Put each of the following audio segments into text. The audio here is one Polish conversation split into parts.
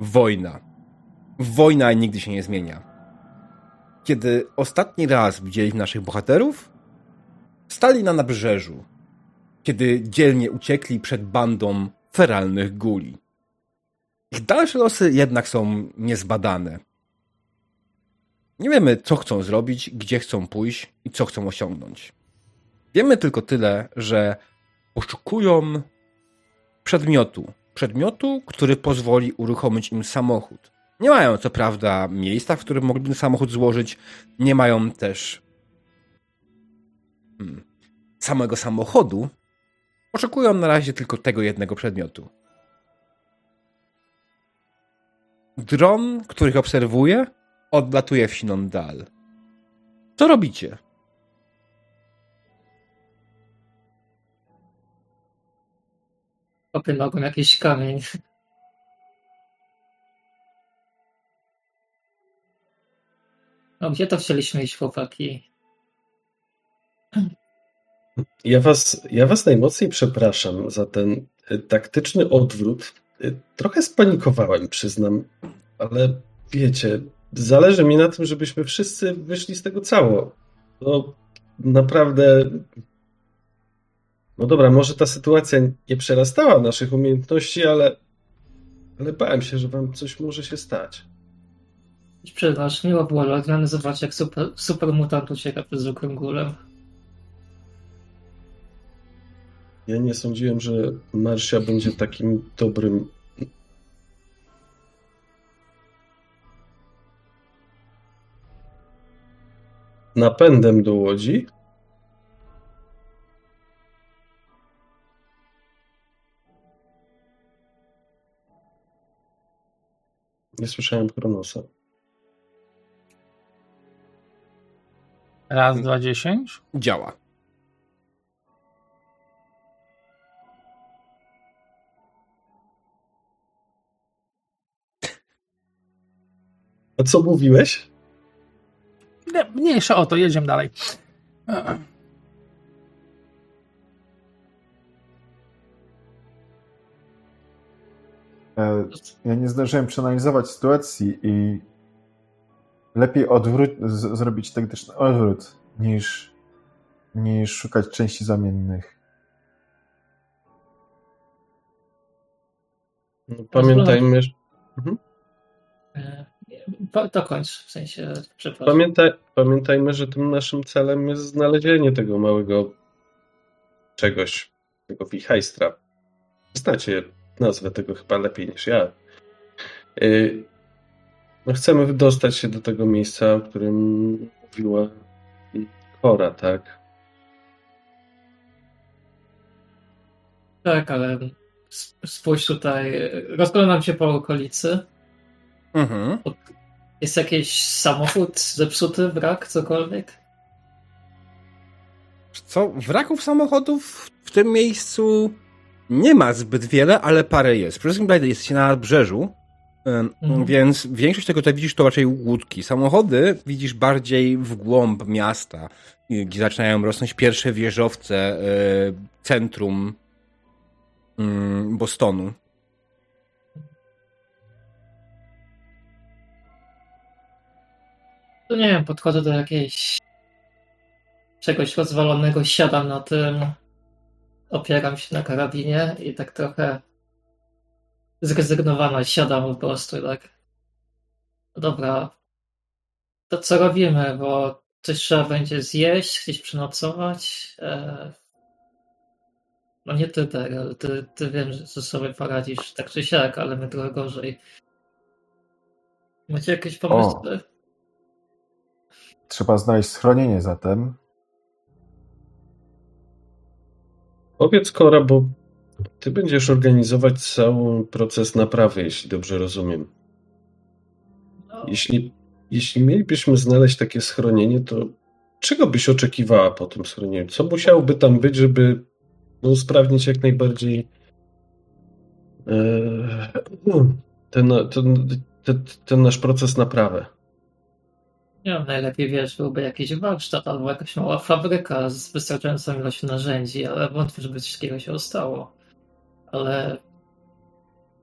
Wojna. Wojna nigdy się nie zmienia. Kiedy ostatni raz widzieliśmy naszych bohaterów, stali na nabrzeżu, kiedy dzielnie uciekli przed bandą feralnych guli. Ich dalsze losy jednak są niezbadane. Nie wiemy, co chcą zrobić, gdzie chcą pójść i co chcą osiągnąć. Wiemy tylko tyle, że poszukują przedmiotu. Przedmiotu, który pozwoli uruchomić im samochód. Nie mają co prawda miejsca, w którym mogliby samochód złożyć. Nie mają też hmm, samego samochodu. Oczekują na razie tylko tego jednego przedmiotu. Dron, których obserwuję, odlatuje w siną dal. Co robicie? Nogą jakiś kamień. No gdzie to chcieliśmy iść, chłopaki? Ja was, ja was najmocniej przepraszam za ten y, taktyczny odwrót. Y, trochę spanikowałem, przyznam, ale wiecie, zależy mi na tym, żebyśmy wszyscy wyszli z tego cało. No naprawdę. No dobra, może ta sytuacja nie przerastała naszych umiejętności, ale, ale bałem się, że wam coś może się stać. Przepraszam, miło było zobaczyć, jak super, super mutant ucieka przez okrągulem. Ja nie sądziłem, że Marsia będzie takim dobrym. Napędem do łodzi. Nie słyszałem Kronosa. Raz, dwa, dziesięć. Działa. A co mówiłeś? Nie, mniejsza o to, jedziemy dalej. Ja nie zdążyłem przeanalizować sytuacji i lepiej odwrót, z- zrobić taktyczny odwrót niż, niż szukać części zamiennych. No, pamiętajmy, że- E, po- To kończ, w sensie, przepraszam. pamiętaj, pamiętajmy, że tym naszym celem jest znalezienie tego małego czegoś, tego wichajstra. Znacie nazwę tego chyba lepiej niż ja. Yy, No chcemy wydostać się do tego miejsca, o którym mówiła Kora, tak? Tak, ale spójrz tutaj, rozglądam się po okolicy. Mhm. Jest jakiś samochód zepsuty, wrak, cokolwiek? Co? Wraków samochodów w tym miejscu nie ma zbyt wiele, ale parę jest. Przede wszystkim Blade jest na nadbrzeżu, ym, Mhm. więc większość tego, co widzisz, to raczej łódki. Samochody widzisz bardziej w głąb miasta, y, gdzie zaczynają rosnąć pierwsze wieżowce y, centrum ym, Bostonu. To nie wiem, podchodzę do jakiejś czegoś rozwalonego, siadam na tym, opieram się na karabinie i tak trochę zrezygnowana siadam po prostu, tak. Dobra, to co robimy, bo coś trzeba będzie zjeść, gdzieś przenocować. E... No nie ty, tak, ale ty, ty wiem, że ze sobie poradzisz tak czy siak, ale my trochę gorzej. Macie jakieś pomysły? Trzeba znaleźć schronienie zatem. Powiedz Kora, bo ty będziesz organizować cały proces naprawy, jeśli dobrze rozumiem. No, Jeśli, jeśli mielibyśmy znaleźć takie schronienie, to czego byś oczekiwała po tym schronieniu? Co musiałoby tam być, żeby no, usprawnić jak najbardziej e, ten, ten, ten, ten nasz proces naprawy? Nie wiem, najlepiej wiesz, byłby jakiś warsztat albo jakaś mała fabryka z wystarczającą ilością narzędzi, ale wątpię, żeby coś takiego się stało. Ale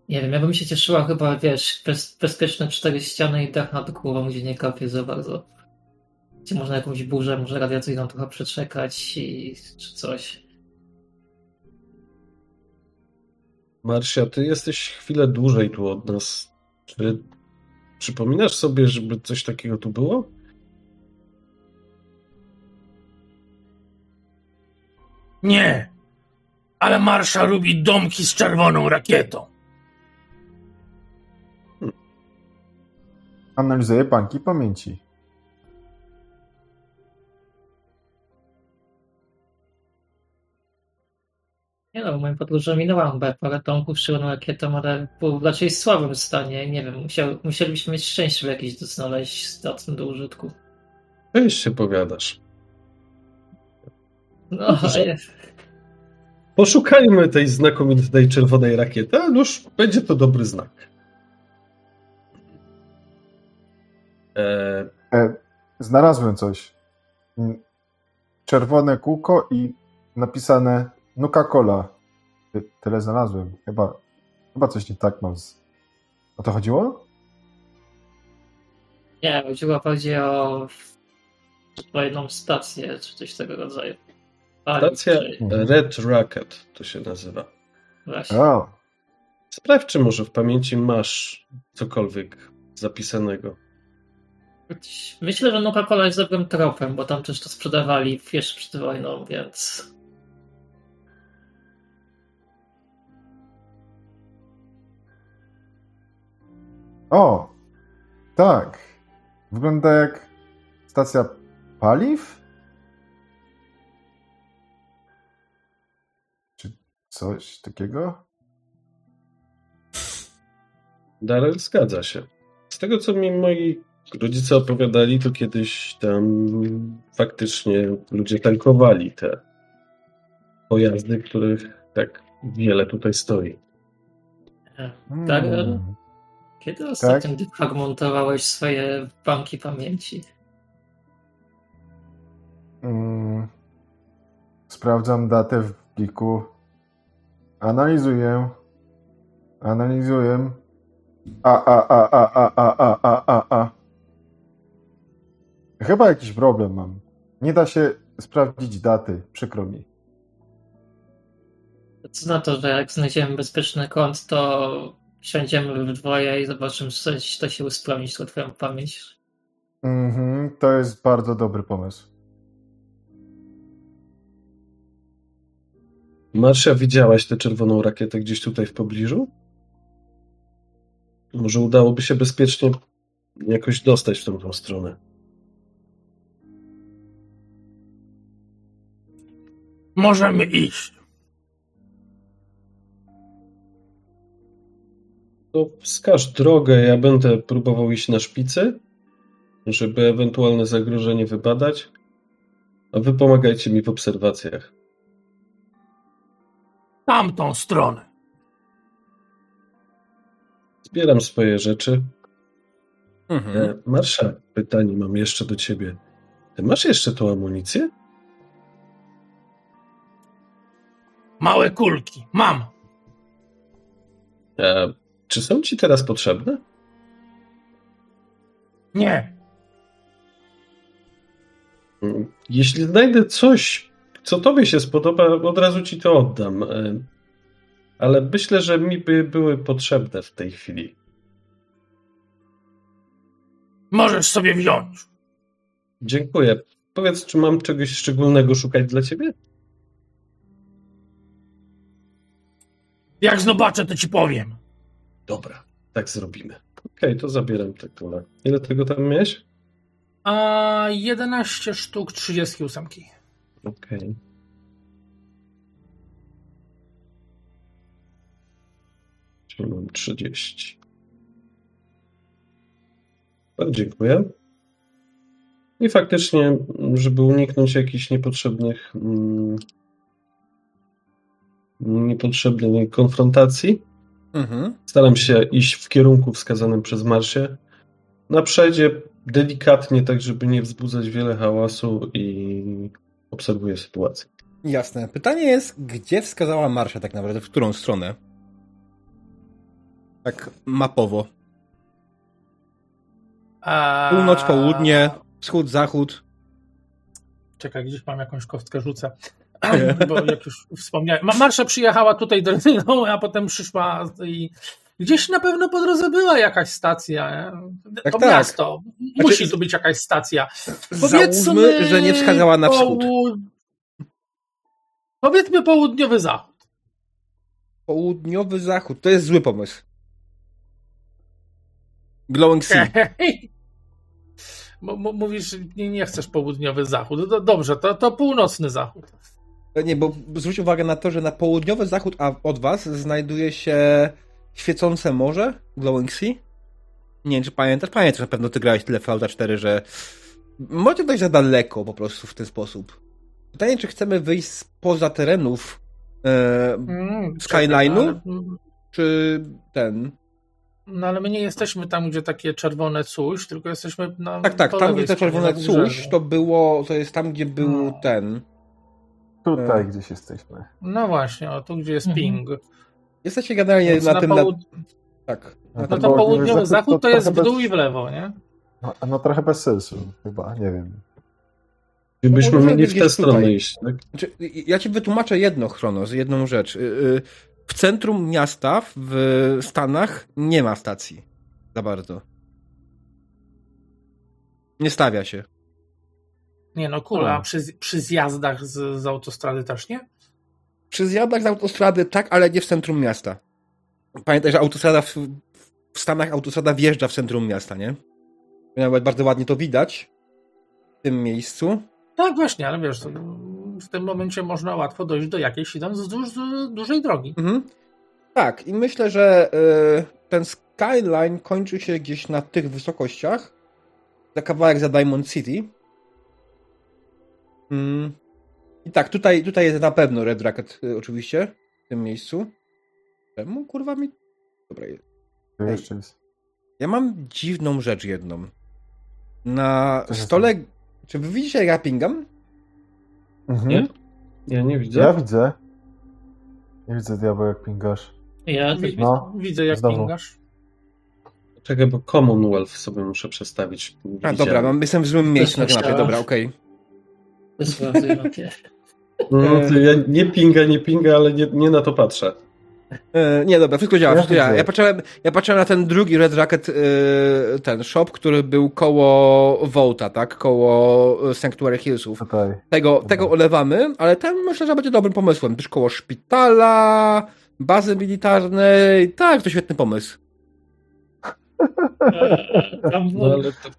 Nie wiem, ja bym się cieszyła chyba, wiesz, bez, bezpieczne cztery ściany i dach nad głową, gdzie nie kapie za bardzo. Gdzie można jakąś burzę, może radiacyjną trochę przeczekać i czy coś. Marsia, ty jesteś chwilę dłużej tu od nas. Czy przypominasz sobie, żeby coś takiego tu było? Nie, ale Marsza lubi domki z czerwoną rakietą. Analizuję banki pamięci. Nie no, w moim podróży minęłam parę domków czerwoną rakietą, ale był w raczej słabym stanie. Nie wiem, musiał, musielibyśmy mieć szczęście, żeby jakieś to znaleźć zdatne do użytku. Weź się powiadasz. No, ale Poszukajmy tej znakomitej czerwonej rakiety, a nuż będzie to dobry znak. E, E, znalazłem coś. Mm, Czerwone kółko i napisane Nuka-Cola. Ty- Tyle znalazłem. Chyba, chyba coś nie tak mam z... O to chodziło? nie, chodziło bardziej o jedną stację, czy coś tego rodzaju. Stacja czy- Red Rocket to się nazywa. Właśnie. O, Sprawdź, czy może w pamięci masz cokolwiek zapisanego. Myślę, że Nuka-Cola jest dobrym tropem, bo tam też to sprzedawali jeszcze przed wojną, więc o, tak. Wygląda jak stacja paliw? Czy coś takiego? Darrell zgadza się. Z tego, co mi moi rodzice opowiadali, to kiedyś tam faktycznie ludzie tankowali te pojazdy, których tak wiele tutaj stoi. Tak, Hmm. Kiedy ostatnio defragmentowałeś swoje banki pamięci? Mm. Sprawdzam datę w Geeku. Analizuję. Analizuję. A, a, a, a, a, a, a, a, a, a. Chyba jakiś problem mam. Nie da się sprawdzić daty. Przykro mi. Co na to, że jak znajdziemy bezpieczny kąt, to siądziemy w dwoje i zobaczymy, czy coś to się usprawnić tą twoją pamięć. Mhm, to jest bardzo dobry pomysł. Marsza, widziałaś tę czerwoną rakietę gdzieś tutaj w pobliżu? Może udałoby się bezpiecznie jakoś dostać w tamtą stronę. Możemy iść. To wskaż drogę, ja będę próbował iść na szpicy, żeby ewentualne zagrożenie wybadać, a wy pomagajcie mi w obserwacjach. Tamtą stronę. Zbieram swoje rzeczy. Mhm. E, Marsza, pytanie mam jeszcze do ciebie. Ty masz jeszcze tą amunicję? Małe kulki. Mam. E, czy są ci teraz potrzebne? Nie. Mm, Jeśli znajdę coś, co tobie się spodoba, od razu ci to oddam. E, Ale myślę, że mi by były potrzebne w tej chwili. Możesz sobie wziąć. Dziękuję. Powiedz, czy mam czegoś szczególnego szukać dla ciebie? Jak zobaczę, to ci powiem. Dobra, tak zrobimy. Okej, to zabieram te kule. Ile tego tam miałeś? A 11 sztuk 38. Okej. Czyli mam 30. Bardzo dziękuję. I faktycznie, żeby uniknąć jakichś niepotrzebnych mm, niepotrzebnej konfrontacji, Mhm. staram się iść w kierunku wskazanym przez Marsie. Na przedzie delikatnie, tak żeby nie wzbudzać wiele hałasu i obserwuję sytuację. Jasne. Pytanie jest, gdzie wskazała Marsza tak naprawdę, w którą stronę? Tak mapowo. A... Północ, południe, wschód, zachód. Czekaj, gdzieś mam jakąś kostkę rzucę. Bo jak już wspomniałem. Ma- Marsza przyjechała tutaj drezyną, a potem przyszła i gdzieś na pewno po drodze była jakaś stacja. Tak, to tak. miasto. Musi Znaczy- tu być jakaś stacja. Załóżmy, że nie wskazała na wschód. Powiedzmy południowy zachód. Południowy zachód. To jest zły pomysł. Glowing Sea. Mówisz, nie, nie chcesz południowy zachód. Do, dobrze, to, to północny zachód. E, Nie, bo zwróć uwagę na to, że na południowy zachód od was znajduje się świecące morze, Glowing Sea. Nie wiem, czy pamiętasz? Pamiętasz, na pewno ty grałeś tyle Fallouta 4, że może dojść za daleko po prostu w ten sposób. Pytanie, czy chcemy wyjść spoza terenów e, Mm, Skyline'u? no, ale- czy ten... No ale my nie jesteśmy tam, gdzie takie czerwone coś, tylko jesteśmy na. Tak, tak, tam gdzie stronie, czerwone coś, to było, to jest tam, gdzie był No. ten... Tutaj E. gdzieś jesteśmy. No właśnie, o, tu gdzie jest Mhm. ping. Jesteście generalnie Więc na, na tym... połud... Na, tak. No Na No tym to południowy zachód zachód to to jest w dół bez- i w lewo, nie? No, no trochę bez sensu, chyba, nie wiem. Gdybyśmy mieli w tę stronę iść, tak? Znaczy, ja ci wytłumaczę jedno, Chronos, jedną rzecz. Y, y, W centrum miasta w Stanach nie ma stacji. Za bardzo. Nie stawia się. Nie no, kula, A. przy, przy zjazdach z, z autostrady też nie? Przy zjazdach z autostrady tak, ale nie w centrum miasta. Pamiętaj, że autostrada w, w Stanach autostrada wjeżdża w centrum miasta, nie? Nawet bardzo ładnie to widać w tym miejscu. Tak, właśnie, ale wiesz, w tym momencie można łatwo dojść do jakiejś tam wzdłuż du- dużej drogi. Mhm. Tak, i myślę, że y, ten skyline kończy się gdzieś na tych wysokościach. Za kawałek za Diamond City. Mm. I tak, tutaj, tutaj jest na pewno Red Racket, y, oczywiście, w tym miejscu. Czemu kurwa mi. Dobra, jest. To jeszcze jest. ja mam dziwną rzecz jedną. Na stole. Czy wy widzicie jak ja pingam? Mhm. Nie? Ja nie widzę. Ja widzę. Nie widzę diabeł jak pingasz. Ja też No, Widzę, jak znowu. pingasz. Czekaj, bo Commonwealth sobie muszę przestawić. A widziałem. dobra, mam, jestem w złym miejscu na chciała. dobra, okej. Mapie. No, to ja nie pinga, nie pinga, ale nie, nie na to patrzę. E, nie, dobra, wszystko działa, Ja wszystko działa. Ja patrzyłem, ja patrzyłem na ten drugi Red Racket, e, ten shop, który był koło Volta, tak? Koło e, Sanctuary Hillsów. Tutaj. Tego, tego olewamy, ale ten myślę, że będzie dobrym pomysłem. Też koło szpitala, bazy militarnej. Tak, to świetny pomysł. Tam No ale to,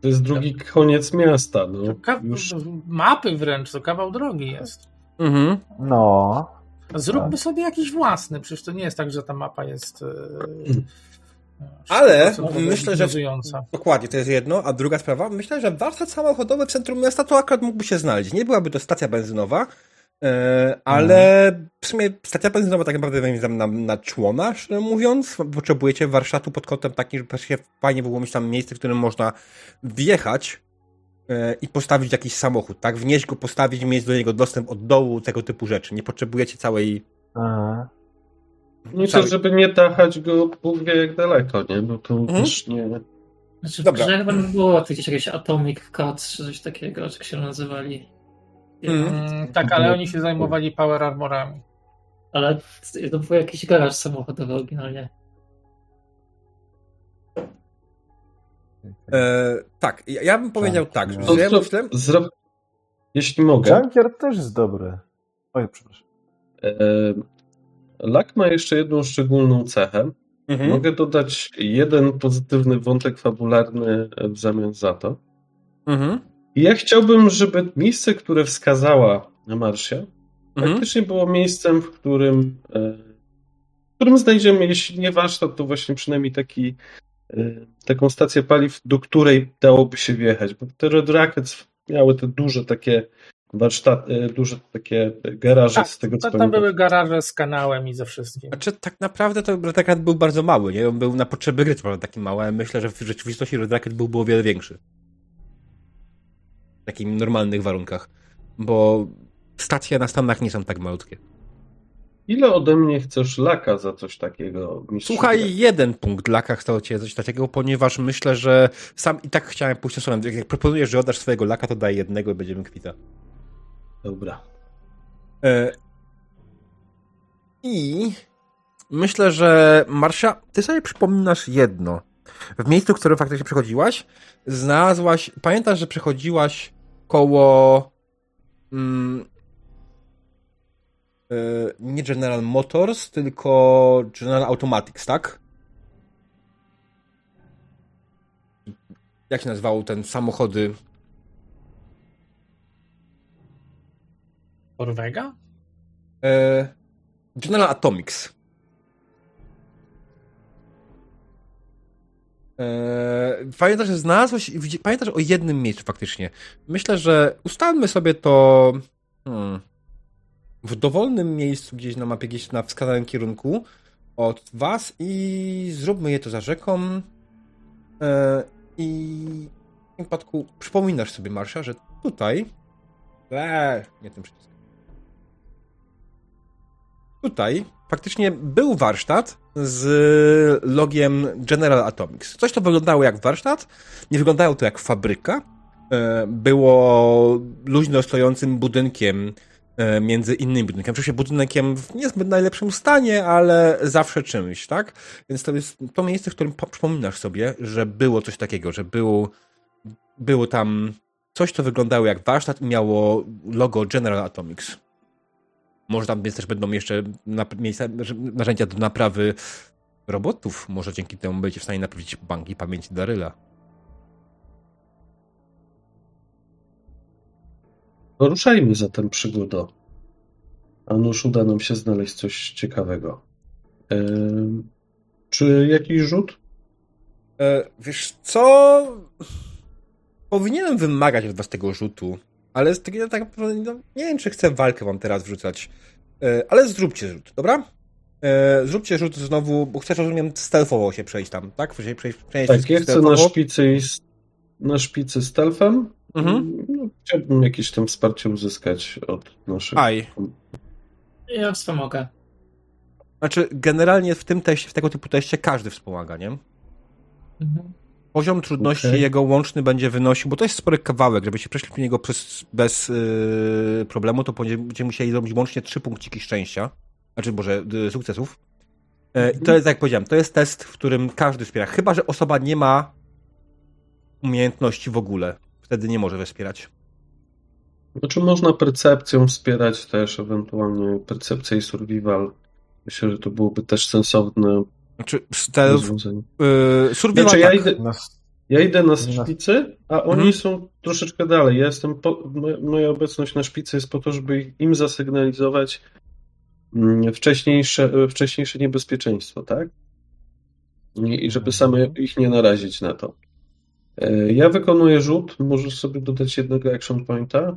to jest drugi koniec miasta. No. Ka- Już Mapy wręcz, to kawał drogi jest. Mhm. No. Zróbmy Tak. sobie jakiś własny, przecież to nie jest tak, że ta mapa jest. e, Ale 100% myślę, że-. Dokładnie, to jest jedno. A druga sprawa, myślę, że warsztat samochodowy w centrum miasta to akurat mógłby się znaleźć. Nie byłaby to stacja benzynowa, ale w sumie stacja benzynowa tak naprawdę będzie na, na człona, szczerze mówiąc. Potrzebujecie warsztatu pod kątem takim, żeby się fajnie było mieć tam miejsce, w którym można wjechać e, i postawić jakiś samochód, tak? Wnieść go, postawić, mieć do niego dostęp od dołu, tego typu rzeczy. Nie potrzebujecie całej... Aha. Nie to, żeby nie tachać go Bóg wie jak daleko, nie? Bo to Mhm. też nie... Znaczy, Dobra. Dobra. chyba nie było gdzieś jakieś Atomic Cuts, czy coś takiego, jak się nazywali. Mhm. Mm, tak, ale oni się zajmowali power armorami. Ale to był jakiś garaż samochodowy oryginalnie. E, tak, ja, ja bym powiedział tak, że ja To- myślę... Zro... Jeśli mogę, Junkier też jest dobry. Oj, przepraszam. e, Lak ma jeszcze jedną szczególną cechę. Mhm. Mogę dodać jeden pozytywny wątek fabularny w zamian za to. Mhm. I ja chciałbym, żeby miejsce, które wskazała Marsia, Mhm. faktycznie było miejscem, w którym, e, w którym znajdziemy, jeśli nie warsztat, to właśnie przynajmniej taki, e, taką stację paliw, do której dałoby się wjechać. Bo te Red Rackets miały te duże takie warsztaty, duże takie garaże Tak, z tego co to, tam były garaże z kanałem i ze wszystkim. Znaczy, tak naprawdę to Red Racket był bardzo mały, nie? On był na potrzeby gry taki mały, ale myślę, że w rzeczywistości Red Racket byłby o wiele większy. Takich normalnych warunkach. Bo stacje na Stanach nie są tak malutkie. ile ode mnie chcesz laka za coś takiego? Słuchaj, gry? jeden punkt laka od ciebie coś takiego, ponieważ myślę, że sam i tak chciałem pójść na stronę. Jak proponujesz, że oddasz swojego laka, to daj jednego i będziemy kwita. Dobra. E, I myślę, że Marsza, ty sobie przypominasz jedno. W miejscu, w którym faktycznie przechodziłaś, znalazłaś. Pamiętasz, że przechodziłaś koło. Mm, e, nie General Motors, tylko General Automatics, tak? Jak się nazywał ten samochody? Orwega? E, General Atomics. E, pamiętasz, że znalazłeś. Pamiętasz o jednym miejscu faktycznie. Myślę, że ustalmy sobie to hmm, w dowolnym miejscu, gdzieś na mapie, gdzieś na wskazanym kierunku od was i zróbmy je to za rzeką. E, I w tym przypadku przypominasz sobie, Marsza, że tutaj. Eee, nie tym przyciskiem. Tutaj faktycznie był warsztat z logiem General Atomics. Coś to wyglądało jak warsztat, nie wyglądało to jak fabryka. E, Było luźno stojącym budynkiem e, między innymi budynkami. Oczywiście budynkiem w niezbyt najlepszym stanie, ale zawsze czymś, tak? Więc to jest to miejsce, w którym po- przypominasz sobie, że było coś takiego, że było, było tam coś, co wyglądało jak warsztat i miało logo General Atomics. Może tam więc też będą jeszcze miejsca, narzędzia do naprawy robotów. Może dzięki temu będziecie w stanie naprawić banki pamięci Daryla. No ruszajmy zatem przygodę. A nuż uda nam się znaleźć coś ciekawego. Em, czy jakiś rzut? E, wiesz co? Powinienem wymagać od was tego rzutu, ale z tego tak naprawdę no, nie wiem, czy chcę walkę wam teraz wrzucać. E, ale zróbcie rzut, dobra? E, zróbcie rzut znowu, bo chcesz, rozumiem, stealthowo się przejść tam, tak? Przejść, przejść, przejść Tak, ja chcę na szpicy na szpicy stealthem. Mhm. No, chciałbym jakieś tam wsparcie uzyskać od naszych. Aj. Ja wspomogę. Znaczy, generalnie w tym teście, w tego typu teście każdy wspomaga, nie? Mhm. Poziom trudności Okej. jego łączny będzie wynosił, bo to jest spory kawałek, żebyście przeszli po niego bez, bez yy, problemu, to będziecie musieli zrobić łącznie trzy punkciki szczęścia, znaczy może y, sukcesów. I to jest, jak powiedziałem, to jest test, w którym każdy wspiera, chyba że osoba nie ma umiejętności w ogóle. Wtedy nie może wspierać. Znaczy można percepcją wspierać też, ewentualnie percepcja i survival. Myślę, że to byłoby też sensowne Znaczy, stealth, yy, survival Znaczy, ja idę, ja idę na szpicy, a oni Mhm. są troszeczkę dalej. Ja jestem po, mo- moja obecność na szpicy jest po to, żeby im zasygnalizować mm, wcześniejsze, e, wcześniejsze niebezpieczeństwo, tak? I, I żeby same ich nie narazić na to. E, Ja wykonuję rzut, możesz sobie dodać jednego action pointa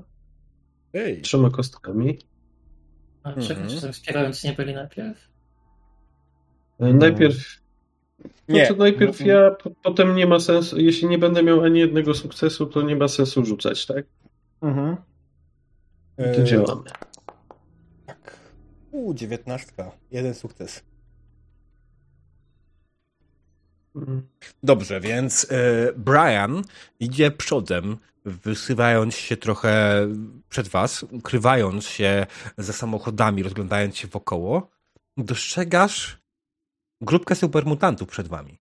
Ej. trzema kostkami. A Mhm. wspierając nie byli najpierw? E, Najpierw Nie. No to najpierw ja, po, potem nie ma sensu, jeśli nie będę miał ani jednego sukcesu, to nie ma sensu rzucać, tak? Mhm. I to Yy, działamy. Tak. U, dziewiętnastka. Jeden sukces. Mhm. Dobrze, więc e, Brian idzie przodem, wysuwając się trochę przed was, ukrywając się za samochodami, rozglądając się wokoło. Dostrzegasz grupkę supermutantów przed wami.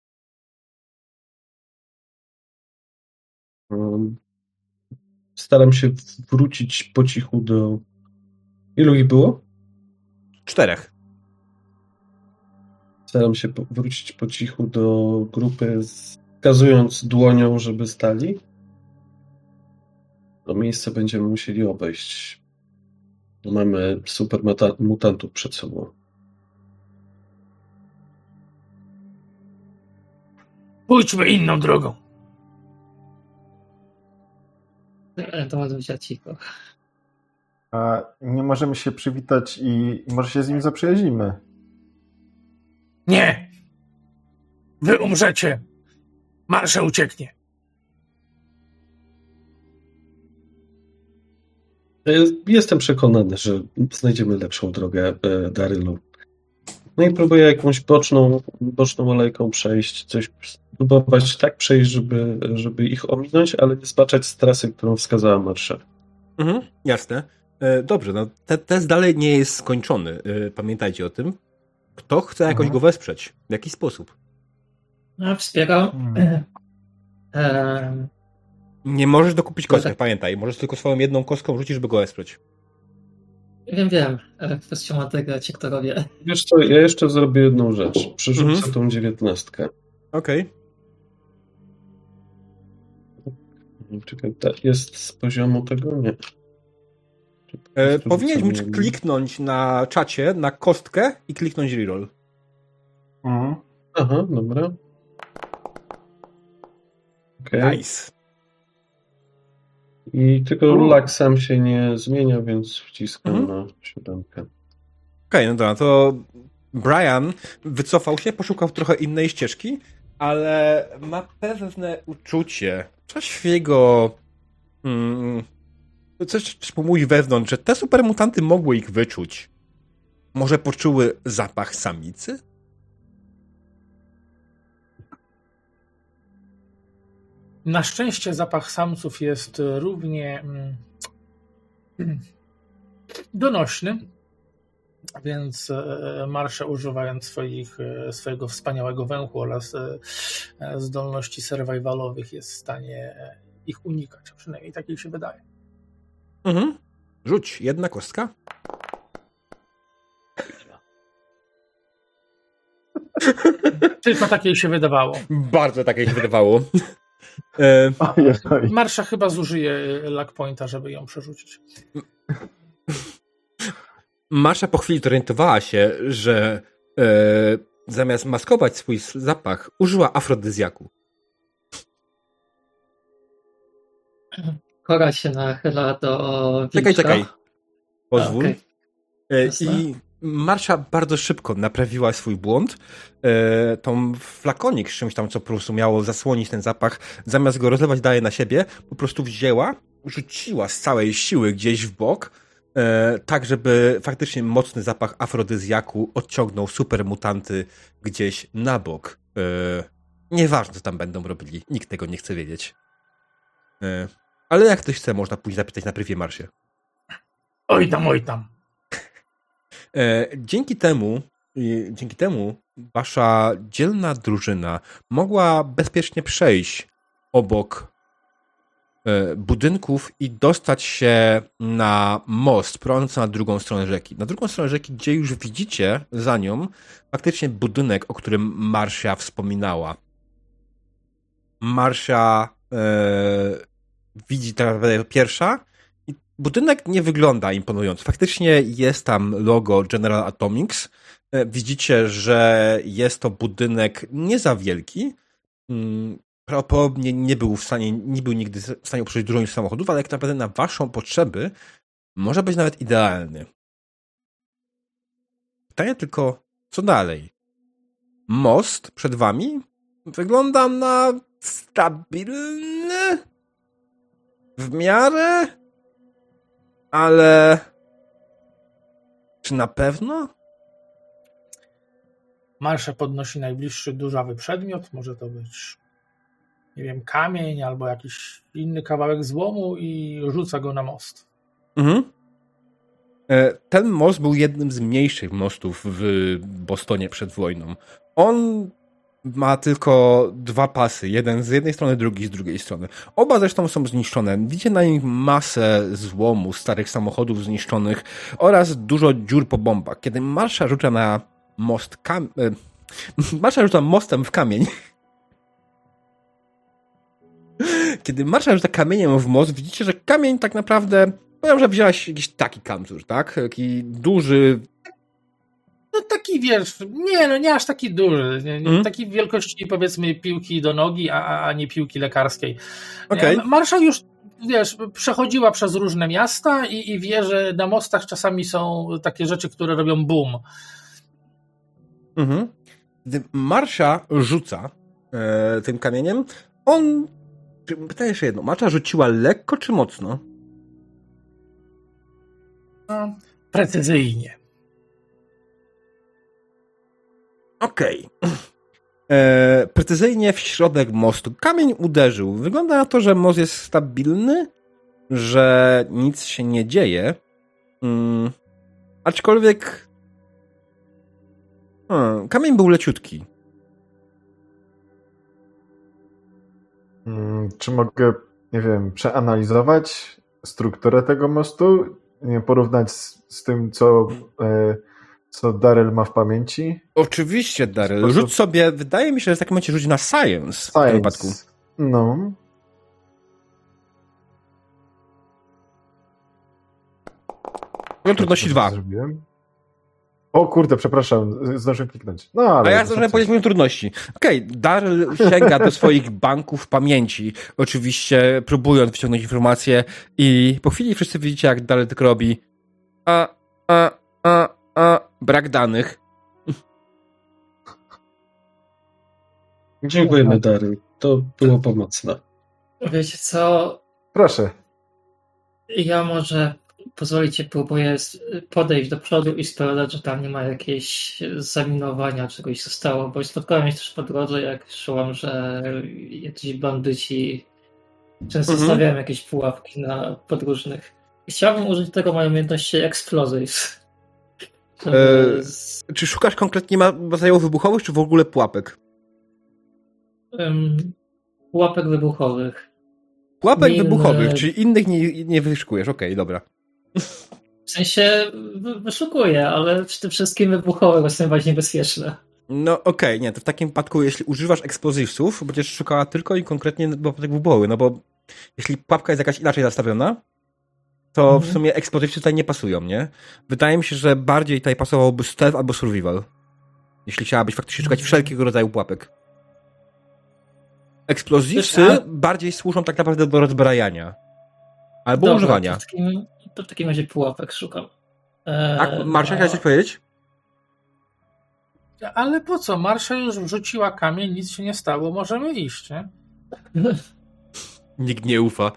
Staram się wrócić po cichu do. Ilu ich było? Czterech. Staram się wrócić po cichu do grupy, wskazując dłonią, żeby stali. To miejsce będziemy musieli obejść. Mamy super mutantów przed sobą. Pójdźmy inną drogą. E, To ma być cicho. A nie możemy się przywitać i, może się z nim zaprzyjaźnimy. Nie! Wy umrzecie. Marsza ucieknie. E, Jestem przekonany, że znajdziemy lepszą drogę, e, Darylu. No i próbuję jakąś boczną, boczną alejką przejść, coś spróbować tak przejść, żeby, żeby ich ominąć, ale nie zbaczać z trasy, którą wskazała Marsza. Mhm, jasne. E, dobrze, no te, test dalej nie jest skończony. E, pamiętajcie o tym. Kto chce jakoś Mhm. go wesprzeć? W jaki sposób? No, wspieram. Hmm. Em, Nie możesz dokupić kostek, Kostek. pamiętaj. Możesz tylko swoją jedną kostką rzucić, żeby go wesprzeć. wiem, wiem. Kwestią odegrać, jak to robię. Wiesz co, ja jeszcze zrobię jedną rzecz. Przerzucę Mhm. tą dziewiętnastkę. Okej. Czekaj, ta jest z poziomu tego? Nie. E, Powinieneś móc kliknąć na czacie, na kostkę i kliknąć reroll. Mhm. Aha, dobra. Okej. Nice. I tylko U. lak sam się nie zmienia, więc wciskam Mhm. na siódemkę. Okej, no dobra, to Brian wycofał się, poszukał trochę innej ścieżki, ale ma pewne uczucie, coś w jego... Mm, coś, mówi wewnątrz, że te supermutanty mogły ich wyczuć. Może poczuły zapach samicy? Na szczęście zapach samców jest równie mm, donośny, więc e, Marsze używając swoich, e, swojego wspaniałego węchu oraz e, zdolności survivalowych jest w stanie ich unikać, przynajmniej tak jej się wydaje. Mhm. Rzuć, jedna kostka. Tylko tak jej się wydawało. Bardzo tak jak się wydawało. E. Marsza chyba zużyje luck pointa, żeby ją przerzucić. Masza po chwili zorientowała się, że e, zamiast maskować swój zapach, użyła afrodyzjaku. Kora się nachyla do Czekaj, wilczka. czekaj. Pozwól. A, okej. E. I Marsza bardzo szybko naprawiła swój błąd. E, tą flakonik z czymś tam, co po prostu miało zasłonić ten zapach, zamiast go rozlewać dalej na siebie, po prostu wzięła, rzuciła z całej siły gdzieś w bok, e, tak żeby faktycznie mocny zapach afrodyzjaku odciągnął supermutanty gdzieś na bok. E, nieważne, co tam będą robili. Nikt tego nie chce wiedzieć. E, ale jak ktoś chce, można pójść zapytać na prywie Marsie. Oj tam, oj tam. E, dzięki temu, dzięki temu wasza dzielna drużyna mogła bezpiecznie przejść obok budynków i dostać się na most prowadzący na drugą stronę rzeki. Na drugą stronę rzeki, gdzie już widzicie za nią faktycznie budynek, o którym Marsia wspominała. Marsia e, widzi tak naprawdę pierwsza budynek nie wygląda imponująco. Faktycznie jest tam logo General Atomics. E, Widzicie, że jest to budynek nie za wielki. Prawdopodobnie nie był w stanie, nie był nigdy w stanie uprzedzić dużo samochodów, ale jak naprawdę na waszą potrzeby może być nawet idealny. Pytanie tylko, co dalej? Most przed wami wygląda na stabilny w miarę, ale czy na pewno? Marsza podnosi najbliższy durzawy przedmiot, może to być, nie wiem, kamień albo jakiś inny kawałek złomu i rzuca go na most. Mhm. E, Ten most był jednym z mniejszych mostów w Bostonie przed wojną. On ma tylko dwa pasy, jeden z jednej strony, drugi z drugiej strony. Oba zresztą są zniszczone. Widzicie na nich masę złomu, starych samochodów zniszczonych oraz dużo dziur po bombach. Kiedy Marsza rzuca na most kam... e, Marsza rzuca mostem w kamień. Kiedy Marsza rzuca kamieniem w most, widzicie, że kamień tak naprawdę Powiem, że wziąłeś jakiś taki kamzur, tak? Taki duży. No taki, wiesz, nie, no nie aż taki duży, nie, Mhm. taki wielkości powiedzmy piłki do nogi, a, a nie piłki lekarskiej. Okej. Nie, Marsza już, wiesz, przechodziła przez różne miasta i, i wie, że na mostach czasami są takie rzeczy, które robią boom. Mhm. Gdy Marsza rzuca e, tym kamieniem, on. Pytanie jeszcze jedno. Marsza rzuciła lekko czy mocno? No, precyzyjnie. Okej. E, precyzyjnie w środek mostu. Kamień uderzył. Wygląda na to, że most jest stabilny, że nic się nie dzieje. Mm, aczkolwiek. Hmm, kamień był leciutki. Czy mogę, nie wiem, przeanalizować strukturę tego mostu? Nie porównać z, z tym, co, e, co Daryl ma w pamięci? Oczywiście, Daryl. Rzuć sobie. Wydaje mi się, że w takim momencie rzuć na science, w tym wypadku. Science. No. Poziom trudności dwa. Zrobiłem. O kurde, przepraszam, zdążyłem kliknąć. No, ale A ja zdążyłem powiedzieć trudności. Okej, Daryl sięga do swoich banków pamięci, oczywiście próbując wyciągnąć informacje i po chwili wszyscy widzicie, jak Daryl tylko robi a, a, a, a, brak danych. Dziękujemy, Dary. To było pomocne. Wiecie co? Proszę. Ja może pozwolicie, próbuję podejść do przodu i sprawdzać, że tam nie ma jakieś zaminowania, czegoś zostało, bo spotkałem się też po drodze, jak szłam, że jacyś bandyci często Mhm. stawiają jakieś pułapki na podróżnych. Chciałbym użyć tego mojej umiejętności Explosives. Żeby E, z- Czy szukasz konkretnie ma- materiałów wybuchowych, czy w ogóle pułapek? em, pułapek wybuchowych. Pułapek wybuchowych, czyli innych nie, nie wyszukujesz. Okej, dobra. W sensie wy- wyszukuję, ale przede wszystkim wybuchowe, są bardziej niebezpieczne. No okej, nie, to w takim wypadku, jeśli używasz explosivesów, będziesz szukała tylko i konkretnie pułapek wybuchowych, no bo jeśli pułapka jest jakaś inaczej zastawiona, to w Mhm. sumie explosivesy tutaj nie pasują, nie? Wydaje mi się, że bardziej tutaj pasowałoby stealth albo survival. Jeśli chciałabyś faktycznie szukać Mhm. wszelkiego rodzaju pułapek. A- bardziej służą tak naprawdę do rozbrajania. Albo Dobra, używania. W, takim, to w takim razie pułapek szukam. E, Tak, Marsza, chciałeś coś powiedzieć? Ale po co? Marsza już wrzuciła kamień, nic się nie stało, możemy iść, nie? Nikt nie ufa.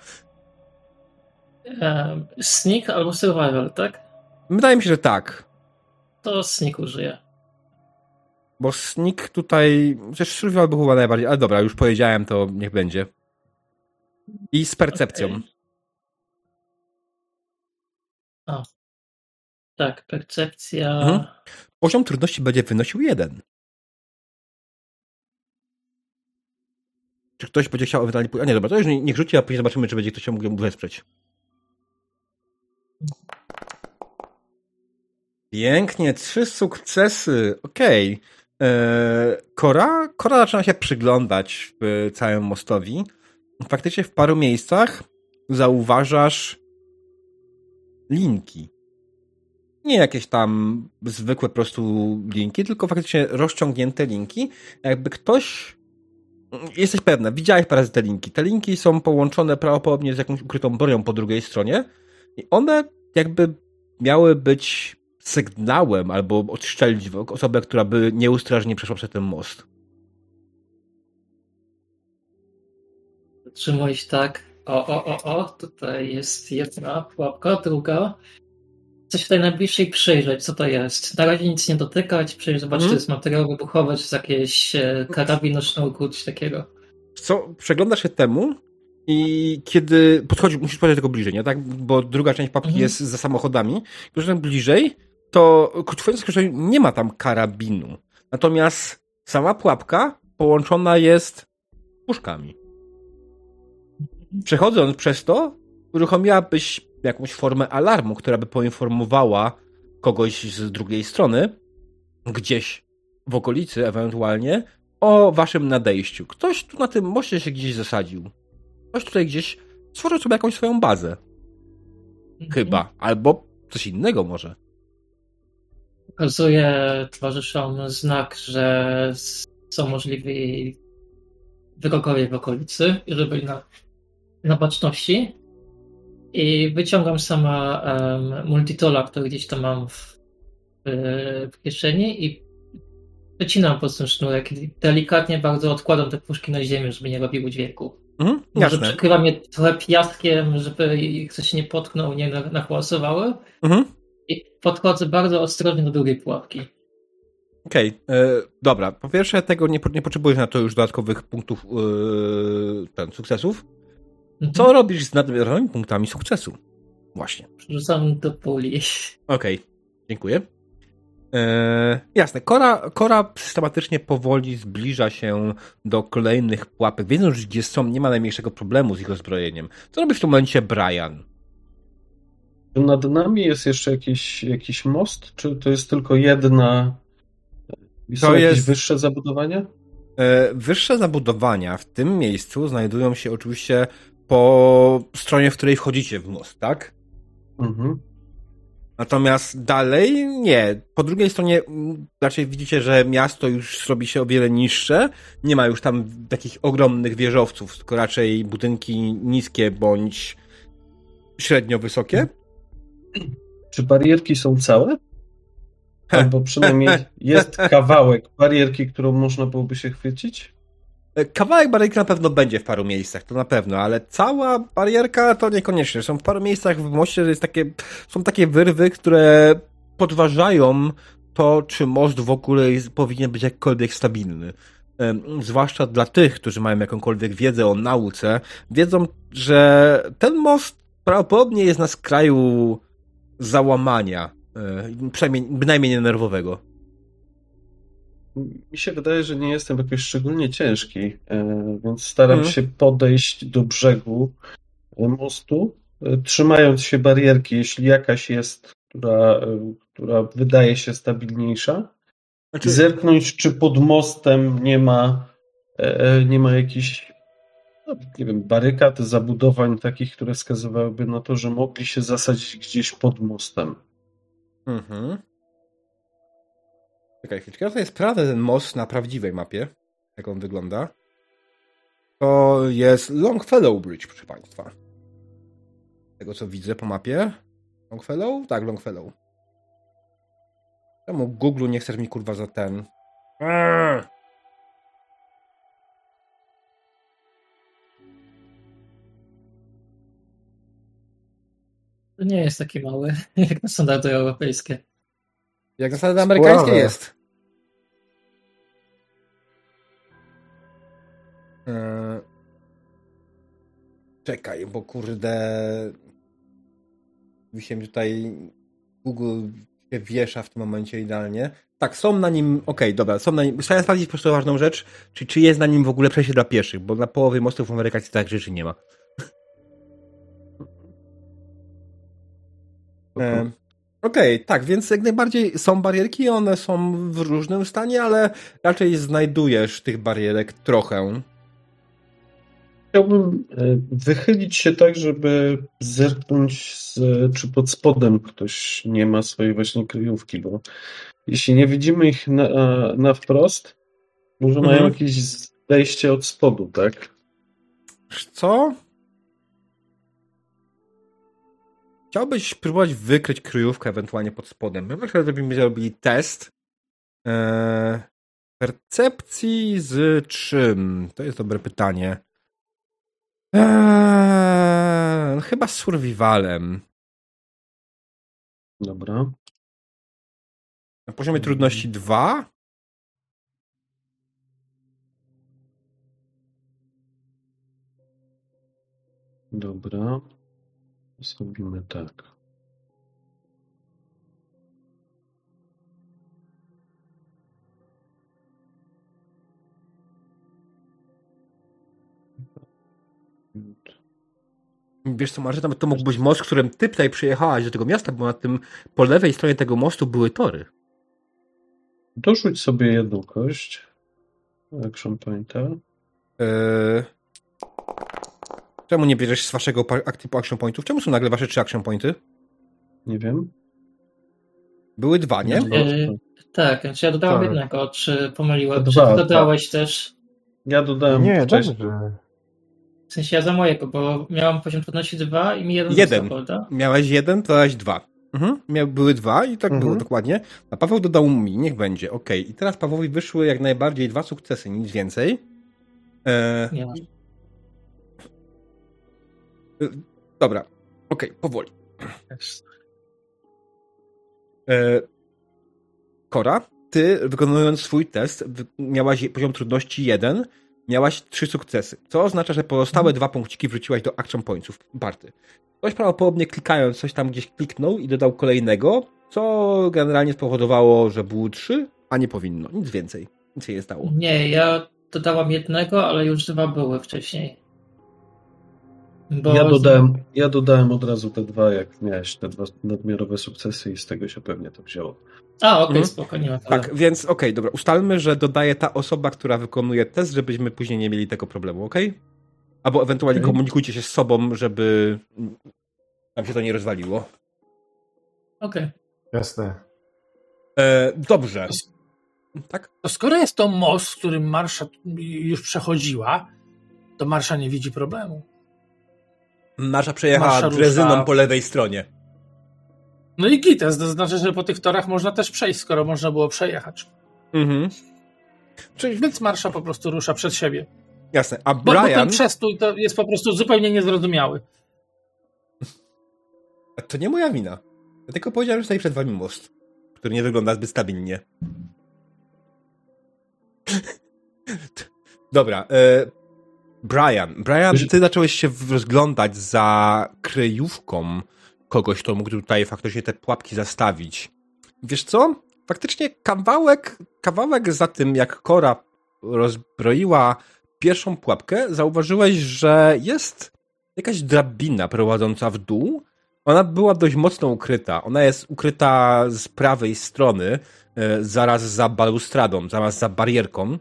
e, Sneak albo survival, tak? Wydaje mi się, że tak. To sneak użyję. Bo sneak tutaj. Przecież survival był chyba najbardziej. Ale dobra, już powiedziałem, to niech będzie. I z percepcją. Okej. O. Tak, percepcja. Mhm. Poziom trudności będzie wynosił jeden. Czy ktoś będzie chciał ewentualnie. A nie, dobra, to już nie- niech rzuci, a później zobaczymy, czy będzie ktoś się mógł wesprzeć. Pięknie, trzy sukcesy. Okej. Eee, Kora, Kora zaczyna się przyglądać w całym mostowi. Faktycznie w paru miejscach zauważasz linki. Nie jakieś tam zwykłe po prostu linki, tylko faktycznie rozciągnięte linki. Jakby ktoś. Jesteś pewna, widziałeś parę razy te linki. Te linki są połączone prawdopodobnie z jakąś ukrytą bronią po drugiej stronie i one jakby miały być sygnałem albo odstrzelić w osobę, która by nieustrażnie przeszła przez ten most. Zatrzymuję się tak. O, o, o, o. Tutaj jest jedna pułapka, druga. Chcę się tutaj najbliższej przyjrzeć, co to jest. Na razie nic nie dotykać, przejść zobaczyć, Mhm. czy to jest materiał wybuchowy, czy jest jakieś e, karabin, sznurku, coś takiego. Co, przeglądasz się temu i kiedy podchodzi, musisz podejść tego bliżej, nie? Tak? Bo druga część papki Mhm. jest za samochodami. Kiedy bliżej, to ku twojemu zaskoczeniu nie ma tam karabinu. Natomiast sama pułapka połączona jest puszkami. Przechodząc przez to, uruchomiłabyś jakąś formę alarmu, która by poinformowała kogoś z drugiej strony, gdzieś w okolicy ewentualnie, o waszym nadejściu. Ktoś tu na tym moście się gdzieś zasadził. Ktoś tutaj gdzieś stworzył sobie jakąś swoją bazę. Chyba. Albo coś innego może. Pokazuję towarzyszom znak, że są możliwi wrogowie w okolicy i żeby na, na baczności. I wyciągam sama um, multitola, który gdzieś tam mam w, w, kieszeni i wycinam po ten sznurek i delikatnie bardzo odkładam te puszki na ziemię, żeby nie robiły dźwięku. Mhm, Może jasne. przykrywam je trochę piaskiem, żeby ich coś nie potknął, nie nach- nachłasowały. Mhm. I podchodzę bardzo ostrożnie do drugiej pułapki. Okej, e, dobra. Po pierwsze, tego nie, nie potrzebujesz na to już dodatkowych punktów e, ten, sukcesów. Mhm. Co robisz z nadmiernymi punktami sukcesu? Właśnie. Rzucam do puli. Okej, dziękuję. E, jasne, Kora, Kora systematycznie powoli zbliża się do kolejnych pułapek. Wiedząc, że gdzie są, nie ma najmniejszego problemu z ich rozbrojeniem. Co robi w tym momencie Brian? Czy nad nami jest jeszcze jakiś, jakiś most, czy to jest tylko jedna... I są To jakieś jest- wyższe zabudowania? E, wyższe zabudowania w tym miejscu znajdują się oczywiście po stronie, w której wchodzicie w most, tak? Mhm. Natomiast dalej nie. Po drugiej stronie mm, raczej widzicie, że miasto już robi się o wiele niższe. Nie ma już tam takich ogromnych wieżowców, tylko raczej budynki niskie bądź średnio wysokie. Czy barierki są całe? Albo przynajmniej jest kawałek barierki, którą można byłoby się chwycić? E, Kawałek barierki na pewno będzie w paru miejscach, to na pewno, ale cała barierka to niekoniecznie. Są w paru miejscach w moście, że jest takie, są takie wyrwy, które podważają to, czy most w ogóle jest, powinien być jakkolwiek stabilny. Zwłaszcza dla tych, którzy mają jakąkolwiek wiedzę o nauce, wiedzą, że ten most prawdopodobnie jest na skraju załamania, e, przynajmniej bynajmniej nie nerwowego. Mi się wydaje, że nie jestem jakoś szczególnie ciężki, e, więc staram Mhm. się podejść do brzegu e, mostu, e, trzymając się barierki, jeśli jakaś jest, która, która wydaje się stabilniejsza. Znaczy, Zerknąć, czy pod mostem nie ma, nie ma jakichś, no, nie wiem, barykad, zabudowań takich, które wskazywałyby na to, że mogli się zasadzić gdzieś pod mostem. Mhm. Czekaj chwileczkę, ja sobie sprawdzę ten most na prawdziwej mapie, jak on wygląda. To jest Longfellow Bridge, proszę Państwa. Tego co widzę po mapie. Longfellow? Tak, Longfellow. Czemu Google nie chcesz mi kurwa za ten? Eee. To nie jest takie małe, jak na standardy europejskie. Jak zasady amerykańskie jest. Eee, Czekaj, bo kurde. Mi się tutaj Google się wiesza w tym momencie idealnie. Tak, są na nim. Okej, dobra, są na nim. Chciałem sprawdzić po prostu ważną rzecz, czy, czy jest na nim w ogóle przejście dla pieszych, bo na połowie mostów w Amerykacji tak rzeczy nie ma. Em, Okej, tak, więc jak najbardziej są barierki, one są w różnym stanie, ale raczej znajdujesz tych barierek trochę. Chciałbym e, wychylić się tak, żeby zerknąć, z, czy pod spodem ktoś nie ma swojej właśnie kryjówki, bo jeśli nie widzimy ich na, na wprost, może mają Mhm. jakieś zejście od spodu, tak? Co? Chciałbyś próbować wykryć kryjówkę ewentualnie pod spodem. My myślę, że byśmy zrobili test. Eee, percepcji z czym? To jest dobre pytanie. Eee, chyba z survivalem. Dobra. Na poziomie trudności 2. Dobra. Zrobimy tak. Wiesz co, Marta, nawet to mógł być most, którym ty tutaj przyjechałaś do tego miasta, bo na tym po lewej stronie tego mostu były tory. Dorzuć sobie jedną kość. Action pointa. Eee... Czemu nie bierzesz z waszego aktywu action pointów? Czemu są nagle wasze trzy action pointy? Nie wiem. Były dwa, nie? Nie. Yy, tak, więc ja dodałem Tak. jednego. Czy pomyliłem? To Czy dwa, dodałeś też? Ja dodałem Nie, wcześniej. dobrze. W sensie ja za mojego, bo miałem poziom trudności 2 i mi jeden Jeden. został, prawda? Miałeś jeden, to dałeś dwa. Mhm. Miał, były dwa i tak Mhm. było dokładnie. A Paweł dodał mi, niech będzie, okej. I teraz Pawłowi wyszły jak najbardziej dwa sukcesy, nic więcej. Eee... Nie ma. Dobra, okej, powoli. E, Kora, ty wykonując swój test, miałaś poziom trudności 1, miałaś trzy sukcesy, co oznacza, że pozostałe dwa punkciki wrzuciłaś do action pointsów party. Ktoś prawdopodobnie klikając coś tam gdzieś kliknął i dodał kolejnego, co generalnie spowodowało, że było trzy, a nie powinno. Nic więcej. Nic się nie stało. Nie, ja dodałam jednego, ale już dwa były wcześniej. Bo... Ja, dodałem, ja dodałem od razu te dwa, jak miałeś te dwa nadmiarowe sukcesy i z tego się pewnie to wzięło. A, okej, okay, mhm. spokojnie. Tak, więc okej, okay, dobra. Ustalmy, że dodaje ta osoba, która wykonuje test, żebyśmy później nie mieli tego problemu, ok? Albo ewentualnie okay. komunikujcie się z sobą, żeby nam się to nie rozwaliło. Okej. Okay. Jasne. E, dobrze. Tak? To skoro jest to most, którym Marsza już przechodziła, to Marsza nie widzi problemu. Marsza przejechała Marsza drezyną po lewej stronie. No i gites, to znaczy, że po tych torach można też przejść, skoro można było przejechać. Mhm. Czyli... Więc Marsza po prostu rusza przed siebie. Jasne, a Brian... Bo, bo ten przestój to jest po prostu zupełnie niezrozumiały. To nie moja wina. Ja tylko powiedziałem, że stoi przed wami most, który nie wygląda zbyt stabilnie. Dobra. E, Brian. Brian, ty zacząłeś się rozglądać za kryjówką kogoś, kto mógł tutaj faktycznie te pułapki zastawić. Wiesz co? Faktycznie kawałek, kawałek za tym, jak Kora rozbroiła pierwszą pułapkę, zauważyłeś, że jest jakaś drabina prowadząca w dół. Ona była dość mocno ukryta. Ona jest ukryta z prawej strony, e, zaraz za balustradą, zaraz za barierką.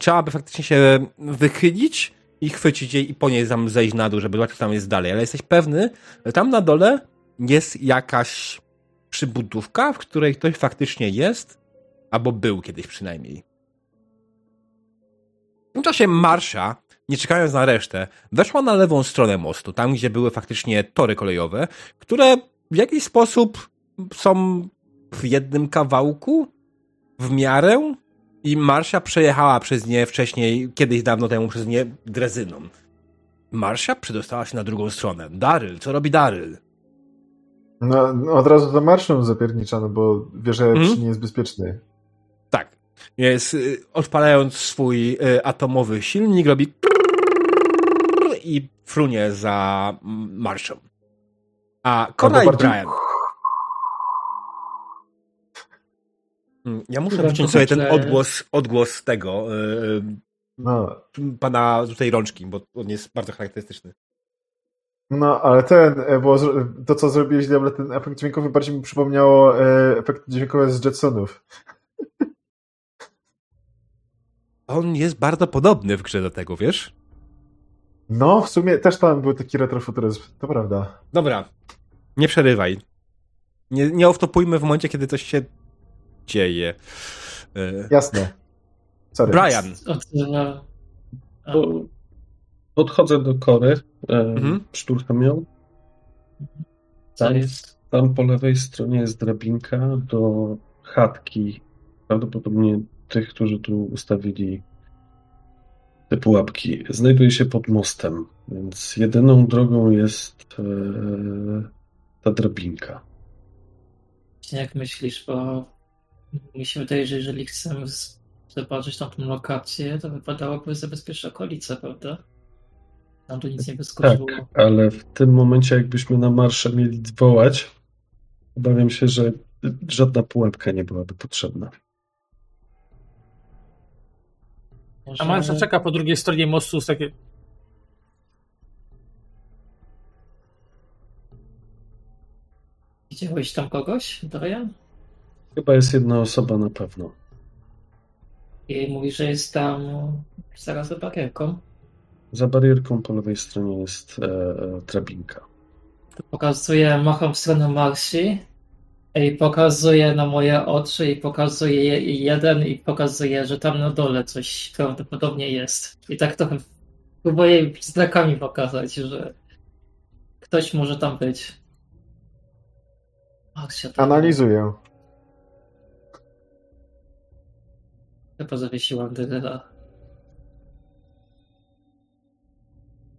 Trzeba by faktycznie się wychylić i chwycić jej i po niej tam zejść na dół, żeby zobaczyć, tam jest dalej. Ale jesteś pewny, że tam na dole jest jakaś przybudówka, w której ktoś faktycznie jest, albo był kiedyś przynajmniej. W tym czasie Marsza, nie czekając na resztę, weszła na lewą stronę mostu, tam gdzie były faktycznie tory kolejowe, które w jakiś sposób są w jednym kawałku, w miarę, i Marsza przejechała przez nie wcześniej, kiedyś dawno temu przez nie drezyną. Marsza przedostała się na drugą stronę. Daryl, co robi Daryl? No, no od razu za marszem zapierniczano, bo wie, że hmm? nie jest bezpieczny. Tak. Jest, y, odpalając swój y, atomowy silnik, robi i frunie za marszą. A Kona i Brian ja muszę wyciąć sobie ten odgłos, odgłos tego yy, no. pana tutaj rączki, bo on jest bardzo charakterystyczny. No, ale ten, e, bo to co zrobiłeś, Diable, ten efekt dźwiękowy bardziej mi przypomniało e, efekt dźwiękowy z Jetsonów. On jest bardzo podobny w grze do tego, wiesz? No, w sumie też tam był taki retrofuturyzm, to prawda. Dobra, nie przerywaj. Nie, nie oftopujmy w momencie, kiedy coś się dzieje. E, Jasne. Sorry. Brian. Podchodzę do kory, mhm. szturcham ją. Tam, tam po lewej stronie jest drabinka do chatki. Prawdopodobnie tych, którzy tu ustawili te pułapki. Znajduje się pod mostem, więc jedyną drogą jest e, ta drabinka. Jak myślisz, bo mi się wydaje, że jeżeli chcemy zobaczyć tam tą lokację, to wypadałoby zabezpieczyć okolice, prawda? Tam tu nic nie wyskoczyło. Tak, ale w tym momencie jakbyśmy na marsze mieli wołać, obawiam się, że żadna pułapka nie byłaby potrzebna. A Marsza czeka po drugiej stronie mostu z takie... Widziałeś tam kogoś, Dorian? Chyba jest jedna osoba na pewno. I mówi, że jest tam zaraz za barierką. Za barierką po lewej stronie jest e, e, drabinka. To pokazuję, macham w stronę Marsi i pokazuję na moje oczy i pokazuję jeden i pokazuję, że tam na dole coś prawdopodobnie jest. I tak trochę próbuję znakami pokazać, że ktoś może tam być. Marsia, Analizuję. Chyba zawiesiłam Dyryla.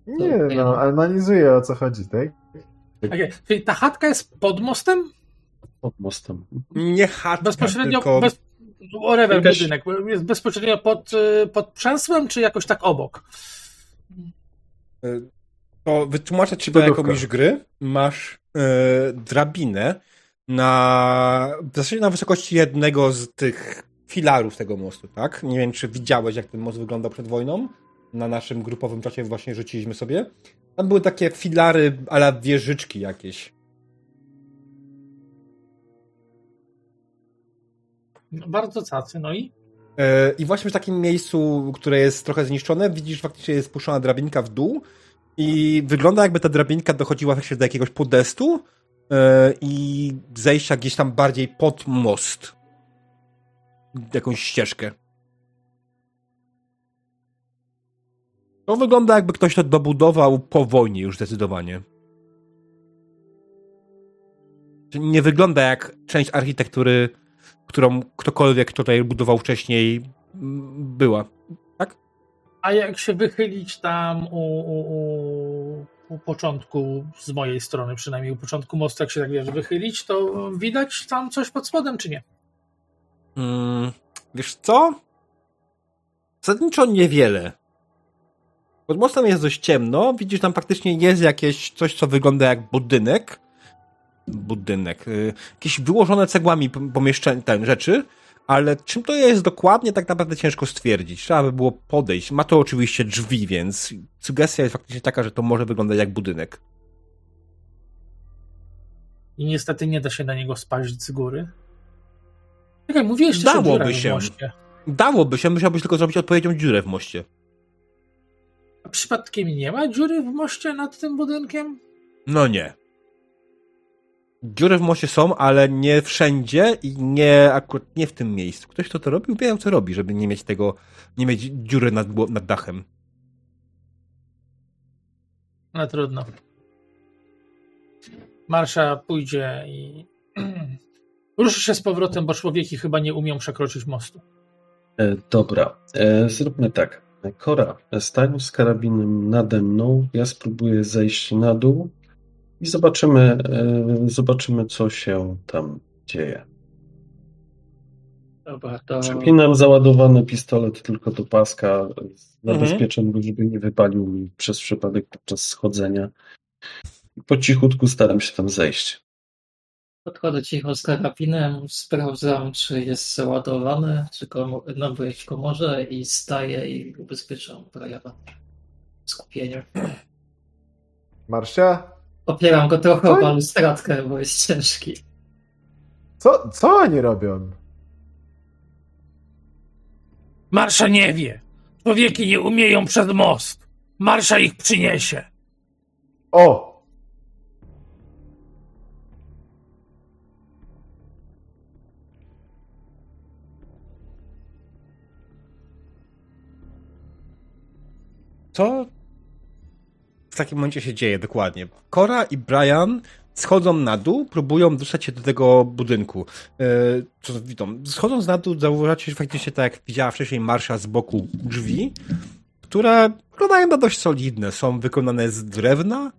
Nie, no, analizuję o co chodzi, tak? Okay. Czyli ta chatka jest pod mostem? Pod mostem. Nie chatka, Bezpośrednio, tylko... bez, whatever, Jakaś- budynek. Jest bezpośrednio pod, y, pod przęsłem, czy jakoś tak obok? Y, To wytłumaczę ci jako mistrz gry. Masz e, drabinę na, w zasadzie na wysokości jednego z tych filarów tego mostu, tak? Nie wiem, czy widziałeś, jak ten most wyglądał przed wojną. Na naszym grupowym czacie właśnie rzuciliśmy sobie. Tam były takie filary ale wieżyczki jakieś. No, bardzo cacy, no i? E, I właśnie w takim miejscu, które jest trochę zniszczone, widzisz faktycznie jest spuszczona drabinka w dół i wygląda jakby ta drabinka dochodziła do jakiegoś podestu e, i zejścia gdzieś tam bardziej pod most. Jakąś ścieżkę. To wygląda jakby ktoś to dobudował po wojnie już zdecydowanie. Nie wygląda jak część architektury, którą ktokolwiek tutaj budował wcześniej była. Tak? A jak się wychylić tam u, u, u, u początku, z mojej strony przynajmniej, u początku mostu, jak się tak wiesz, wychylić, to widać tam coś pod spodem, czy nie? Mm, wiesz co? Zasadniczo niewiele. Pod mostem jest dość ciemno. Widzisz, tam faktycznie jest jakieś coś, co wygląda jak budynek. Budynek. y, Jakieś wyłożone cegłami pomieszczenia, ten rzeczy. Ale czym to jest dokładnie, tak naprawdę ciężko stwierdzić. Trzeba by było podejść. Ma to oczywiście drzwi, więc sugestia jest faktycznie taka, że to może wyglądać jak budynek. I niestety nie da się na niego spaść z góry. Czekaj, mówiłeś o Dałoby się. moście. Dałoby się, musiałbyś tylko zrobić odpowiednią dziurę w moście. A przypadkiem nie ma dziury w moście nad tym budynkiem? No nie. Dziury w moście są, ale nie wszędzie i nie akurat nie w tym miejscu. Ktoś, kto to robił, wiedział, co robi, żeby nie mieć tego, nie mieć dziury nad, nad dachem. No trudno. Marsza pójdzie i ruszy się z powrotem, bo człowieki chyba nie umią przekroczyć mostu. E, dobra, e, zróbmy tak. Kora, stań z karabinem nade mną. Ja spróbuję zejść na dół i zobaczymy, e, zobaczymy, co się tam dzieje. Dobra, to Przypinam załadowany pistolet tylko do paska. Zabezpieczam go, żeby nie wypalił mi przez przypadek podczas schodzenia. I po cichutku staram się tam zejść. Podchodzę cicho z karabinem, sprawdzam, czy jest załadowany, czy komu, byłeś w komorze i staję i ubezpieczam Briana. Skupienie. Marsia? Opieram go trochę Co? o balustradkę, bo jest ciężki. Co, co oni robią? Marsza nie wie. Człowieki nie umieją przez most. Marsza ich przyniesie. O! Co w takim momencie się dzieje dokładnie? Cora i Brian schodzą na dół, próbują dostać się do tego budynku. E, co widzą? Schodząc na dół, zauważacie że faktycznie, tak jak widziała wcześniej Marsza z boku drzwi, które wyglądają na dość solidne. Są wykonane z drewna,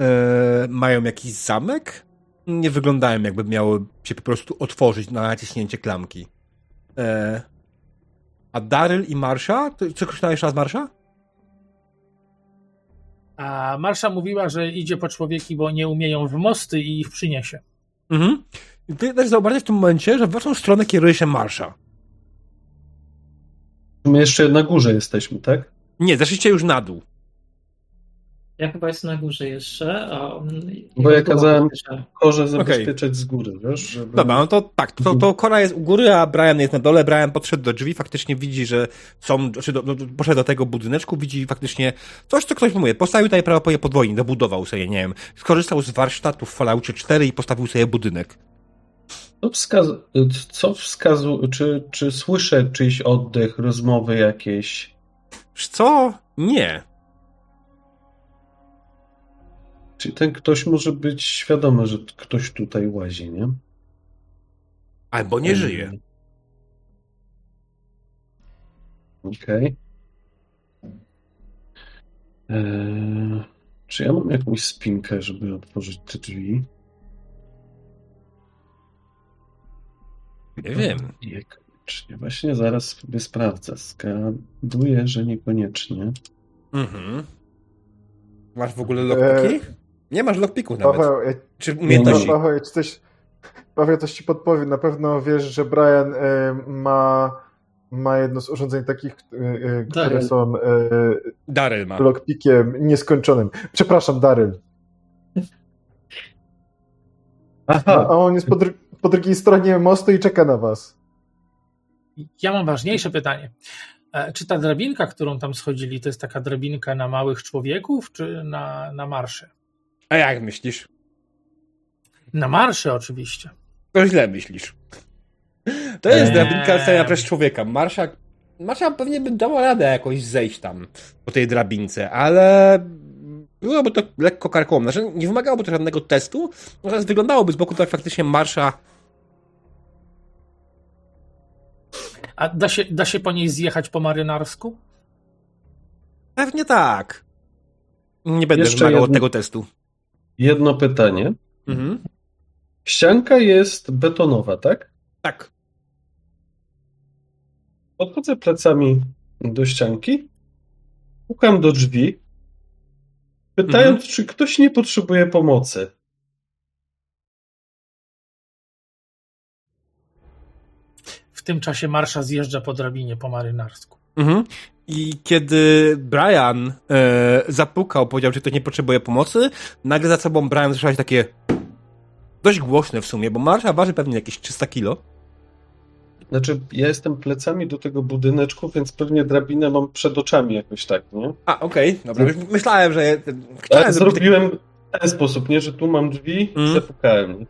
e, mają jakiś zamek. Nie wyglądają jakby miały się po prostu otworzyć na naciśnięcie klamki. E, a Daryl i Marsza? Krzyczała jeszcze raz Marsza? A Marsza mówiła, że idzie po człowieki, bo nie umieją w mosty i ich przyniesie. Mhm. I ty też zauważyłeś w tym momencie, że w waszą stronę kieruje się Marsza. My jeszcze na górze jesteśmy, tak? Nie, zeszliście już na dół. Ja chyba jestem na górze jeszcze, a on... Bo ja kazałem- Że- Korze zabezpieczać z góry, wiesz? Żeby... Dobra, no to tak, to, to Kora jest u góry, a Brian jest na dole. Brian podszedł do drzwi, faktycznie widzi, że są, czy do, do, poszedł do tego budyneczku, widzi faktycznie coś, co ktoś mówi. Postawił tutaj prawie podwojnie, dobudował sobie, nie wiem, skorzystał z warsztatów w Falloutie 4 i postawił sobie budynek. Co, wskazu- co wskazu... Czy, czy słyszę czyjś oddech, rozmowy jakieś? Wiesz co? Nie. Czy ten ktoś może być świadomy, że ktoś tutaj łazi, nie? Albo nie żyje. Okej. Eee, czy ja mam jakąś spinkę, żeby otworzyć te drzwi? Nie wiem. Niekoniecznie. Właśnie zaraz sobie sprawdzę. Zgaduję, że niekoniecznie. Mhm. Masz w ogóle lockpiki? Nie masz lockpików nawet. Paweł, ja, Czy no, umiejętności? Paweł, ja ci coś, Paweł, coś ci podpowiem. Na pewno wiesz, że Brian e, ma, ma jedno z urządzeń takich, e, e, które Daryl. są e, Daryl ma. lockpickiem nieskończonym. Przepraszam, Daryl. Aha, A on jest po, dru- po drugiej stronie mostu i czeka na was. Ja mam ważniejsze pytanie. E, Czy ta drabinka, którą tam schodzili, to jest taka drabinka na małych człowieków, czy na, na marsze? A jak myślisz? Na marsze oczywiście. To źle myślisz. To jest Eee. drabinka stawiana przez człowieka. Marsza, Marsza pewnie by dała radę jakoś zejść tam po tej drabince, ale byłoby to lekko karkołomne. Znaczy, nie wymagałoby to żadnego testu, natomiast wyglądałoby z boku tak faktycznie Marsza A da się, da się po niej zjechać po marynarsku? pewnie tak. Nie będę Jeszcze wymagał od jedno- tego testu. Jedno pytanie. Mhm. Ścianka jest betonowa, tak? Tak. Podchodzę plecami do ścianki, pukam do drzwi, pytając, czy ktoś nie potrzebuje pomocy. W tym czasie marsza zjeżdża po drabinie po marynarsku. Mhm. I kiedy Brian e, zapukał, powiedział, że ktoś nie potrzebuje pomocy, nagle za sobą Brian słyszałeś takie dość głośne w sumie, bo Marsza waży pewnie jakieś 300 kilo. Znaczy, ja jestem plecami do tego budyneczku, więc pewnie drabinę mam przed oczami jakoś tak, nie? A, okej, dobra. Już myślałem, że chciałem taki... zrobiłem w ten sposób, nie? Że tu mam drzwi, Mm. zapukałem.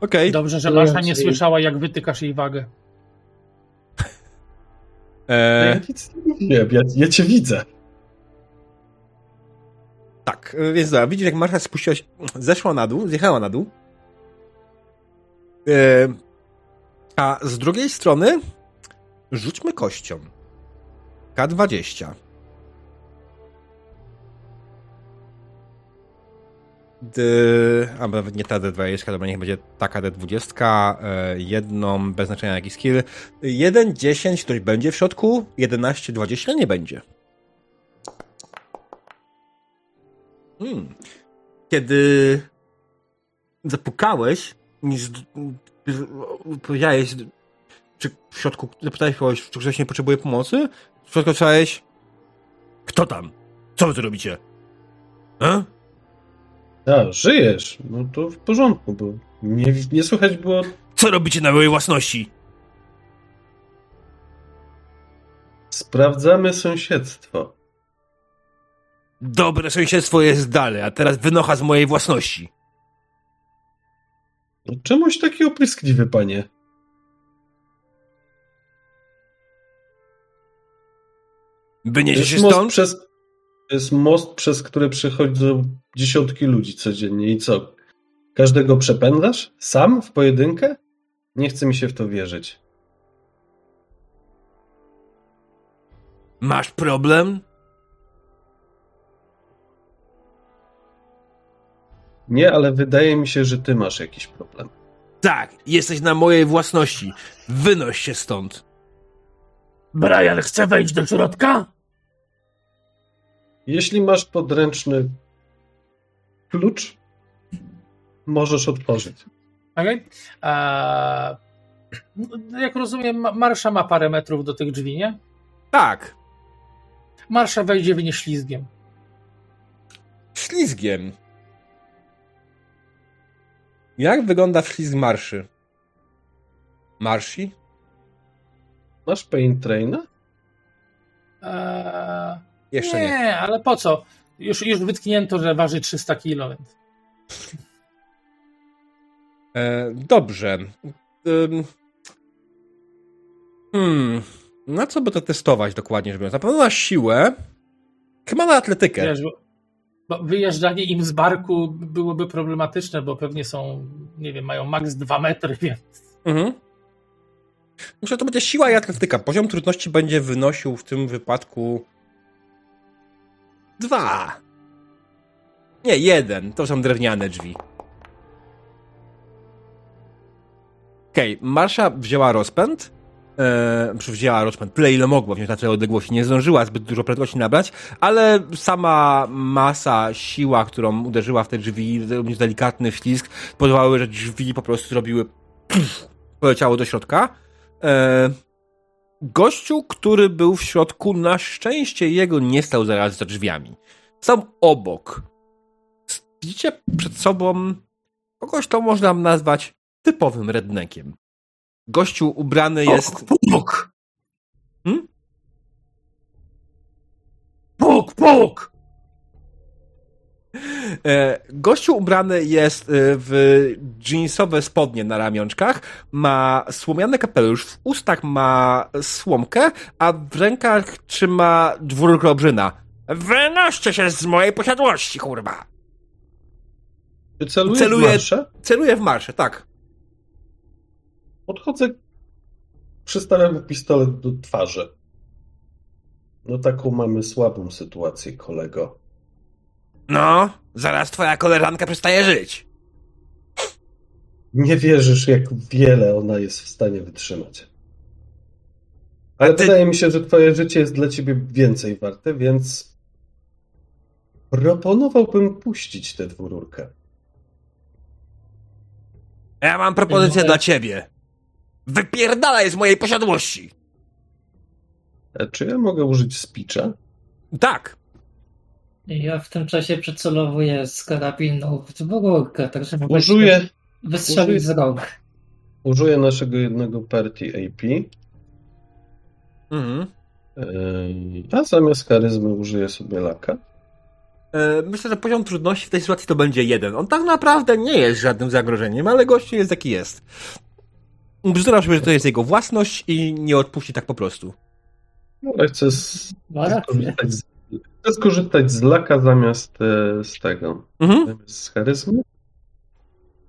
Okej. Dobrze, że marsza nie słyszała, jak wytykasz jej wagę. Ja E, nic nie mówiłem, ja, ja cię widzę. tak, e, więc dobra, widzisz jak Marsza spuściła się, zeszła na dół, zjechała na dół. E, a z drugiej strony rzućmy kością. K20. A, nawet nie ta D20, dobra, niech będzie taka D20, e, jedną, bez znaczenia jaki skill. 1, 10, ktoś będzie w środku, 11, 20 nie będzie. Hmm. Kiedy zapukałeś, z- powiedziałeś, czy w środku, zapytałeś kogoś, czy ktoś nie potrzebuje pomocy, w środku słyszałeś, kto tam? Co wy tu robicie? E? A, żyjesz. No to w porządku, bo nie, nie słychać było. Co robicie na mojej własności? Sprawdzamy sąsiedztwo. Dobre sąsiedztwo jest dalej, a teraz wynocha z mojej własności. No, Czemuś taki opryskliwy, panie? Wyniesie się stąd? przez, to jest most, przez który przechodzą dziesiątki ludzi codziennie. I co? Każdego przepędzasz? Sam? W pojedynkę? Nie chce mi się w to wierzyć. Masz problem? Nie, ale wydaje mi się, że ty masz jakiś problem. Tak, jesteś na mojej własności. Wynoś się stąd. Brian chce wejść do środka? Jeśli masz podręczny klucz, możesz otworzyć. Okej. Eee, no, Jak rozumiem, ma- marsza ma parę metrów do tych drzwi, nie? Tak, Marsza wejdzie w nie ślizgiem. ślizgiem. Jak wygląda ślizg marszy? Marsi? Masz pain traina? Eee, Jeszcze nie, nie. ale po co? Już, już wytknięto, że waży 300 kilo, więc. E, dobrze. Hmm. Na co by to testować dokładnie biorąc? Na pewno na siłę. Chyba na atletykę. Wiesz, bo wyjeżdżanie im z barku byłoby problematyczne, bo pewnie są, nie wiem, mają maks 2 metry, więc. Mhm. Myślę, że to będzie siła i atletyka. Poziom trudności będzie wynosił w tym wypadku dwa. Nie, jeden. To są drewniane drzwi. Okej, okay. Marsza wzięła rozpęd, e, wzięła rozpęd tyle, ile mogła wziąć na tyle odległości. Nie zdążyła zbyt dużo prędkości nabrać, ale sama masa, siła, którą uderzyła w te drzwi, również delikatny ślizg, spowodowały, że drzwi po prostu zrobiły pff, poleciało do środka. E, gościu, który był w środku, na szczęście jego nie stał zaraz za drzwiami. Stał obok. Widzicie przed sobą kogoś, to można nazwać typowym rednekiem. Gościu ubrany jest... Puk! Hmm? Puk, puk! E, gościu ubrany jest e, w jeansowe spodnie na ramionczkach, ma słomiany kapelusz, w ustach ma słomkę, a w rękach trzyma dwórkę obrzyna. Wynoście się z mojej posiadłości, kurwa! Celuje, celuje w marszę? Celuje w marszę, tak. Podchodzę, przystawiam pistolet do twarzy. No taką mamy słabą sytuację, kolego. No, zaraz twoja koleżanka przestaje żyć. Nie wierzysz, jak wiele ona jest w stanie wytrzymać. Ale ty... wydaje mi się, że twoje życie jest dla ciebie więcej warte, więc proponowałbym puścić tę dwururkę. Ja mam propozycję dla ciebie. Wypierdalaj z mojej posiadłości! A czy ja mogę użyć spicza? Tak. Ja w tym czasie przycelowuję z karabinu w dwururkę, także mogę użyję, wystrzelić użyję, z rąk. Użyję naszego jednego party AP. Mhm. A zamiast charyzmy użyję sobie laka. E, myślę, że poziom trudności w tej sytuacji to będzie jeden. On tak naprawdę nie jest żadnym zagrożeniem, ale gościu jest jaki jest. Bzdura że to jest jego własność i nie odpuści tak po prostu. No, ale chcę, skorzystać z, chcę skorzystać z laka zamiast e, z tego. Mhm. Zamiast z charyzmy.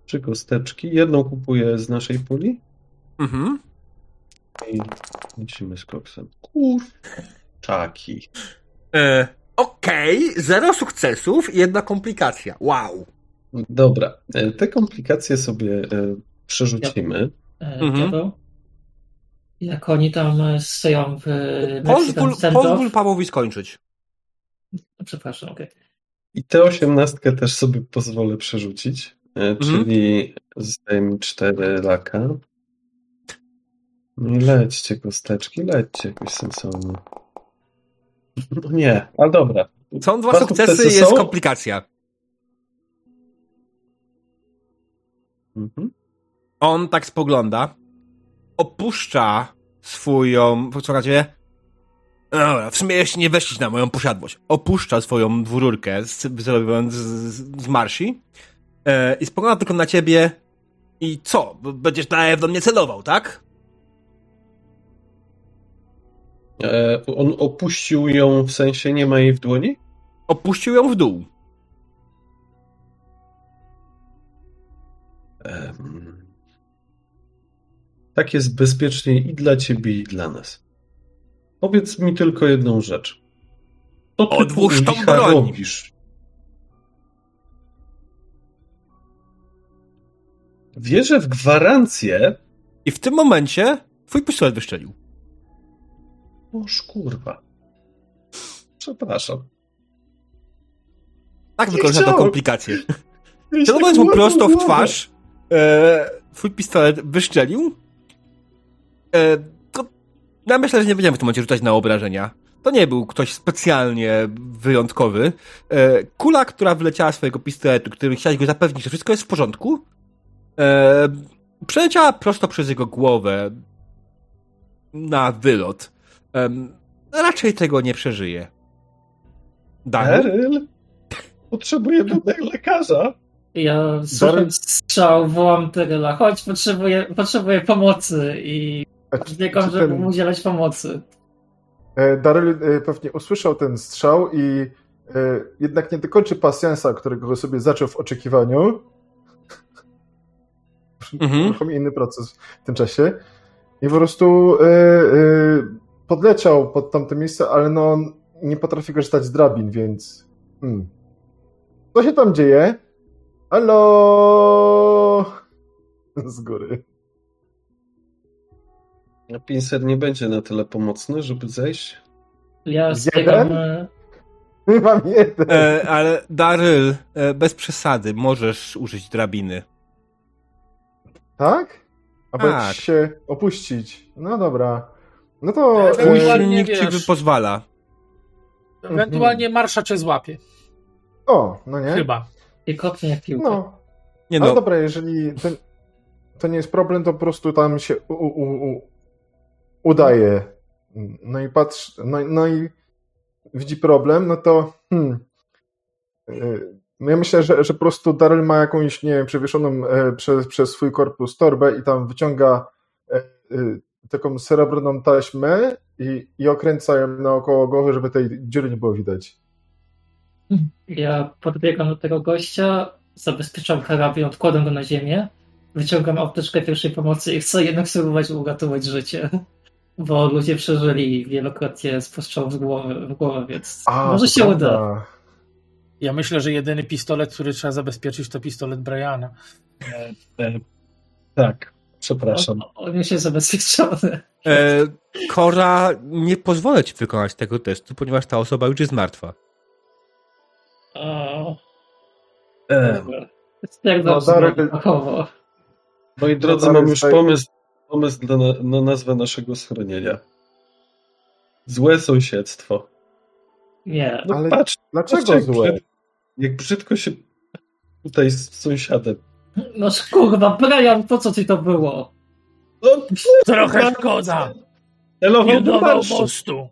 Trzy kosteczki. Jedną kupuję z naszej puli. Mhm. I lecimy z koksem. Kur... Czaki. E, Okej, okay. zero sukcesów i jedna komplikacja. Wow. Dobra, e, te komplikacje sobie e, przerzucimy. E, mhm. Jak oni tam stoją w Pozwól, pozwól Pawłowi skończyć. Przepraszam, okej. Okay. I tę osiemnastkę też sobie pozwolę przerzucić, mhm. czyli zostaje mi cztery laka. No lećcie kosteczki, lećcie jakoś sensownie. No nie, ale dobra. Są dwa, dwa sukcesy, sukcesy jest są? komplikacja. Mhm. On tak spogląda, opuszcza swoją, posłuchajcie, no dobra, w sumie jeszcze nie weszlić na moją posiadłość. Opuszcza swoją dwururkę, zrobiąc z, z, z marsi e, i spogląda tylko na ciebie i co? Będziesz dalej do mnie celował, tak? E, on opuścił ją, w sensie nie ma jej w dłoni? Opuścił ją w dół. Um, tak jest bezpieczniej i dla ciebie, i dla nas. Powiedz mi tylko jedną rzecz. Co ty Odłóż tą broń. robisz? Wierzę w gwarancję. I w tym momencie twój pistolet wyszczelił. Oż kurwa. Przepraszam. Tak wykorzysta to komplikacje. Celując mu prosto w twarz, e, twój pistolet wyszczelił. E, ja myślę, że nie będziemy w tym momencie rzucać na obrażenia. To nie był ktoś specjalnie wyjątkowy. E, kula, która wleciała z swojego pistoletu, który chciałeś go zapewnić, że wszystko jest w porządku, e, przeleciała prosto przez jego głowę na wylot. E, raczej tego nie przeżyje. Daryl? Potrzebujemy lekarza. Ja słucham strzał, wołam Daryla, chodź, potrzebuję, potrzebuję pomocy i biegam, żeby ten... mu udzielać pomocy. E, Daryl e, pewnie usłyszał ten strzał i e, jednak nie dokończy pasjansa, którego sobie zaczął w oczekiwaniu. Mhm. inny proces w tym czasie. I po prostu podleciał pod tamte miejsce, ale no nie potrafi korzystać z drabin, więc... Hmm. Co się tam dzieje? Halo! Z góry. A Pincer nie będzie na tyle pomocny, żeby zejść? Ja zbiegam... e, Mam jeden. E, ale Daryl, e, bez przesady, możesz użyć drabiny. Tak? Albo Tak. się opuścić. No dobra. No to... Mój e, Ewentualnie silnik ci wiesz. pozwala. Ewentualnie marsza cię złapie. O, no nie? Chyba. I kopnie jak piłkę. No. Nie Ale no, dobra, jeżeli to, to nie jest problem, to po prostu tam się u, u, u, udaje. No i patrz, no, no i widzi problem, no to hmm, y, ja myślę, że, że po prostu Daryl ma jakąś, nie wiem, przewieszoną e, przez, przez swój korpus torbę i tam wyciąga e, taką srebrną taśmę i, i okręca ją naokoło głowy, żeby tej dziury nie było widać. Ja podbiegam do tego gościa, zabezpieczam karabin, odkładam go na ziemię, wyciągam apteczkę pierwszej pomocy i chcę jednak spróbować uratować życie. Bo ludzie przeżyli wielokrotnie z postrzału w głowę, w głowę więc A, może się prawda. uda. Ja myślę, że jedyny pistolet, który trzeba zabezpieczyć, to pistolet Briana. E, e, tak, przepraszam. On, on już jest zabezpieczony. e, Kora, nie pozwolę ci wykonać tego testu, ponieważ ta osoba już jest martwa. O, E, dobra. Stwierdzam, No, fachowo. moi drodzy, mam już pomysł, pomysł na, na nazwę naszego schronienia. Złe sąsiedztwo. Nie. No Ale patrz, Dlaczego patrz, jak, złe? brzyd- jak brzydko się tutaj z sąsiadem. No kurwa, Brian, po co ci to było? No, Trochę szkoda. celował Nie marszu. mostu.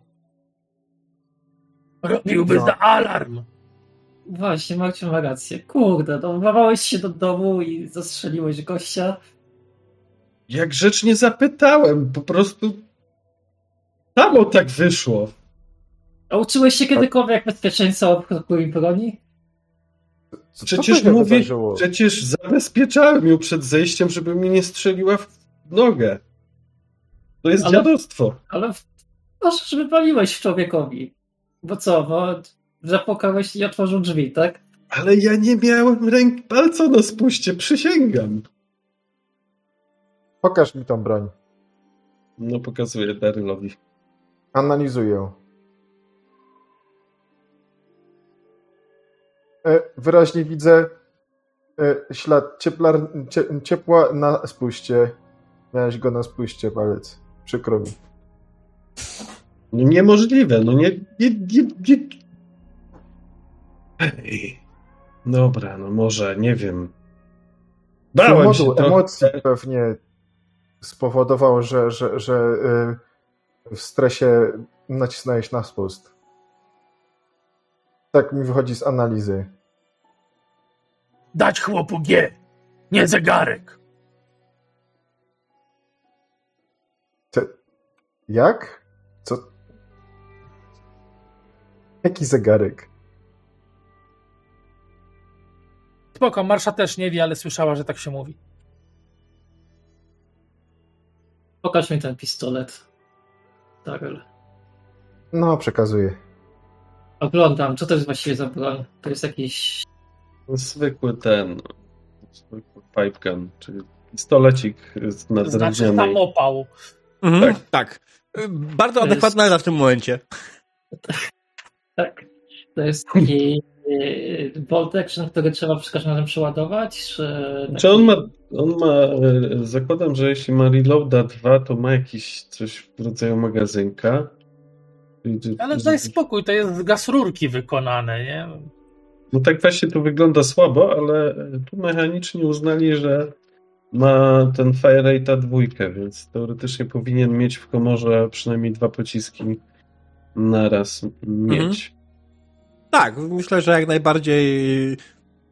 Robiłby No. za alarm. Właśnie, Marcin ma rację. Kurde, no się do domu i zastrzeliłeś gościa. Jak grzecznie zapytałem, po prostu samo tak wyszło. A uczyłeś się kiedykolwiek bezpieczeństwa od i broni? Co- Przecież mówię, przecież zabezpieczałem ją przed zejściem, żeby mi nie strzeliła w nogę. To jest Ale- dziadostwo. Ale w- proszę, że wypaliłeś człowiekowi. Bo co, bo zapukałeś i otworzył drzwi, tak? Ale ja nie miałem ręk palca na spuście, przysięgam. Pokaż mi tą broń. No pokazuję Darylowi. Analizuję. E, Wyraźnie widzę e, ślad cieplar, ciepła na spuście. Miałeś go na spuście, palec. Przykro mi. No niemożliwe, no nie... nie, nie, nie. Ej. Dobra, no może, nie wiem. Bałem się emocji pewnie spowodował, że, że, że e, w stresie nacisnąłeś na spust. Tak mi wychodzi z analizy. Dać chłopu G, nie zegarek. Jak? Co? Jaki zegarek? Spoko, Marsza też nie wie, ale słyszała, że tak się mówi. Pokaż mi ten pistolet. Daryl. No, przekazuję. Oglądam, co to jest właściwie za broń? To jest jakiś... Zwykły ten... Zwykły pipe gun, czyli pistolecik z To znaczy samopał. Mhm, tak. E, Bardzo To jest- adekwatna nazwa w tym momencie. Tak. To jest taki bolt action, który trzeba przy każdym razem przeładować, czy... On ma, on ma, e, zakładam, że jeśli ma reloada 2, to ma jakiś coś w rodzaju magazynka. Ale daj spokój, to jest z gaz rurki wykonane, nie? No tak właśnie to wygląda słabo, ale tu mechanicznie uznali, że ma ten fire rate'a dwójkę, więc teoretycznie powinien mieć w komorze przynajmniej dwa pociski naraz mieć. Tak, myślę, że jak najbardziej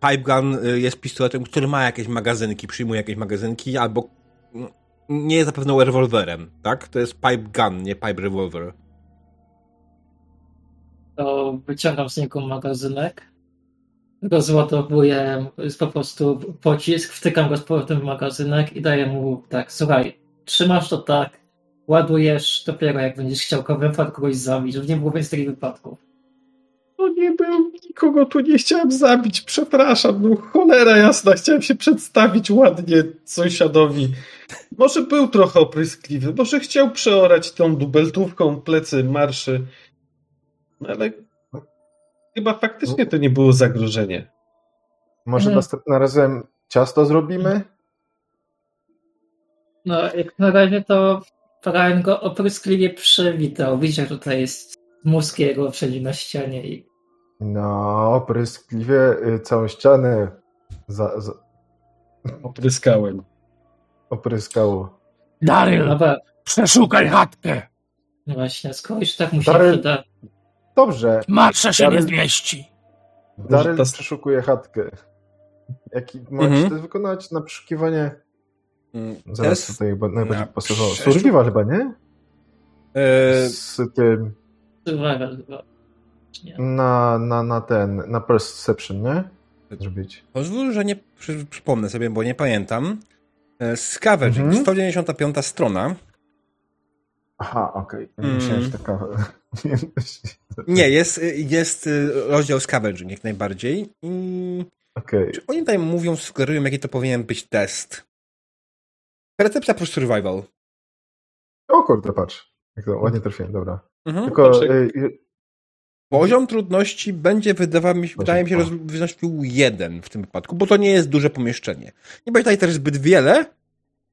Pipe Gun y, jest pistoletem, który ma jakieś magazynki, przyjmuje jakieś magazynki, albo mm, nie jest zapewne rewolwerem, tak? To jest Pipe Gun, nie Pipe Revolver. to wyciągam z niego magazynek, rozładowuję po prostu pocisk, wtykam go z powrotem w magazynek i daję mu tak, słuchaj, trzymasz to tak, ładujesz dopiero jak będziesz chciał kogoś zabić, żeby nie było więcej takich wypadków. To nie był nikogo tu nie chciałem zabić, przepraszam, no cholera jasna, chciałem się przedstawić ładnie sąsiadowi. Może był trochę opryskliwy, może chciał przeorać tą dubeltówką plecy marszy, no ale chyba faktycznie to nie było zagrożenie. Może Mhm. następnym razem ciasto zrobimy? No, jak na razie to Brian go opryskliwie przywitał. Widzisz, jak tutaj jest mózg jego wszędzie na ścianie i No, opryskliwie y, całą ścianę za, za, Opryskałem. opryskało. Daryl, Dobra, przeszukaj chatkę. no właśnie, skoro już tak mu się Daryl- przyda. Dobrze, Marsza się nie Daryl- zmieści. Daryl ta- przeszukuje chatkę. Jaki macie Mhm. to wykonać na przeszukiwanie? Mm, Zaraz test tutaj chyba najbardziej na pasowało. przeszuk- Survival chyba, nie? e, Z tym, Survival chyba. Czy nie? na, na, na ten, na perception, nie? Zrobić. Pozwól, że nie przy, przypomnę sobie, bo nie pamiętam. E, Scavenging, Mhm. 195 strona. Aha, okej. Mm. Myślałem, że taka... Nie, jest, jest y, rozdział Scavenging jak najbardziej. I Okej. czy oni tutaj mówią, sugerują, jaki to powinien być test? Percepcja plus survival. O kurde, patrz. Jak to ładnie trafiłem, dobra. Mhm. Tylko... Patrz, jak- y, y, Poziom trudności będzie, wydawa mi się, wydaje mi się, wynosił jeden w tym wypadku, bo to nie jest duże pomieszczenie. Nie będzie tutaj też zbyt wiele,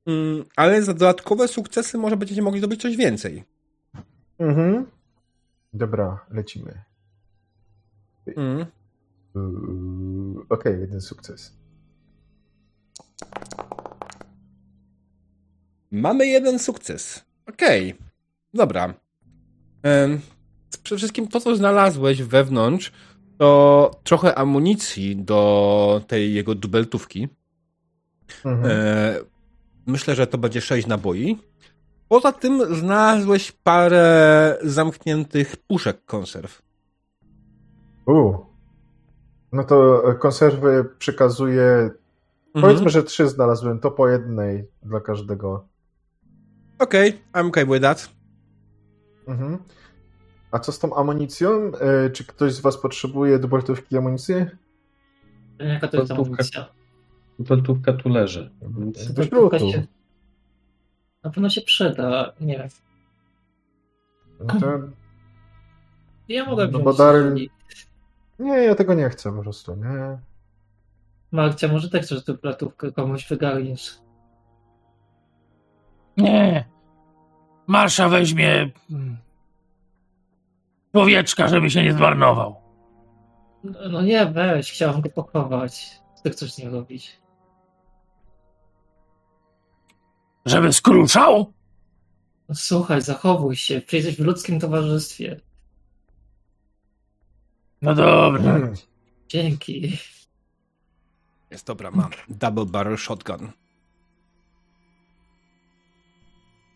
mm, ale za dodatkowe sukcesy może będziecie mogli zdobyć coś więcej. Mhm. Dobra, lecimy. Yy, Okej, jeden sukces. Mamy jeden sukces. Okej. Dobra. Em, Przede wszystkim to, co znalazłeś wewnątrz, to trochę amunicji do tej jego dubeltówki. Mhm. E, myślę, że to będzie 6 naboi. Poza tym znalazłeś parę zamkniętych puszek konserw. U. No to konserwy przekazuję. Mhm. Powiedzmy, że trzy znalazłem, to po jednej dla każdego. Okej, I'm okay with that. Mhm. A co z tą amunicją? E, Czy ktoś z Was potrzebuje dubeltówki amunicji? Jaka to jest amunicja? Dubeltówka tu leży. Więc... Do śrutu. się- Na pewno się przyda. Nie wiem. No to... Ja mogę No wziąć. bo Nie, ja tego nie chcę po prostu, nie. Marcia, może tak chcesz tę platówkę komuś wygarniesz. Nie. Marsza weźmie mm, człowieczka, żeby się nie zmarnował. No, no nie, weź, chciałam go pochować. Ty chcesz z nim robić. Żeby skruszał? No, słuchaj, zachowuj się. Jesteś w ludzkim towarzystwie. No dobra. Dzięki. Jest dobra, mam. Double barrel shotgun.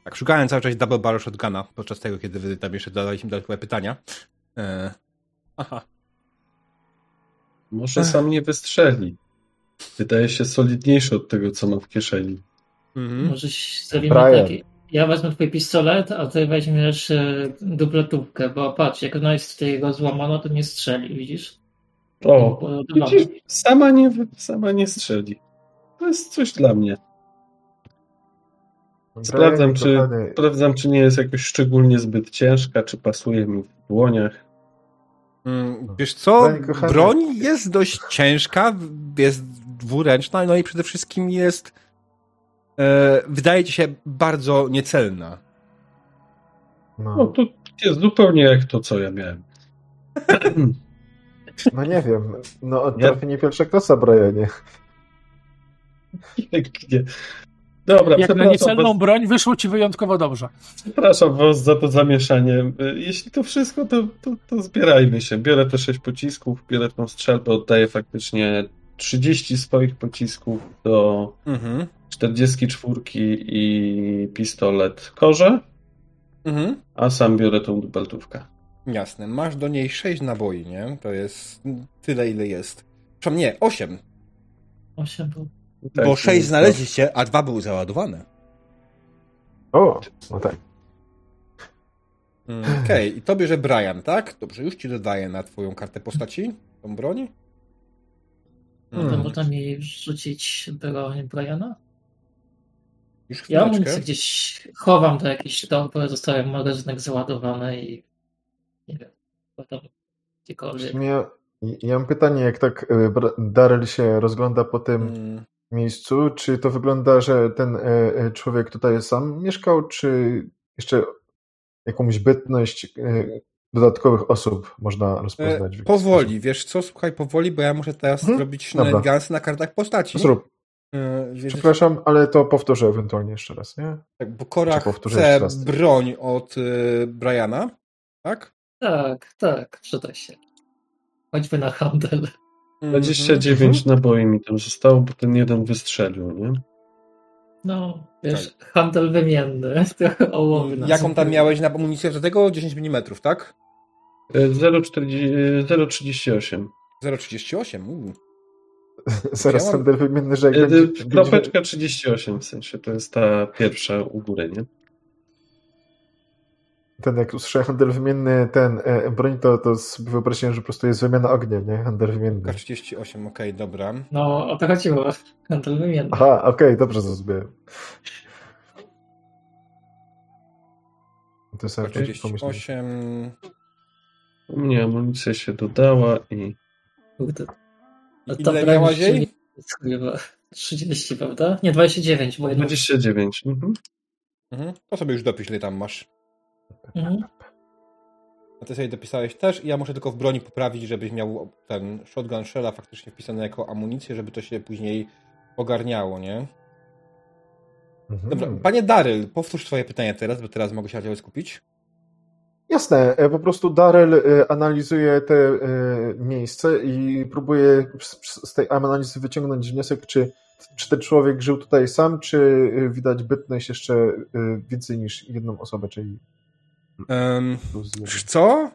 Tak, szukałem cały czas double barrel shotguna podczas tego, kiedy wy tam jeszcze zadaliśmy dodatkowe pytania. E... Aha. Może sam nie wystrzeli. Wydaje się solidniejszy od tego, co ma w kieszeni. Mhm. Może się zrobimy Brian. tak. Ja wezmę twój pistolet, a ty weźmiesz e, dubletówkę, bo patrz, jak ona jest tutaj rozłamana, to nie strzeli, widzisz? O, widzisz, sama nie, sama nie strzeli. To jest coś dla mnie. Sprawdzam, czy, Kochany, sprawdzam, czy nie jest jakoś szczególnie zbyt ciężka, czy pasuje mi w dłoniach. Mm, Wiesz co, broń jest dość ciężka, jest dwuręczna, no i przede wszystkim jest e, wydaje ci się bardzo niecelna. No No, to jest zupełnie jak to, co ja miałem. no nie wiem. No, Ja- trafienie pierwsza klasa, Brianie. Pięknie. Dobra, Jak na niecelną was, broń wyszło ci wyjątkowo dobrze. przepraszam was za to zamieszanie. Jeśli to wszystko, to, to, to zbierajmy się. Biorę te sześć pocisków, biorę tą strzelbę, oddaję faktycznie 30 swoich pocisków do Mhm. 44 i pistolet korze, Mhm. a sam biorę tą dubeltówkę. Jasne, masz do niej 6 naboi, nie? To jest tyle, ile jest. Przepraszam, nie, 8, Osiem był. Tak, bo 6 więc to- znaleźliście, a dwa były załadowane. O, no tak. Mm, Okej, i to bierze Brian, tak? Dobrze, już ci dodaję na twoją kartę postaci. tą broń? To Hmm. można mi rzucić broń Briana? Już Ja amunicję gdzieś chowam do jakiejś torby, zostawiam magazynek załadowany i nie wiem, potem gdziekolwiek. ja, ja mam pytanie, jak tak e, Daryl się rozgląda po tym Mm, miejscu, czy to wygląda, że ten e, e, człowiek tutaj sam mieszkał, czy jeszcze jakąś bytność e, dodatkowych osób można rozpoznać? E, powoli, wiesz co, słuchaj, powoli, bo ja muszę teraz Mhm. zrobić gansy na kartach postaci. sposób? Zrób. E, więc- Przepraszam, ale to powtórzę ewentualnie jeszcze raz, nie? Tak, bo powtórzę chce raz? broń od y, Briana, tak? Tak, tak, przyda się. Choćby na handel. Mhm. 29 naboi mi tam zostało, bo ten jeden wystrzelił, nie? No, wiesz, handel wymienny, trochę ołowy na Jaką tam miałeś na amunicję do tego? 10 mm, tak? E, 0,40 e, 0,38. 0,38. uu. Zaraz handel wymienny, że jak E, będzie... Kropeczka 38 w sensie, to jest ta pierwsza u góry, nie? Ten, jak usłyszę handel wymienny, ten e, broń, to, to sobie wyobraziłem, że po prostu jest wymiana ognia, nie? Handel wymienny. K38, okej, dobra. No, o to chodziło. Handel wymienny. Aha, okej, dobrze zrozumiałem. To pomyśleć. K38. U mnie amunicja się dodała i Kurde. No Ile to broń miałaś jej? nie jest chyba 30, prawda? Nie, 29, bo jedno... 29. Mhm. Mhm. To sobie już dopisz, ile tam masz. Mhm. A ty sobie dopisałeś też i ja muszę tylko w broni poprawić, żebyś miał ten shotgun shella faktycznie wpisany jako amunicję, żeby to się później ogarniało, nie? Mhm. Dobra, panie Daryl, powtórz swoje pytanie teraz, bo teraz mogę się na ciebie skupić. Jasne, e, po prostu Daryl e, analizuje te e, miejsce i próbuje z, tej analizy wyciągnąć wniosek, czy, czy ten człowiek żył tutaj sam, czy widać bytność jeszcze więcej niż jedną osobę, czyli Um, co?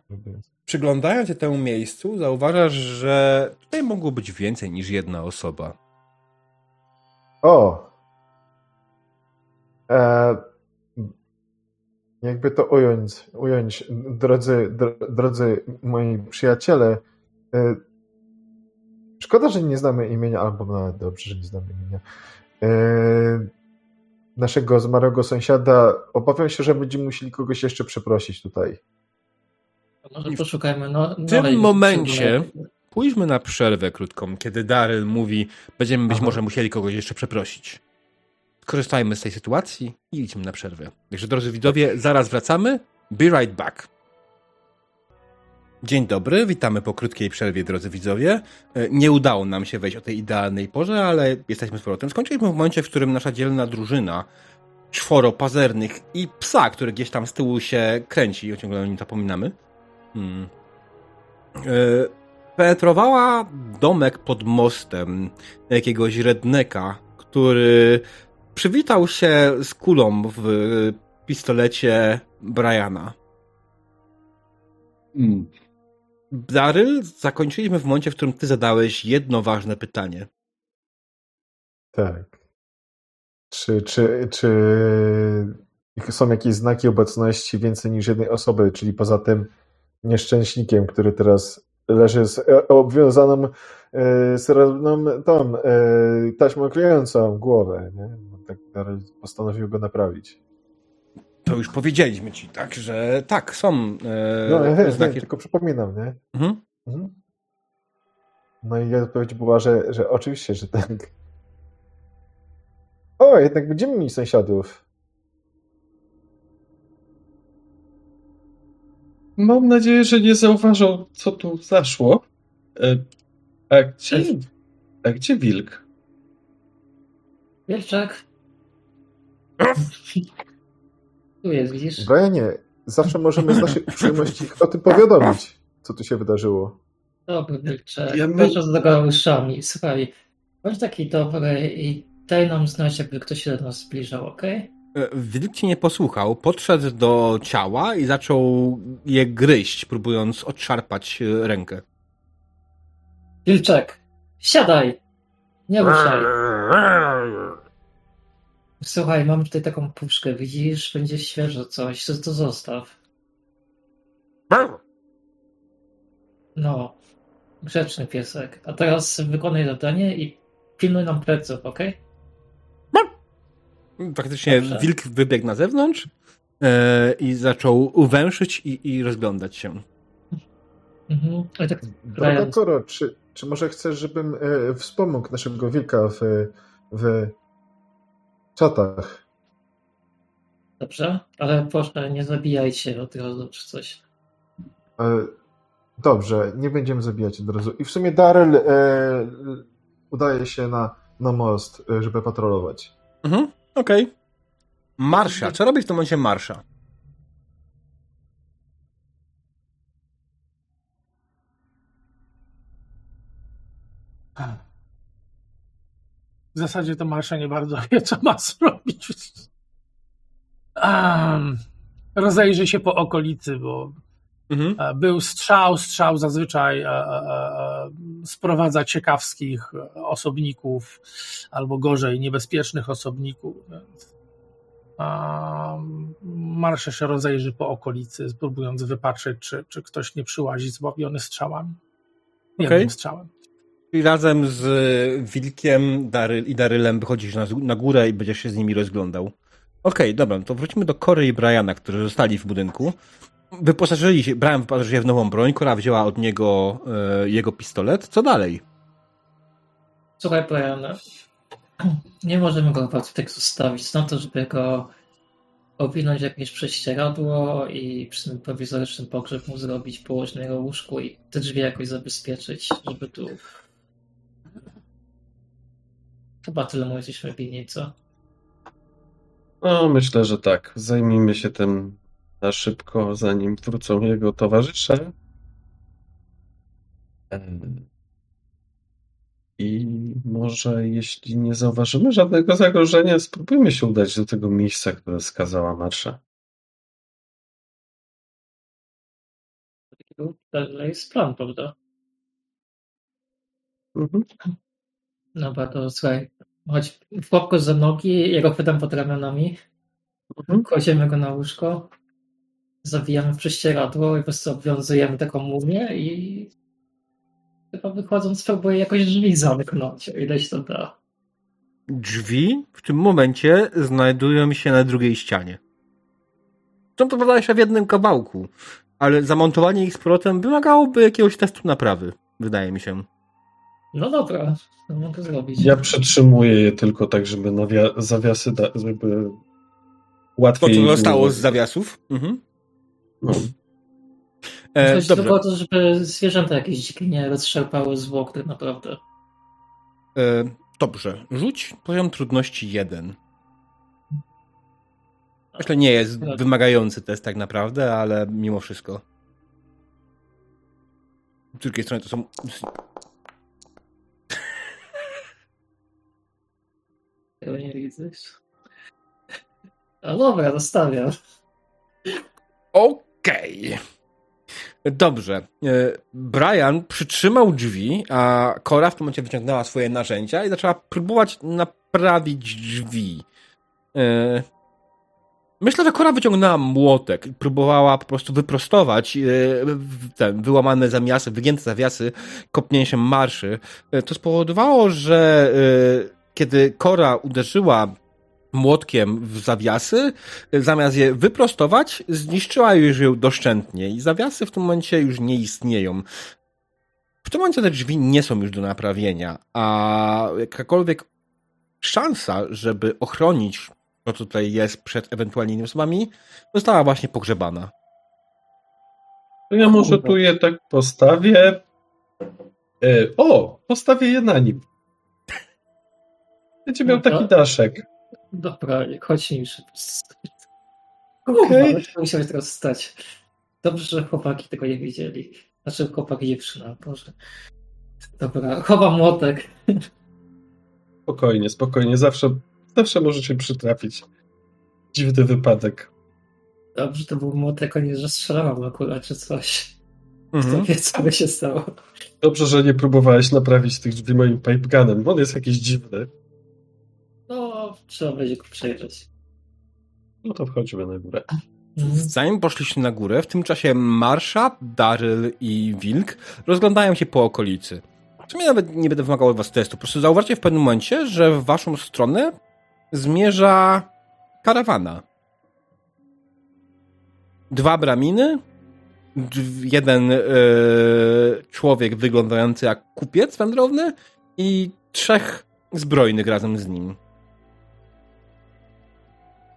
Przyglądając się temu miejscu, zauważasz, że tutaj mogło być więcej niż jedna osoba. O! E, jakby to ująć, ująć drodzy, dr, drodzy moi przyjaciele, e, szkoda, że nie znamy imienia, albo nawet dobrze, że nie znamy imienia, e, naszego zmarłego sąsiada. Obawiam się, że będziemy musieli kogoś jeszcze przeprosić tutaj. To Może poszukajmy no, W tym momencie pójdźmy na przerwę krótką, kiedy Daryl mówi, będziemy być Aha. może musieli kogoś jeszcze przeprosić. Korzystajmy z tej sytuacji i idźmy na przerwę. Także drodzy widzowie, zaraz wracamy. Be right back. Dzień dobry, witamy po krótkiej przerwie, drodzy widzowie. E, Nie udało nam się wejść o tej idealnej porze, ale jesteśmy z powrotem. Skończyliśmy w momencie, w którym nasza dzielna drużyna czworo pazernych i psa, który gdzieś tam z tyłu się kręci, ciągle o nim zapominamy. Hmm. E, penetrowała domek pod mostem jakiegoś redneka, który przywitał się z kulą w pistolecie Briana. Mm. Daryl, zakończyliśmy w momencie, w którym ty zadałeś jedno ważne pytanie. Tak. Czy, czy, czy są jakieś znaki obecności więcej niż jednej osoby, czyli poza tym nieszczęśnikiem, który teraz leży z e, obwiązaną e, srebrną tą e, taśmą klejącą głowę, nie? Tak Daryl postanowił go naprawić. To już powiedzieliśmy ci, tak, że tak, są e, No, he, he, znaki. tylko przypominam, nie? Mhm. Mhm. No i odpowiedź była, że, że oczywiście, że tak. O, jednak będziemy mieli sąsiadów. Mam nadzieję, że nie zauważą, co tu zaszło. E, A gdzie, a gdzie wilk? Wilczek. Tu jest, widzisz? Brianie, zawsze możemy z naszej uprzejmości o tym powiadomić, co tu się wydarzyło. Dobry Wilczek. Ja Proszę z tego uszami. Słuchaj, bądź taki dobry i daj nam znać, jakby ktoś się do nas zbliżał, okej? E, Wilk nie posłuchał, podszedł do ciała i zaczął je gryźć, próbując odszarpać e, rękę. Wilczek, siadaj! Nie ruszaj. Słuchaj, mam tutaj taką puszkę, widzisz? Będzie świeżo coś, to, to zostaw. No. Grzeczny piesek. A teraz wykonaj zadanie i pilnuj nam pleców, ok? Faktycznie Dobrze. wilk wybiegł na zewnątrz e, i zaczął uwęszyć i, i rozglądać się. Mhm. I tak Droga Koro, czy, czy może chcesz, żebym e, wspomógł naszego wilka w, w czatach? dobrze, ale proszę nie zabijajcie od razu czy coś. E, dobrze, nie będziemy zabijać od razu. I w sumie Daryl e, udaje się na, na most, e, żeby patrolować. Mhm, okej. Marsza. Co robi w tym momencie Marsza? W zasadzie to Marsza nie bardzo wie, co ma zrobić. Um, rozejrzy się po okolicy, bo Mhm. e, był strzał. Strzał zazwyczaj e, e, sprowadza ciekawskich osobników, albo gorzej, niebezpiecznych osobników. Um, Marsza się rozejrzy po okolicy, próbując wypatrzeć, czy, czy ktoś nie przyłazi zbawiony strzałami. Jednym Okej. strzałem. I razem z Wilkiem Daryl, i Darylem wychodzisz na, na górę i będziesz się z nimi rozglądał. Okej, dobra, to wróćmy do Kory i Briana, którzy zostali w budynku. Wyposażyli się, Brian wyposażył się w nową broń, Kora wzięła od niego e, jego pistolet. Co dalej? Słuchaj, Brian, nie możemy go chyba tak zostawić na to, żeby go owinąć jakieś prześcieradło i przy tym prowizorycznym pogrzeb zrobić, położyć na jego łóżku i te drzwi jakoś zabezpieczyć, żeby tu... Chyba tyle mu jesteśmy winni, co? No, myślę, że tak. Zajmijmy się tym na szybko, zanim wrócą jego towarzysze. Em, I może jeśli nie zauważymy żadnego zagrożenia, spróbujmy się udać do tego miejsca, które wskazała Marsza. To jest plan, prawda? Mhm. Dobra, to słuchaj, chodź w popko za nogi, ja go chwytam pod ramionami, Mhm. kładziemy go na łóżko, zawijamy w prześcieradło i po prostu obwiązujemy taką mumię i chyba wychodząc spróbuję jakoś drzwi zamknąć, o ile się to da. Drzwi w tym momencie znajdują się na drugiej ścianie. Są to prawda jeszcze w jednym kawałku, ale zamontowanie ich z powrotem wymagałoby jakiegoś testu naprawy, wydaje mi się. No dobra, to mogę zrobić. Ja przytrzymuję je tylko tak, żeby nawia- zawiasy, da- żeby To, łatwiej... co zostało z zawiasów. Mhm. No. E, Chodzi dobrze. tylko o to, żeby zwierzęta jakieś dzikie nie rozszarpały zwłok tak naprawdę. E, dobrze. Rzuć poziom trudności 1. Myślę, nie jest wymagający test tak naprawdę, ale mimo wszystko. Z drugiej strony to są. Tego nie widzisz. A dobra, zostawiam. Okej. Dobrze. E, Brian przytrzymał drzwi, a Cora w tym momencie wyciągnęła swoje narzędzia i zaczęła próbować naprawić drzwi. E, Myślę, że Cora wyciągnęła młotek i próbowała po prostu wyprostować e, ten wyłamane zawiasy, wygięte zawiasy kopnięciem marszy. To spowodowało, że kiedy Cora uderzyła młotkiem w zawiasy, zamiast je wyprostować, zniszczyła już ją doszczętnie i zawiasy w tym momencie już nie istnieją. W tym momencie te drzwi nie są już do naprawienia, a jakakolwiek szansa, żeby ochronić to, co tutaj jest przed ewentualnymi osobami, została właśnie pogrzebana. Ja może tu je tak postawię. E, o, postawię je na nim. Będzie miał taki daszek. Dobra, chodź niż. Okej. Kurwa, musiałeś teraz stać. Dobrze, że chłopaki tego nie widzieli. Znaczy chłopak dziewczyna, Boże. Dobra, chowam młotek. Spokojnie, spokojnie. Zawsze, zawsze możecie przytrafić. Dziwny wypadek. Dobrze, to był młotek, a nie, że strzelałam akurat, czy coś. Kto Mhm. wie, co by się stało. Dobrze, że nie próbowałeś naprawić tych drzwi moim pipegunem, on jest jakiś dziwny. Trzeba będzie go przejrzeć. No to wchodzimy na górę. Zanim poszliście na górę, w tym czasie Marsza, Daryl i Wilk rozglądają się po okolicy. W sumie nawet nie będę wymagał od was testu. Po prostu zauważcie w pewnym momencie, że w waszą stronę zmierza karawana. Dwa braminy, jeden e, człowiek wyglądający jak kupiec wędrowny i trzech zbrojnych razem z nim.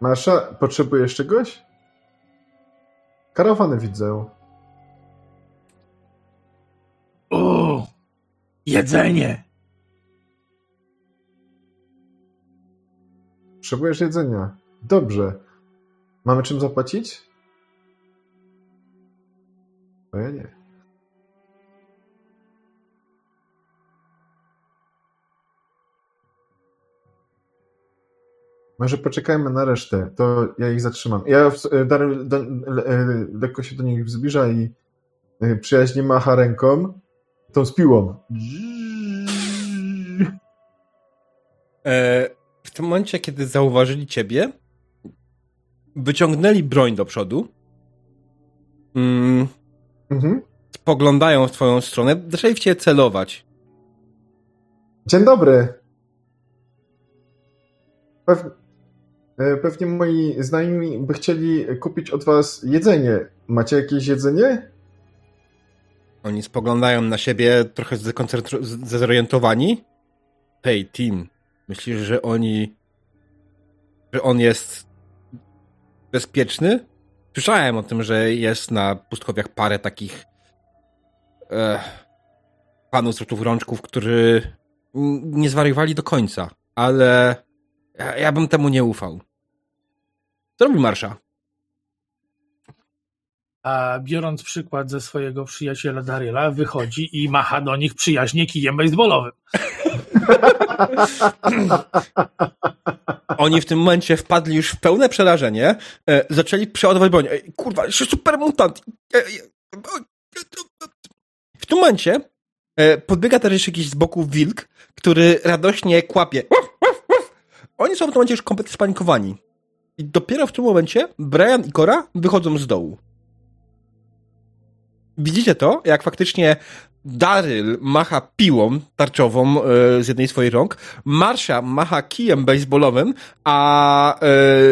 Marsza, potrzebujesz czegoś? Karawany widzę. O, jedzenie. Potrzebujesz jedzenia. Dobrze. Mamy czym zapłacić? No ja nie. Może poczekajmy na resztę, to ja ich zatrzymam. Ja Daryl do, le, lekko się do nich zbliża i przyjaźnie macha ręką tą z piłą. E, w tym momencie, kiedy zauważyli ciebie, wyciągnęli broń do przodu. Mm, mhm. Spoglądają w twoją stronę, zaczęli w ciebie celować. Dzień dobry. Pew... E, pewnie moi znajomi by chcieli kupić od was jedzenie. Macie jakieś jedzenie? Oni spoglądają na siebie trochę zdezorientowani. Hej, Tim, myślisz, że oni... że on jest bezpieczny? Słyszałem o tym, że jest na pustkowiach parę takich e, panów z rączków, którzy nie zwariowali do końca, ale ja, ja bym temu nie ufał. Co robi Marsza? A biorąc przykład ze swojego przyjaciela Daryla, wychodzi i macha do nich przyjaźnie kijem baseballowym. Oni w tym momencie wpadli już w pełne przerażenie, e, zaczęli przeładować broń. Kurwa, jeszcze super mutant. E, e, w tym momencie e, podbiega też jakiś z boku wilk, który radośnie kłapie. Oni są w tym momencie już kompletnie spanikowani. I dopiero w tym momencie Brian i Cora wychodzą z dołu. Widzicie to, jak faktycznie Daryl macha piłą tarczową e, z jednej swojej rąk, Marsha macha kijem baseballowym, a e,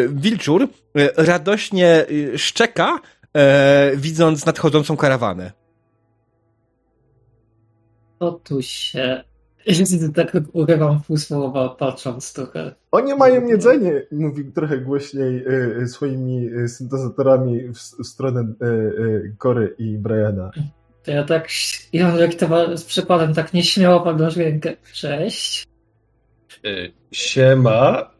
Wilczur e, radośnie szczeka, widząc nadchodzącą karawanę. Otóż się tak urywam pół słowa, patrząc trochę. Oni mają jedzenie, mówi trochę głośniej y, swoimi syntezatorami w, w stronę y, y, Kory i Briana. To ja tak, ja jak to z przykładem tak nieśmiało podnoszę rękę. Cześć. Siema.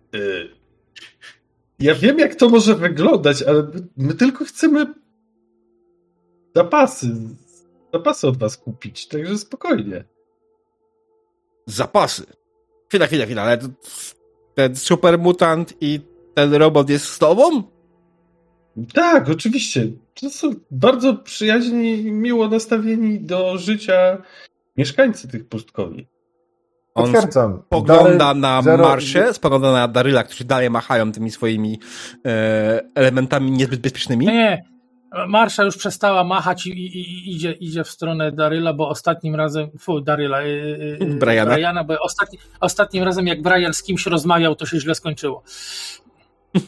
Ja wiem, jak to może wyglądać, ale my tylko chcemy zapasy, zapasy od was kupić, także spokojnie zapasy. Chwila, chwila, chwila, ale ten super mutant i ten robot jest z tobą? Tak, oczywiście. To są bardzo przyjaźni, miło nastawieni do życia mieszkańcy tych pustkowi. On Potwierdzam. spogląda na zero... Marszę, spogląda na Daryla, którzy dalej machają tymi swoimi e, elementami niezbyt bezpiecznymi. Nie, Marsza już przestała machać i, i, i, idzie, idzie w stronę Daryla, bo ostatnim razem, fu, Daryla, yy, Briana. Briana, bo ostatni, ostatnim razem jak Brian z kimś rozmawiał, to się źle skończyło.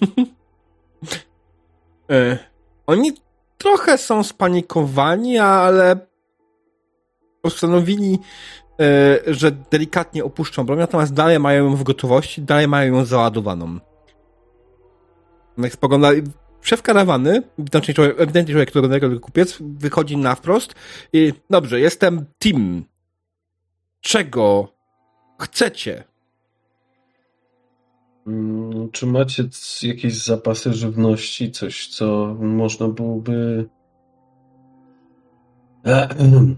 e, oni trochę są spanikowani, ale postanowili, e, że delikatnie opuszczą broń, natomiast dalej mają ją w gotowości, dalej mają ją załadowaną. Jak spoglądali, szef karawany, znaczy człowiek, ewidentnie człowiek, którego kupiec, wychodzi na wprost i dobrze, jestem Tim. Czego chcecie? Hmm, czy macie jakieś zapasy żywności, coś, co można byłoby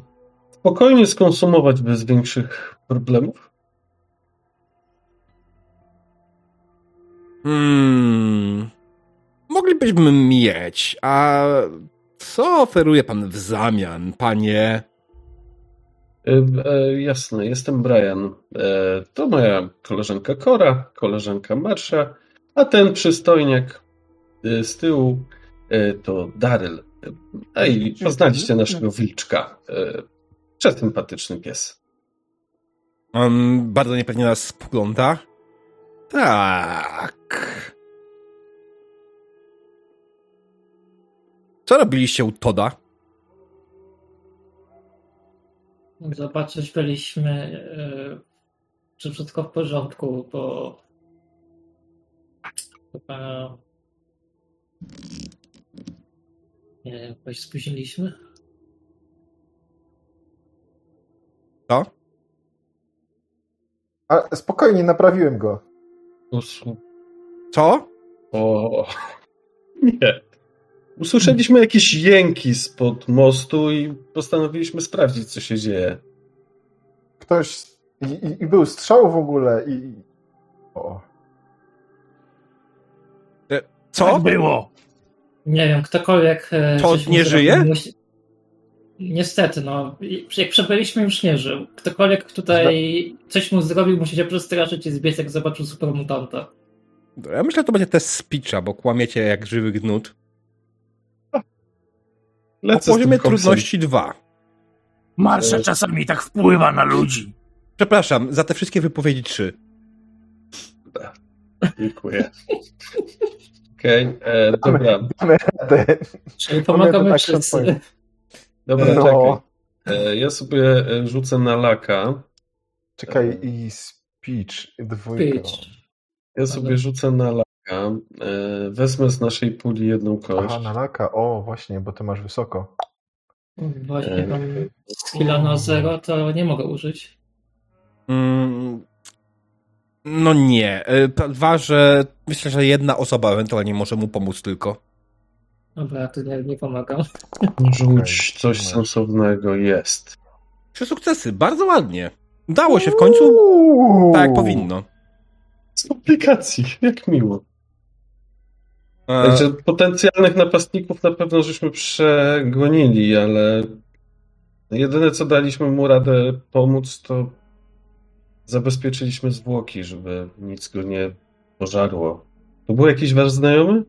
spokojnie skonsumować bez większych problemów? Hmm moglibyśmy mieć, a co oferuje pan w zamian, panie? E, e, jasne, jestem Brian. E, to moja koleżanka Kora, koleżanka Marsza, a ten przystojniak e, z tyłu e, to Daryl. I poznaliście naszego wilczka. E, Przesympatyczny pies. On bardzo niepewnie nas spogląda. Tak. Co robiliście u Toda? Zobaczyć byliśmy, e, czy wszystko w porządku, bo chyba nie wiem, jakoś spóźniliśmy. Co? A spokojnie, naprawiłem go. Co? O, nie. Usłyszeliśmy jakieś jęki spod mostu i postanowiliśmy sprawdzić, co się dzieje. Ktoś. I, i, i był strzał w ogóle i. O. Co? Tak było. Nie wiem, ktokolwiek. e, To nie żyje? Musi... Niestety, no. Jak przebyliśmy, już nie żył. Ktokolwiek tutaj coś mu zrobił, musi się przestraszyć i zbiec, jak zobaczył supermutanta. Ja myślę, że to będzie test speecha, bo kłamiecie jak żywy gnut. O Lecę tym poziomie trudności 2. Marsza czasami tak wpływa na ludzi. Przepraszam, za te wszystkie wypowiedzi 3. Dziękuję. Okej, e, dobra, Damy radę. Czyli pomagamy tak, wszyscy. dobra, No. czekaj. E, ja sobie e, rzucę na laka. Czekaj, i speech dwójka. Pitch. Ja sobie rzucę na laka. E, wezmę z naszej puli jedną kość. Aha, na laka. O, właśnie, bo ty masz wysoko. Właśnie mam skilla na zero, to nie mogę użyć. Mm, no nie. Y, Dwa, że myślę, że jedna osoba ewentualnie może mu pomóc tylko. Dobra, ja tu nie, nie pomagam. Rzuć coś masz. sensownego. Jest. Trzy sukcesy, bardzo ładnie. Dało się w końcu Uuu. tak jak powinno. Z komplikacji, jak miło. E, Także potencjalnych napastników na pewno żeśmy przegonili, ale jedyne co daliśmy mu radę pomóc, to zabezpieczyliśmy zwłoki, żeby nic go nie pożarło. To był jakiś wasz znajomy?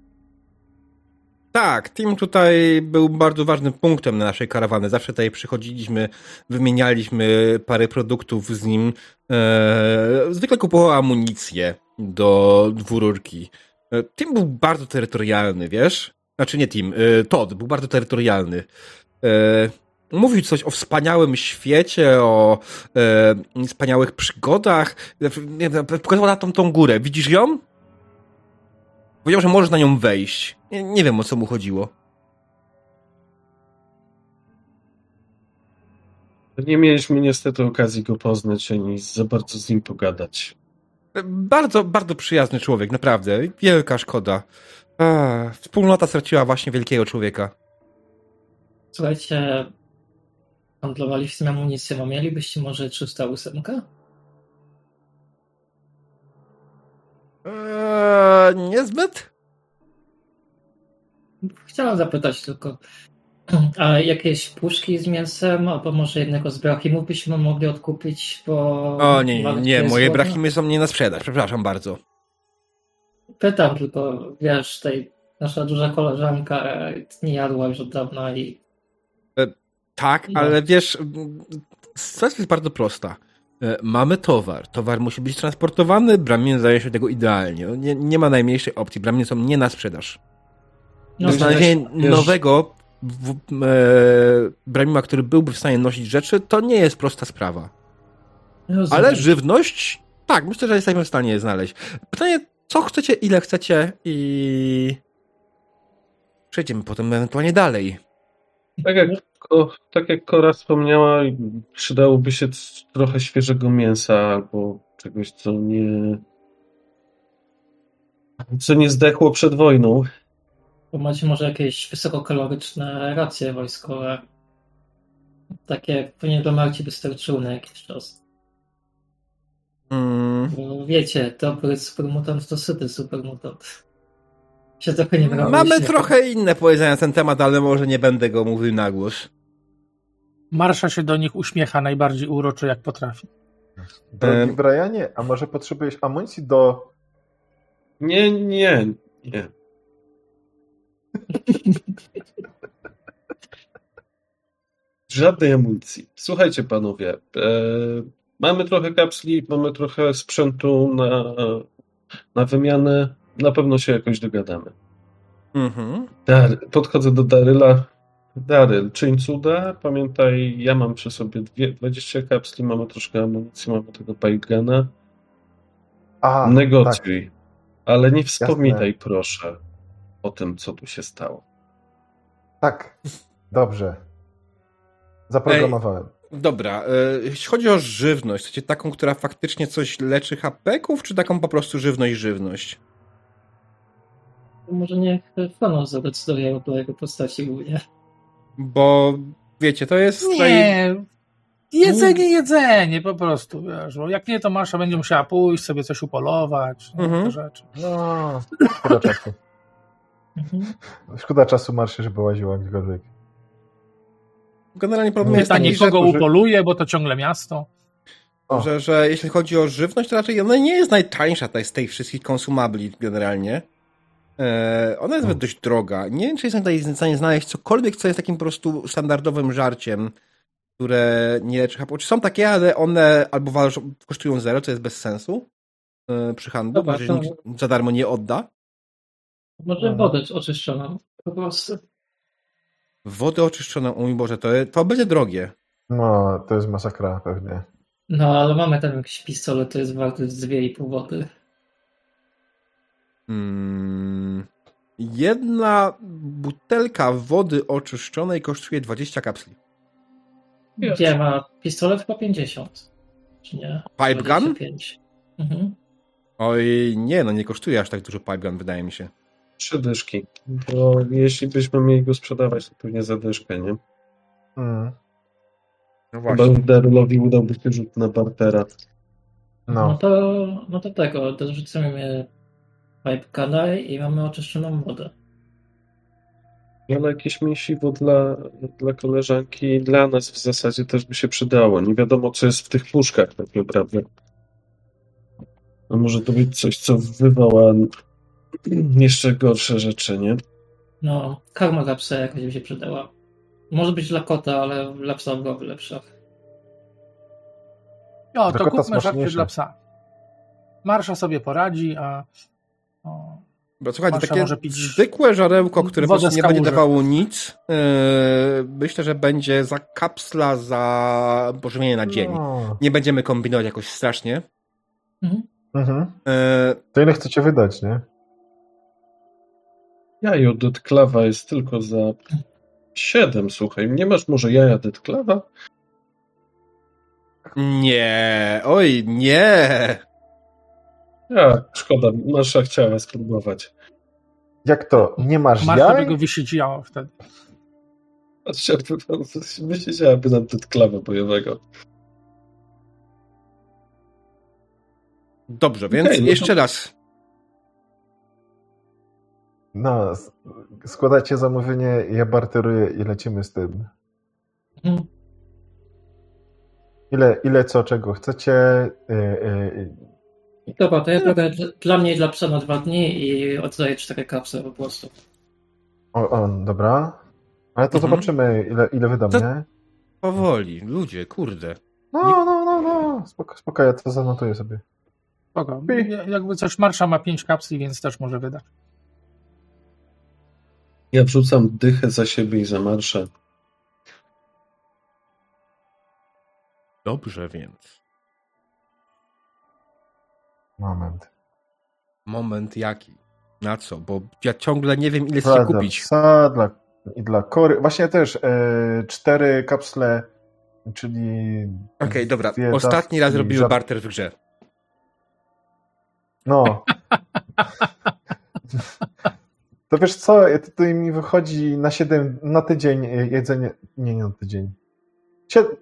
Tak, Tim tutaj był bardzo ważnym punktem na naszej karawany. Zawsze tutaj przychodziliśmy, wymienialiśmy parę produktów z nim. E, zwykle kupował amunicję do dwururki. E, Tim był bardzo terytorialny, wiesz? Znaczy nie Tim, e, Todd był bardzo terytorialny. E, mówił coś o wspaniałym świecie, o wspaniałych przygodach. Pokazał na tą, tą górę. Widzisz ją? Powiedział, że możesz na nią wejść. Nie, nie wiem, o co mu chodziło. Nie mieliśmy niestety okazji go poznać, ani za bardzo z nim pogadać. Bardzo, bardzo przyjazny człowiek, naprawdę. Wielka szkoda. A, wspólnota straciła właśnie wielkiego człowieka. Słuchajcie, handlowaliście amunicją, a mielibyście może 308? Eee, niezbyt? Chciałem zapytać tylko, a jakieś puszki z mięsem, albo może jednego z brachimów byśmy mogli odkupić, bo... O nie, nie, nie moje słowa? brachimy są nie na sprzedaż, przepraszam bardzo. Pytam tylko, wiesz, tej nasza duża koleżanka e, nie jadła już od dawna i Tak, No. ale wiesz, sytuacja jest bardzo prosta. E, Mamy towar. Towar musi być transportowany, Bramin zdaje się tego idealnie. No, Nie, nie ma najmniejszej opcji. Braminy są nie na sprzedaż. no, Znalezienie nowego e, Bramima, który byłby w stanie nosić rzeczy, to nie jest prosta sprawa. rozumiem. Ale żywność, tak, myślę, że jesteśmy w stanie je znaleźć. Pytanie, co chcecie, ile chcecie i przejdziemy potem ewentualnie dalej. Tak jak, tak jak Kora wspomniała, przydałoby się trochę świeżego mięsa albo czegoś, co nie. co nie zdechło przed wojną. Bo macie może jakieś wysokokaloryczne racje wojskowe. Takie pewnie do Marci wystarczyły na jakiś czas. Mm, Bo wiecie, dobry supermutant to syty supermutant. Się trochę nie brało. mamy trochę inne powiedzenia na ten temat, ale może nie będę go mówił na głos. Marsza się do nich uśmiecha najbardziej uroczy jak potrafi. Drogi. Brianie, a może potrzebujesz amunicji do... Nie, nie, nie. Żadnej amunicji. Słuchajcie, panowie, e, mamy trochę kapsli, mamy trochę sprzętu na, na wymianę. Na pewno się jakoś dogadamy. Mhm. Dar, podchodzę do Daryla. Daryl, czyń cuda. Pamiętaj, ja mam przy sobie dwie, 20 kapsli, mamy troszkę amunicji, mamy tego pipeguna. A, Negocjuj. Ale nie wspominaj, proszę, o tym, co tu się stało. Tak, dobrze. Zaprogramowałem. Dobra, e, jeśli chodzi o żywność, chcecie taką, która faktycznie coś leczy hapeków, czy taką po prostu żywność, żywność? Może niech Fanos zadecyduje o jego postaci głównie. Bo wiecie, to jest... Nie, jedzenie, jedzenie po prostu, wiesz, bo jak nie, to Masza będzie musiała pójść, sobie coś upolować, no, Mhm. te rzeczy. No. Mhm. Szkoda czasu marszy, żeby łaziła gdziekolwiek. Generalnie problem jest Pytanie, taki, że, kogo że- upoluje, bo to ciągle miasto. O. że, że jeśli chodzi o żywność, to raczej ona nie jest najtańsza z tych wszystkich konsumabli generalnie. E, ona jest Hmm. dość droga. Nie wiem, czy jestem tutaj w stanie znaleźć cokolwiek, co jest takim po prostu standardowym żarciem, które nie leczy hapeków. Czy są takie, ale one albo kosztują zero, co jest bez sensu e, przy handlu, Dobra, bo że to- nikt za darmo nie odda. Może Mhm. wodę oczyszczoną. Po prostu. Wodę oczyszczoną, o mój Boże, to, to będzie drogie. No, to jest masakra pewnie. No, ale mamy tam jakiś pistolet, to jest warty z 2,5 wody. Mm, jedna butelka wody oczyszczonej kosztuje 20 kapsli. Gdzie ma pistolet chyba 50. Czy nie? Pipe gun? 25. Mhm. Oj, nie, no nie kosztuje aż tak dużo pipegun, wydaje mi się. Trzy dyszki. Bo jeśli byśmy mieli go sprzedawać, to pewnie za dyszkę, nie? Mm, No Chyba Darylowi udałby się rzut na bartera. No. no, to, no to tego, dorzucamy pipe gun'a i mamy oczyszczoną wodę. Ale jakieś mięsiwo dla, dla koleżanki i dla nas w zasadzie też by się przydało. Nie wiadomo, co jest w tych puszkach tak naprawdę. A może to być coś, co wywoła jeszcze gorsze rzeczy, nie? No, karma dla psa jakaś by się przydała. Może być dla kota, ale dla psa byłaby lepsza. O, Dla to kupmy smaczniejsze. dla psa. Marsza sobie poradzi, a o, Bo słuchajcie, takie może pić zwykłe żarełko, które po prostu nie będzie dawało nic, yy, myślę, że będzie za kapsla za pożywienie na dzień. no. Nie będziemy kombinować jakoś strasznie. Mhm. Mhm. Yy, To ile chcecie wydać, nie? Jajo Detklawa jest tylko za 7, słuchaj. Nie masz może jaja Detklawa? nie, oj, nie. Ja, szkoda, nasza chciała spróbować. Jak to? Nie masz Marta by jaj? go wysiedziała wtedy. Wysiedziałaby nam Detklawa bojowego. Dobrze, więc Okej, no to- jeszcze raz. No, składacie zamówienie, ja barteruję i lecimy z tym. Mhm. Ile, ile co, czego chcecie? Y, y, Dobra, to ja biorę dla- dla mnie i dla psa na dwa dni i oddaję cztery kapsle po prostu. o, o, dobra. Ale to Mhm. zobaczymy, ile, ile wydam, To- nie? Powoli, ludzie, kurde. No, no, no, no. Spoko, spoko, ja to zanotuję sobie. Spoko. Jakby coś, Marsza ma pięć kapsli, więc też może wydać. Ja wrzucam dychę za siebie i za marszę. Dobrze więc. Moment. Moment jaki? Na co? Bo ja ciągle nie wiem, ile dla kupić. psa, dla, i dla kory. Właśnie też e, cztery kapsle, czyli... Okej, dobra. dwie Ostatni raz robimy żar- barter w grze. No. To wiesz co, tutaj mi wychodzi na 7, na tydzień e, jedzenie, nie, nie na tydzień. Sie-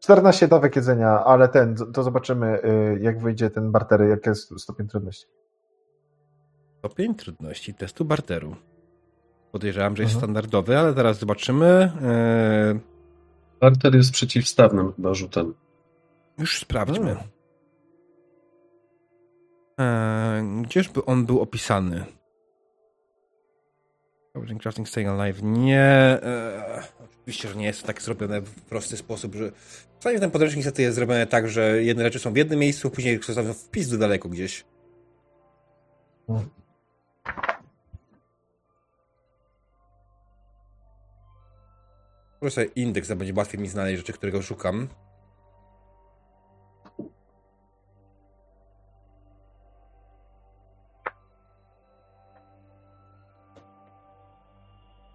14 dawek jedzenia, ale ten, to zobaczymy e, jak wyjdzie ten barter, jaki jest stopień trudności. Stopień trudności testu barteru. Podejrzewam, że jest Mhm. standardowy, ale zaraz zobaczymy. Eee, Barter jest przeciwstawnym chyba rzutem. już sprawdźmy. Hmm. Eee, gdzieżby on był opisany? Foraging, crafting, staying alive. Nie. E, oczywiście, że nie jest to tak zrobione w prosty sposób, że. Przynajmniej ten podręcznik niestety jest zrobione tak, że jedne rzeczy są w jednym miejscu, później zostawią wpis do daleko gdzieś. Proszę indeks, a będzie łatwiej mi znaleźć rzeczy, którego szukam.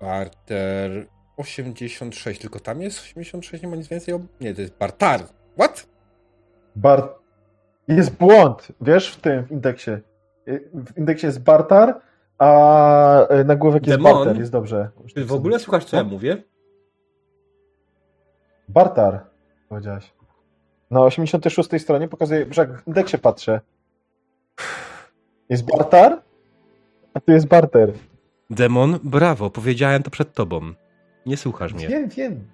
Barter 86, tylko tam jest 86, nie ma nic więcej. ob- Nie, to jest Bartar. What? Bar... Jest błąd, wiesz, w tym w indeksie. W indeksie jest Bartar, a nagłówek jest Demon? Barter, jest dobrze. Ty w ogóle słuchasz, co ja mówię? Bartar, powiedziałeś. Na 86 stronie pokazuje, że jak w indeksie patrzę. Jest Bartar, a tu jest Barter. Demon, brawo, powiedziałem to przed tobą. Nie słuchasz mnie. Wiem, wiem.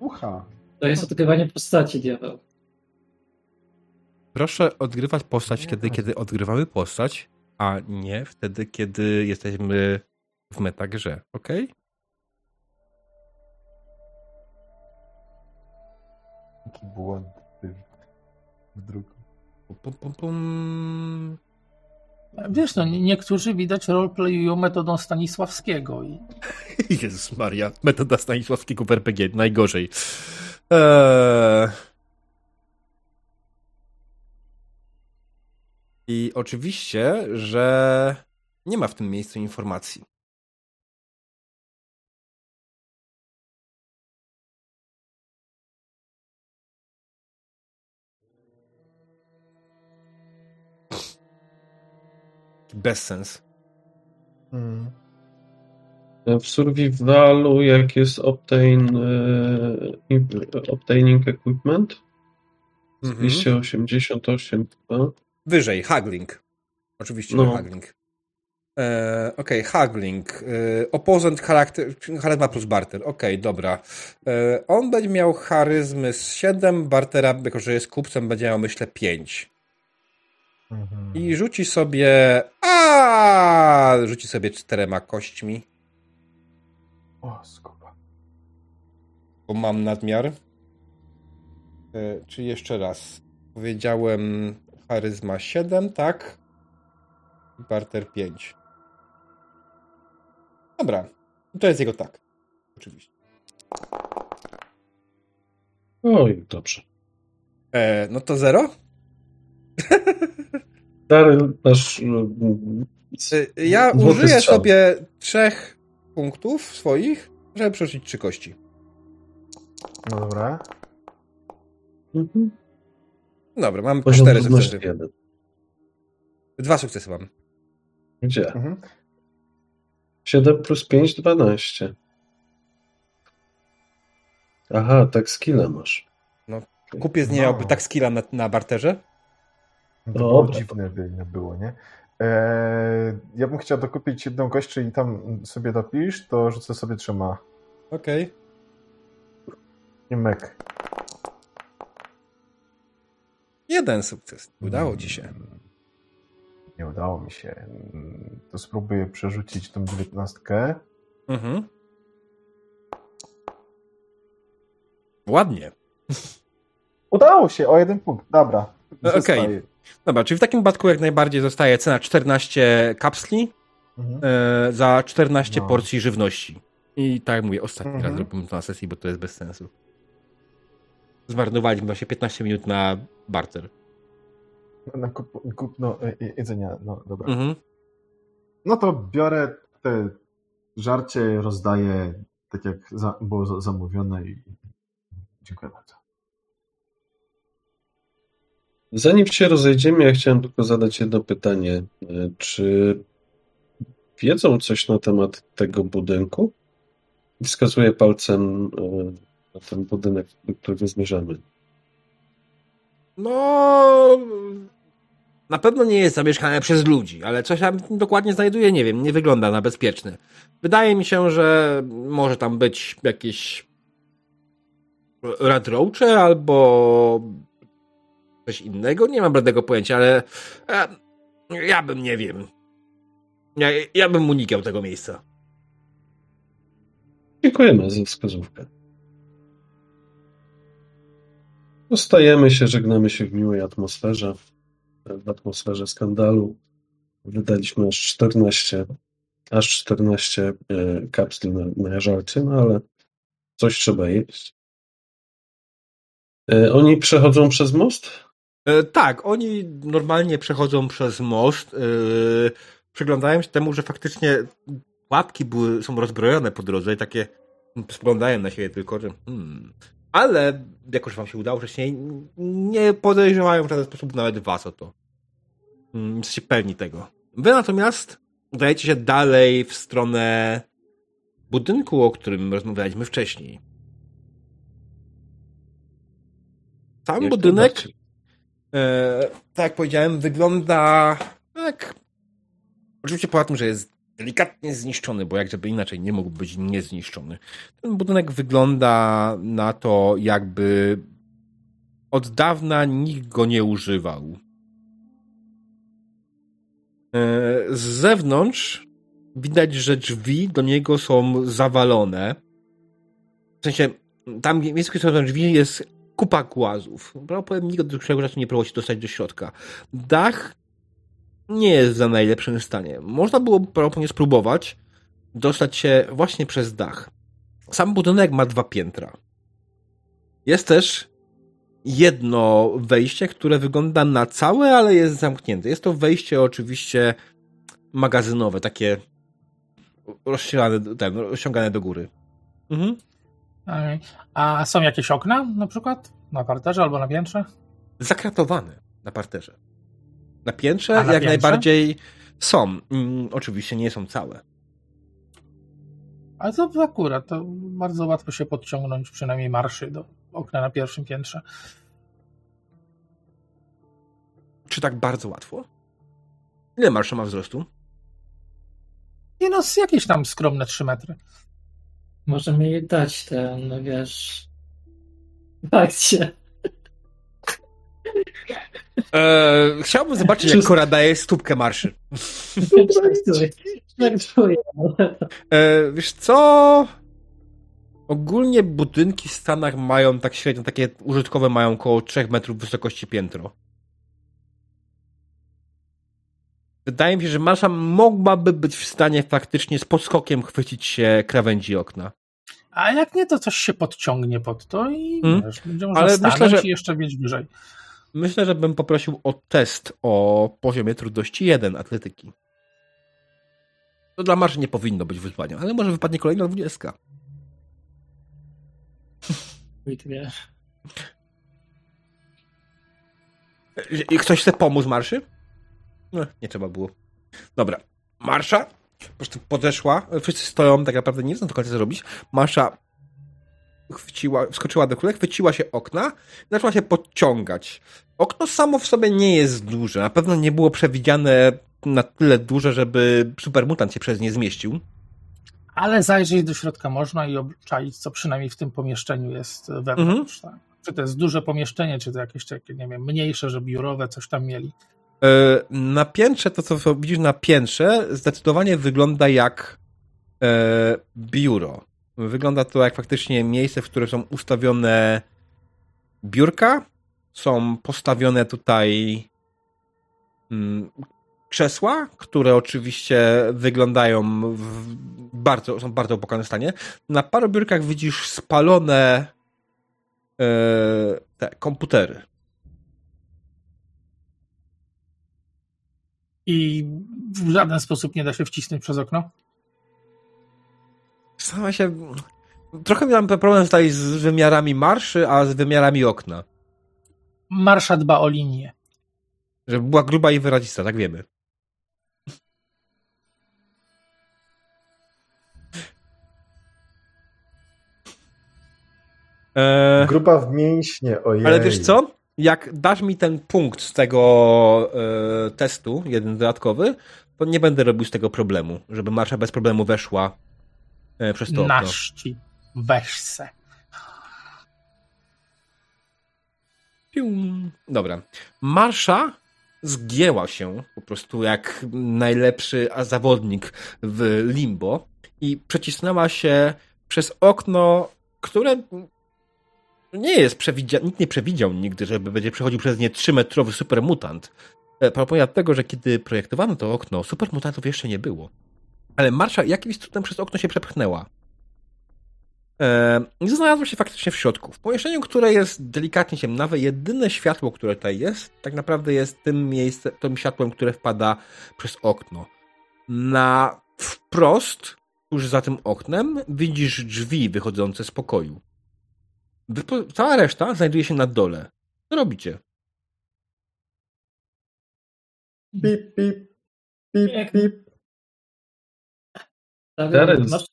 Ucha. To jest odgrywanie postaci, diabeł. Proszę odgrywać postać wtedy, kiedy odgrywamy postać, a nie wtedy, kiedy jesteśmy w metagrze, ok? Jaki błąd ty w druku. Pum, pum, pum, pum. Wiesz, no, nie- niektórzy widać roleplayują metodą Stanisławskiego i Jezus Maria, metoda Stanisławskiego w RPG, najgorzej. Eee... I oczywiście, że nie ma w tym miejscu informacji. Bezsens. Mm. W survivalu, jak jest obtain, e, obtaining equipment, Mhm. 288 chyba. Wyżej, haggling. Oczywiście, No. haggling. E, Okej, haggling. E, opposant charakter, charyzma plus barter. Okej, dobra. E, on będzie miał charyzmy z 7, bartera, jako że jest kupcem, będzie miał myślę 5. Mhm. I rzuci sobie. A, Rzuci sobie czterema kośćmi, O, skupa. bo mam nadmiar. E, czy jeszcze raz? Powiedziałem charyzma 7, tak? I barter 5. Dobra. To jest jego tak. Oczywiście. Oj, dobrze. E, no to zero? Dary masz... mm, E, ja użyję strzał. sobie trzech punktów swoich, żeby przerzucić trzy kości. No dobra. Mhm. Dobra, mam Poziom cztery sukcesy. jeden. Dwa sukcesy mam. Gdzie? Mhm. 7 plus 5, 12. Aha, tak skilla masz. Kupiec nie No. miałby tak skilla na, na barterze? To było Dobra. dziwne by nie było, nie? Eee, ja bym chciał dokupić jedną kość, czyli tam sobie dopisz, to rzucę sobie trzema. Okej. I mek. Jeden sukces. Udało ci się. Nie udało mi się. Mm, To spróbuję przerzucić tą dziewiętnastkę. Mhm. Ładnie. Udało się, o jeden punkt. Dobra. E, okej. Zostaje. Dobra, czyli w takim wypadku jak najbardziej zostaje cena 14 kapsli Mhm. e, za 14 No. porcji żywności. I tak jak mówię, ostatni Mhm. raz zrobimy to na sesji, bo to jest bez sensu. Zmarnowaliśmy właśnie 15 minut na barter. Na kup, kup no, e, e, jedzenia, no dobra. Mhm. No to biorę te żarcie, rozdaję tak jak za, było za- zamówione i dziękuję bardzo. Zanim się rozejdziemy, ja chciałem tylko zadać jedno pytanie. E, Czy wiedzą coś na temat tego budynku? Wskazuję palcem e, na ten budynek, do którego zmierzamy. No. Na pewno nie jest zamieszkane przez ludzi, ale coś tam dokładnie znajduje, nie wiem, nie wygląda na bezpieczny. Wydaje mi się, że może tam być jakieś radrocze albo coś innego. Nie mam bladego pojęcia, ale ja bym nie wiem. Ja, ja bym unikał tego miejsca. Dziękujemy za wskazówkę. Zostajemy się, żegnamy się w miłej atmosferze, w atmosferze skandalu. Wydaliśmy aż 14, aż 14 e, kapsli na, na żarcie, no ale coś trzeba jeść. E, oni przechodzą przez most? E, tak, oni normalnie przechodzą przez most. E, przyglądają się temu, że faktycznie łapki były, są rozbrojone po drodze i takie spoglądają na siebie tylko, że hmm. Ale, jakoś wam się udało wcześniej, nie podejrzewają w żaden sposób nawet was o to. Hmm, jesteście pewni tego. Wy natomiast udajecie się dalej w stronę budynku, o którym rozmawialiśmy wcześniej. Sam Jak budynek, tak jak powiedziałem, wygląda jak. Oczywiście poza tym, że jest delikatnie zniszczony, bo jak żeby inaczej nie mógł być niezniszczony. Ten budynek wygląda na to, jakby od dawna nikt go nie używał. E, Z zewnątrz widać, że drzwi do niego są zawalone. W sensie, tam w miejscu, gdzie są drzwi, jest kupa głazów. Prawdopodobnie nikt do tego czasu nie próbował się dostać do środka. Dach nie jest za najlepszym stanie. Można było prawdopodobnie spróbować dostać się właśnie przez dach. Sam budynek ma dwa piętra. Jest też jedno wejście, które wygląda na całe, ale jest zamknięte. Jest to wejście oczywiście magazynowe, takie rozścielane, ten, rozciągane do góry. Mhm. A są jakieś okna na przykład? Na parterze albo na piętrze? Zakratowane na parterze. Na piętrze na jak piętrze? najbardziej są. Mm, oczywiście nie są całe. Ale to akurat, to bardzo łatwo się podciągnąć przynajmniej marszy do okna na pierwszym piętrze. Czy tak bardzo łatwo? Ile marsza ma wzrostu? Nie no, jakieś tam skromne 3 metry. Możemy jej dać ten, no wiesz... Akcję. Eee, chciałbym zobaczyć, jak Kora daje stópkę marszy. Żartuję. Żartuję. Eee, wiesz co? Ogólnie budynki w Stanach mają tak średnio, takie użytkowe mają około 3 metrów wysokości piętro. Wydaje mi się, że Marsza mogłaby być w stanie faktycznie z podskokiem chwycić się krawędzi okna. A jak nie, to coś się podciągnie pod to i Hmm. wiesz, będzie można Ale stanąć myślę, że- i jeszcze mieć wyżej. Myślę, że bym poprosił o test o poziomie trudności 1 atletyki. To dla Marszy nie powinno być wyzwaniem, ale może wypadnie kolejna 20. Wiesz. I Ktoś chce pomóc Marszy? No, nie trzeba było. Dobra. Marsza po prostu podeszła. Wszyscy stoją, tak naprawdę nie wiedzą do końca co robić. Marsza chwyciła, wskoczyła do kule, chwyciła się okna i zaczęła się podciągać. Okno samo w sobie nie jest duże. Na pewno nie było przewidziane na tyle duże, żeby supermutant się przez nie zmieścił. Ale zajrzeć do środka można i obczaić, co przynajmniej w tym pomieszczeniu jest wewnątrz. Mhm. Tak? Czy to jest duże pomieszczenie, czy to jakieś takie, nie wiem, mniejsze, że biurowe, coś tam mieli. E, Na piętrze, to co widzisz na piętrze, zdecydowanie wygląda jak e, biuro. Wygląda to jak faktycznie miejsce, w którym są ustawione biurka, są postawione tutaj mm, krzesła, które oczywiście wyglądają w bardzo, są bardzo opłakanym stanie. Na paru biurkach widzisz spalone e, te komputery. I w żaden sposób nie da się wcisnąć przez okno. Sama się. Trochę miałem problem tutaj z wymiarami marszy, a z wymiarami okna. Marsza dba o linię. Żeby była gruba i wyrazista, tak wiemy. Eee, Gruba w mięśnie, ojej. ale wiesz co? Jak dasz mi ten punkt z tego e, testu, jeden dodatkowy, to nie będę robił z tego problemu, żeby marsza bez problemu weszła e, przez to okno. Naszci. Weź se. Pium. Dobra. Marsza zgięła się po prostu jak najlepszy zawodnik w limbo i przecisnęła się przez okno, które nie jest nikt nie przewidział nigdy, żeby będzie przechodził przez nie 3-metrowy supermutant. E, Pomimo tego, że kiedy projektowano to okno, supermutantów jeszcze nie było. Ale Marsza jakimś cudem przez okno się przepchnęła. E, I znalazła się faktycznie w środku. W pomieszczeniu, które jest delikatnie ciemnawe, jedyne światło, które tutaj jest, tak naprawdę jest tym miejscem, tym światłem, które wpada przez okno. Na wprost, tuż za tym oknem, widzisz drzwi wychodzące z pokoju. Wypo- cała reszta znajduje się na dole. Co robicie? Pip, pip, pip, pip. Tak, Teraz- masz...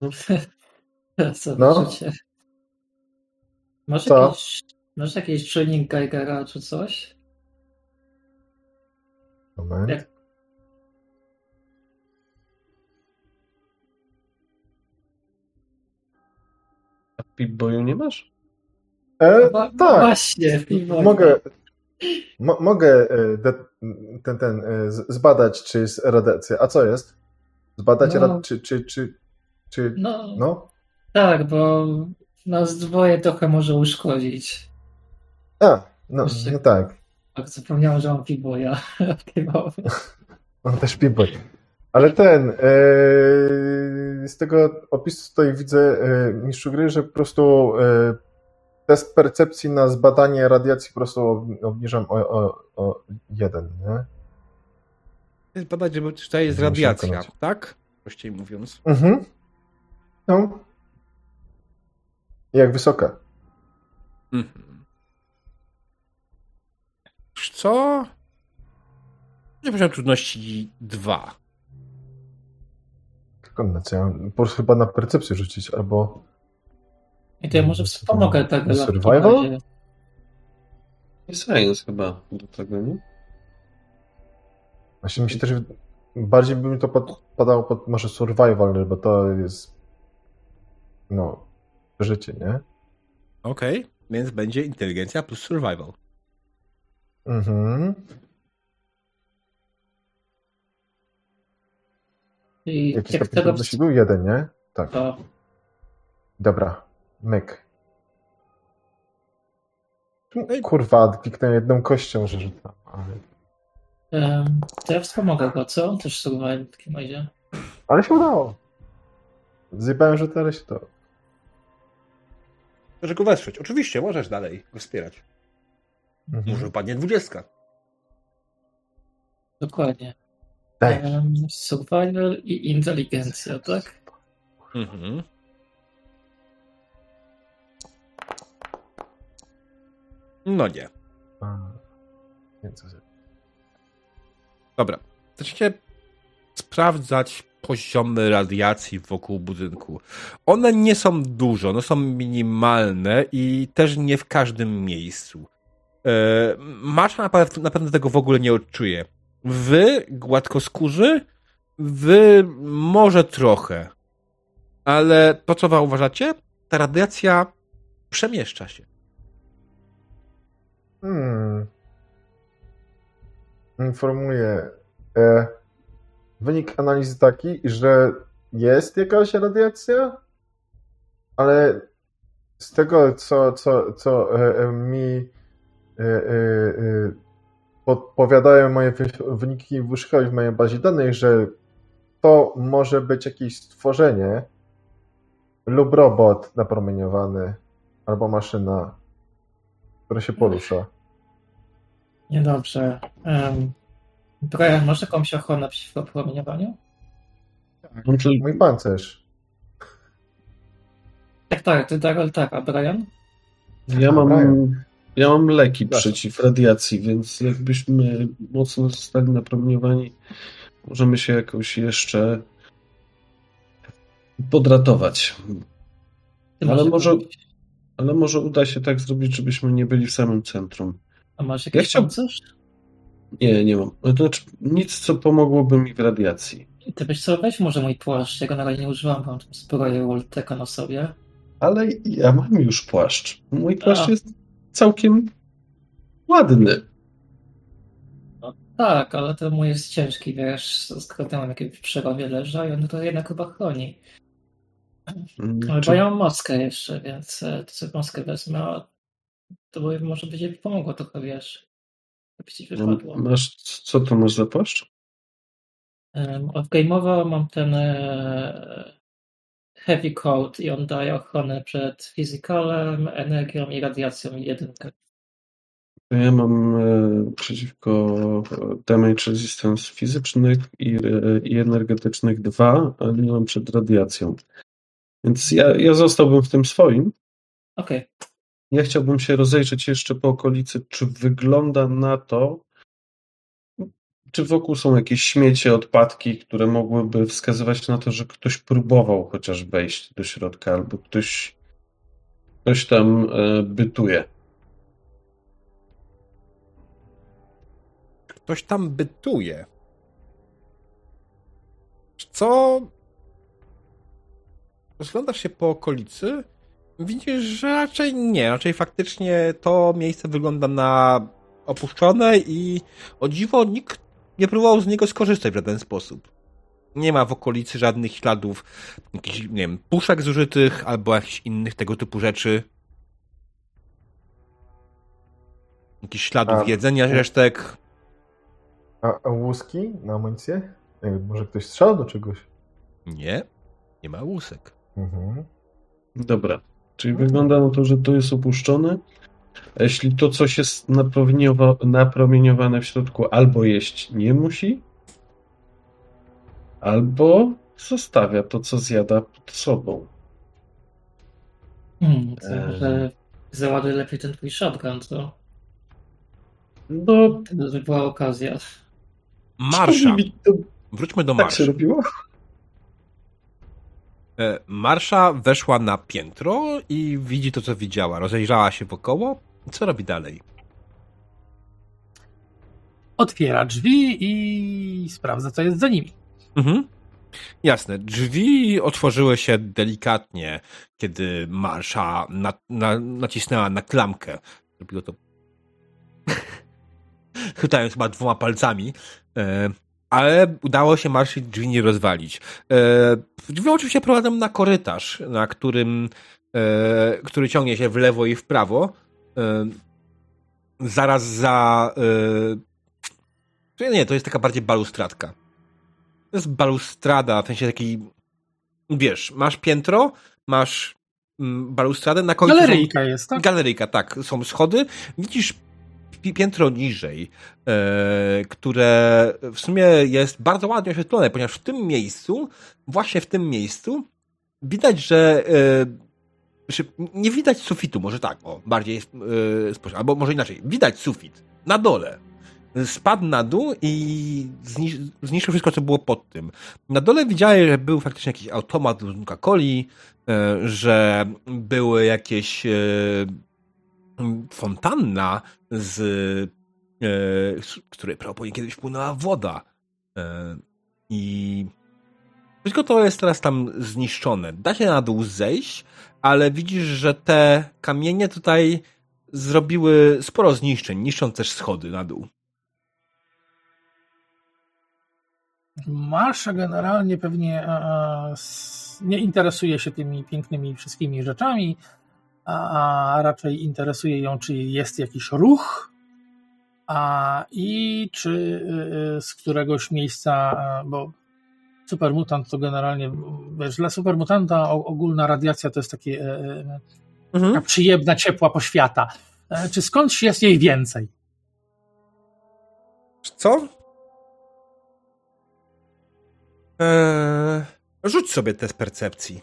Co, No. Masz Co? jakiś, masz jakiś czujnik Geigera czy coś? Moment. Jak- Pip-Boyu nie masz? E, Wa- tak, Właśnie, w mogę, mo, mogę e, de, ten, ten, e, z- zbadać, czy jest radiacja. A co jest? Zbadać, No. czy, czy, czy, czy, No, no? tak, bo nas dwoje trochę może uszkodzić. A, no, no tak. Tak, zapomniałem, że mam piwoja. Piwowy. On też piboy. Ale ten, e, z tego opisu tutaj widzę, e, mistrzu gry, że po prostu e, test percepcji na zbadanie radiacji po prostu ob- obniżam o, o, o jeden, nie? Badać, czy to jest radiacja, tak? Prościej mówiąc. Mhm. No. Jak wysoka? Mhm. Co? Nie poziom trudności 2. Kombinacja. Po prostu chyba na percepcję rzucić, albo... I to ja może wspomogę tego. Survival? I Science chyba do tego, nie? Właśnie mi się też... Bardziej by mi to podpadało pod może survival, bo to jest... No... Życie, nie? Okej, więc będzie inteligencja plus survival. Mhm. I Jaki jak stopień tego był? Jeden, nie? Tak. to Dobra. Myk. Ej. Kurwa, kliknę jedną kością, że rzucam, ale... em, to ja wspomogę go, co? On też survival w takim razie. Ale się udało. Zjebałem rzut, ale się to... Możesz go wesprzeć. Oczywiście, możesz dalej go wspierać. Mhm. Może upadnie dwudziestka. Dokładnie. Daj. Em, survival i inteligencja, tak? Mhm. No nie. Dobra. Zaczniecie sprawdzać poziomy radiacji wokół budynku. One nie są duże, one są minimalne i też nie w każdym miejscu. E, pewno, na pewno tego w ogóle nie odczuje. Wy, gładkoskórzy, wy może trochę. Ale to, co zauważacie, ta radiacja przemieszcza się. Hmm. Informuję. E, wynik analizy taki, że jest jakaś radiacja, ale z tego, co, co, co e, e, mi e, e, e, podpowiadają moje wy- wyniki wyszukań w mojej bazie danych, że to może być jakieś stworzenie lub robot napromieniowany albo maszyna, która się porusza. Niedobrze. Um, Brian, masz jakąś ochronę przeciwko promieniowaniu? On czy... Mój pancerz. Tak, tak, ty Darrell, tak, a Brian? Ja mam, Brian. Ja mam leki Proszę. przeciw radiacji, więc jakbyśmy mocno zostali napromieniowani, możemy się jakoś jeszcze podratować. Ale może- Ale może uda się tak zrobić, żebyśmy nie byli w samym centrum. A masz Ja chciał- pancerz? Nie, nie mam. To znaczy, nic, co pomogłoby mi w radiacji. Ty byś co, weź może mój płaszcz, ja go na razie nie używam, bo mam zbroję Ulteka na sobie. Ale ja mam już płaszcz. Mój płaszcz A. jest całkiem ładny. Tak, ale ten mój jest ciężki, wiesz, skoro tam jakieś w przerowie leża i on to jednak chyba chroni. Mm, Ale czy- mam maskę jeszcze, więc e, to sobie maskę wezmę, a to by może będzie pomogło trochę, wiesz. Żeby ci wypadło. Masz, co tu masz za płaszcz? Um, od mam ten e, heavy coat i on daje ochronę przed fizykalem, energią i radiacją jedynkę. Ja mam e, przeciwko damage resistance fizycznych i, e, i energetycznych dwa, ale nie mam przed radiacją. Więc ja, ja zostałbym w tym swoim. Okej. Ja chciałbym się rozejrzeć jeszcze po okolicy, czy wygląda na to, czy wokół są jakieś śmiecie, odpadki, które mogłyby wskazywać na to, że ktoś próbował chociaż wejść do środka, albo ktoś, ktoś tam e, bytuje. Ktoś tam bytuje. Co? Rozglądasz się po okolicy, widzisz, że raczej nie. Raczej faktycznie to miejsce wygląda na opuszczone i o dziwo nikt nie próbował z niego skorzystać w żaden sposób. Nie ma w okolicy żadnych śladów, jakichś, nie wiem, puszek zużytych albo jakichś innych tego typu rzeczy. Jakichś śladów A- jedzenia, resztek. A, a łuski na amunicję? Nie wiem, może ktoś strzelał do czegoś? Nie, nie ma łusek. Mhm. Dobra, czyli wygląda na to, że to jest opuszczone. Jeśli to coś jest napromieniowa- napromieniowane w środku, albo jeść nie musi, albo zostawia to, co zjada pod sobą. Hmm, to Em. może załaduj lepiej ten twój shotgun, co? No, To by była okazja. Marsza. To Wróćmy do tak się robiło? E, Marsza weszła na piętro i widzi to, co widziała. Rozejrzała się wokoło. Co robi dalej? Otwiera drzwi i sprawdza, co jest za nimi. Mhm. Jasne. Drzwi otworzyły się delikatnie, kiedy Marsza na, na, nacisnęła na klamkę. Zrobiło to. Chytając chyba dwoma palcami. E, ale udało się Marszy drzwi nie rozwalić. E, drzwi oczywiście prowadzą na korytarz, na którym, e, który ciągnie się w lewo i w prawo. E, zaraz za. E, nie, to jest taka bardziej balustradka. To jest balustrada, w sensie taki. Wiesz, masz piętro, masz mm, balustradę, na końcu. są- Galeryjka jest, tak? Galeryjka, tak. Są schody. Widzisz piętro niżej, e, które w sumie jest bardzo ładnie oświetlone, ponieważ w tym miejscu, właśnie w tym miejscu, widać, że e, nie widać sufitu, może tak, o, bardziej e, spojrzę, albo może inaczej, widać sufit na dole. Spadł na dół i znisz, zniszczył wszystko, co było pod tym. Na dole widziałem, że był faktycznie jakiś automat z e, że były jakieś fontanna, z e, której prawdopodobnie kiedyś płynęła woda. E, I wszystko to jest teraz tam zniszczone. Da się na dół zejść, ale widzisz, że te kamienie tutaj zrobiły sporo zniszczeń, niszcząc też schody na dół. Marsza generalnie pewnie e, e, nie interesuje się tymi pięknymi wszystkimi rzeczami, a, a raczej interesuje ją, czy jest jakiś ruch a, i czy e, e, z któregoś miejsca, bo supermutant to generalnie, wiesz, dla supermutanta ogólna radiacja to jest takie e, e, taka przyjemna, ciepła poświata. E, Czy skądś jest jej więcej? Co? Eee, rzuć sobie test percepcji.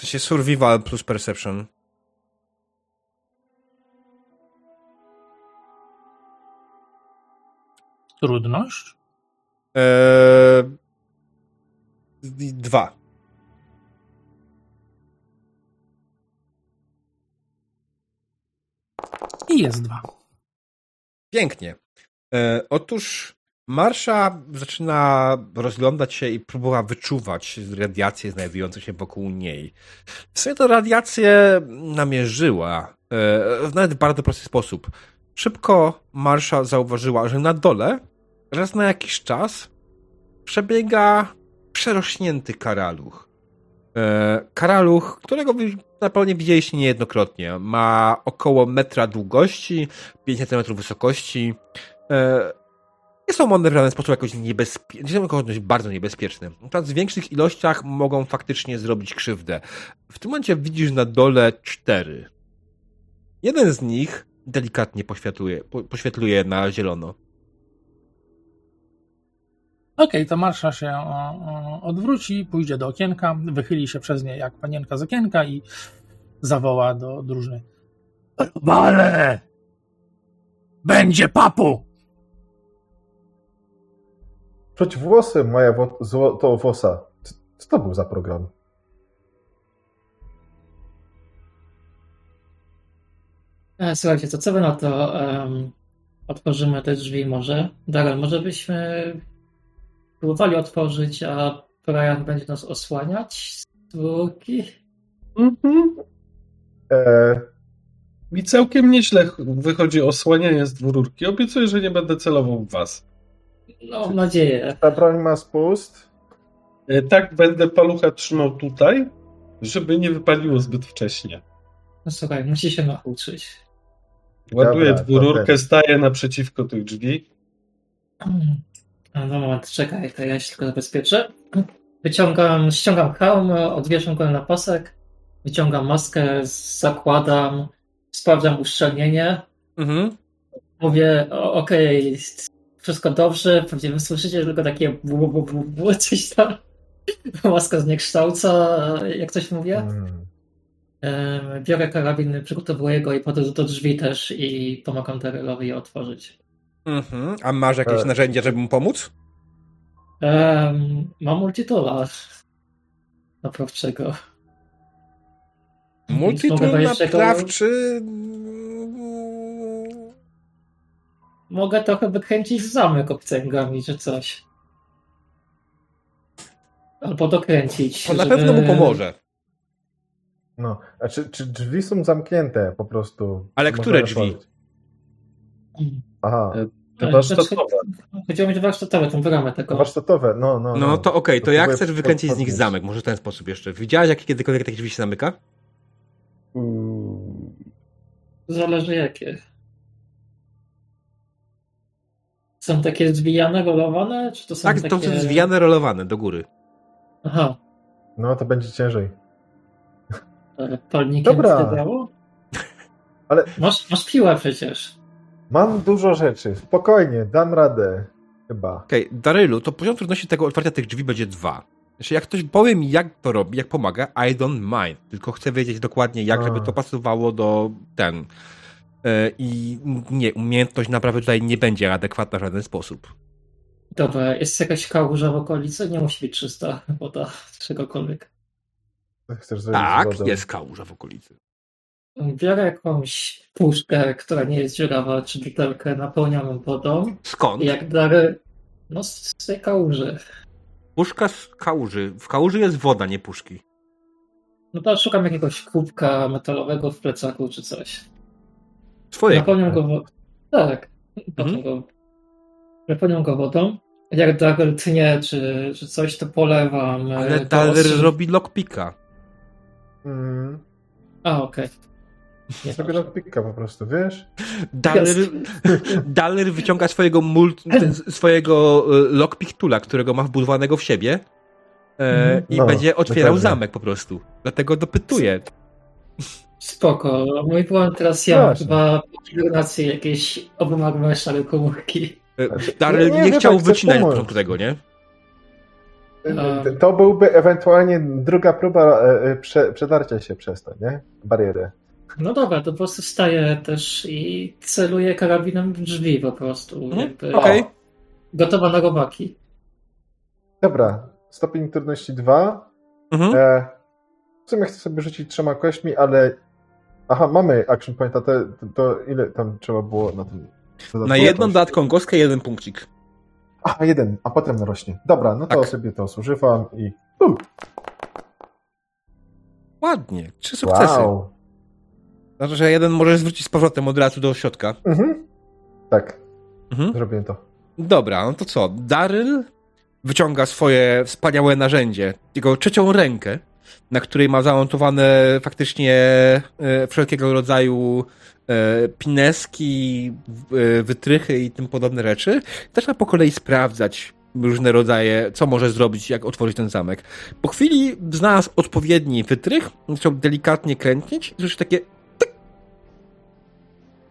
W sensie survival plus perception. Trudność? Eee, dwa. I jest dwa. Pięknie. E, otóż Marsza zaczyna rozglądać się i próbowała wyczuwać radiację znajdującą się wokół niej. W sumie to radiację namierzyła e, w nawet bardzo prosty sposób. Szybko Marsza zauważyła, że na dole raz na jakiś czas przebiega przerośnięty karaluch. E, karaluch, którego wy na pewno widzieliście niejednokrotnie, ma około metra długości, 5 cm wysokości. Nie są one w żaden sposób jakoś niebezpieczne, nie są jakoś bardzo niebezpieczne. Natomiast w większych ilościach mogą faktycznie zrobić krzywdę. W tym momencie widzisz na dole cztery. Jeden z nich delikatnie poświatluje, po, poświetluje na zielono. Okej, to Marsza się odwróci, pójdzie do okienka, wychyli się przez nie jak panienka z okienka i zawoła do drużyny. Wale! Będzie papu! Przeciwwłosy moja wo- złotowosa. Co, co to był za program? E, Słuchajcie, to co wy na to em, otworzymy te drzwi może? Darren, może byśmy próbowali otworzyć, a Brian będzie nas osłaniać z dwórki? Mhm. E, Mi całkiem nieźle ch- wychodzi osłanianie z dwururki. Obiecuję, że nie będę celował w was. No, mam nadzieję. ta broń ma spust. E, Tak będę palucha trzymał tutaj, żeby nie wypaliło zbyt wcześnie. No słuchaj, musi się nauczyć. Ładuję Dobra, dwururkę, staję naprzeciwko tych drzwi. No moment, czekaj, to ja się tylko zabezpieczę. Wyciągam, ściągam hełm, odwieszam go na pasek, wyciągam maskę, zakładam, sprawdzam uszczelnienie. Mhm. Mówię, okej, wszystko dobrze, pewnie wy słyszycie tylko takie bu, bu, bu, bu, coś tam. Maska zniekształca, jak coś mówię. Mm. Biorę karabin, przygotowuję go i podchodzę do drzwi też i pomagam Darylowi je otworzyć. Mhm. A masz jakieś E. narzędzia, żeby mu pomóc? Um, mam multitola naprawczego. Multitool naprawczy... Mogę trochę wykręcić zamek obcęgami czy coś. Albo dokręcić. To na żeby- pewno mu pomoże. No, a czy, czy drzwi są zamknięte po prostu? Ale które drzwi? otworzyć? Aha, E, Te warsztatowe. Chodziło mi o warsztatowe, tą bramę tego. warsztatowe, no, no. No to okej, to To jak chcesz wykręcić z nich zamek? Może w ten sposób jeszcze. Widziałeś, jak kiedykolwiek takie drzwi się zamyka? Zależy jakie. Są takie zwijane, rolowane? Czy to są Tak, takie... to są zwijane, rolowane do góry. Aha, No to będzie ciężej. palnikiem Dobra. Ale Masz, masz piłę przecież. mam dużo rzeczy. Spokojnie, dam radę. Chyba. Okej, Darylu, to poziom trudności tego otwarcia tych drzwi będzie dwa. Znaczy, jak ktoś powie mi, jak to robi, jak pomaga, I don't mind. Tylko chcę wiedzieć dokładnie, jak, A. żeby to pasowało do ten. E, I nie, umiejętność naprawy tutaj nie będzie adekwatna w żaden sposób. Dobra, jest jakaś kałuża w okolicy? Nie musi być czysta woda czegokolwiek. Chcesz Tak, wodą? jest kałuża w okolicy. Biorę jakąś puszkę, która nie jest dziurawa, czy butelkę napełnioną wodą. Skąd? I jak dary... No z z tej kałuży. Puszka z kałuży. W kałuży jest woda, nie puszki. No to szukam jakiegoś kubka metalowego w plecaku czy coś. Twojego. Napełniam go wodą. Tak. Napełniam Mhm. go, napełniam go wodą. Jak Daryl tnie czy, czy coś, to polewam. e, Ale ostrzy- robi lockpicka. Mm, A, okej. Nie sobie rozpika po prostu, wiesz? Dalyr, Dalyr wyciąga swojego, mult, ten, swojego e, lockpick tula, którego ma wbudowanego w siebie e, Mhm. i No, będzie otwierał dokładnie. zamek po prostu. Dlatego dopytuję. Spoko. Mój błąd teraz ja Właśnie. chyba kombinację jakieś obymagłe szare komórki. E, Znaczy, Daryl nie, nie, nie, chciał tak, wycinać na początku tego, nie? To byłby ewentualnie druga próba e, e, prze, przedarcia się przez to, nie? Barierę. No dobra, to po prostu wstaję też i celuję karabinem w drzwi po prostu. Mhm, Jakby Okej. Gotowa na robaki. Dobra, stopień trudności 2. Mhm. E, w sumie chcę sobie rzucić trzema kośćmi, ale. Aha, mamy action pointa, to, to, ile tam trzeba było na tym? Na jedną dodatkową kostkę jeden punkcik. Aha, jeden, a potem rośnie. Dobra, no to Tak. sobie to zużywam i. Um, Ładnie. Trzy sukcesy. wow. Znaczy, że jeden możesz zwrócić z powrotem od razu do środka. Mhm. Tak, Mhm. zrobię to. Dobra, no to co? Daryl wyciąga swoje wspaniałe narzędzie, jego trzecią rękę na której ma zamontowane faktycznie e, wszelkiego rodzaju e, pineski, e, wytrychy i tym podobne rzeczy. Zaczyna po kolei sprawdzać różne rodzaje, co może zrobić, jak otworzyć ten zamek. Po chwili znalazł odpowiedni wytrych, zaczął delikatnie kręcić, słyszy takie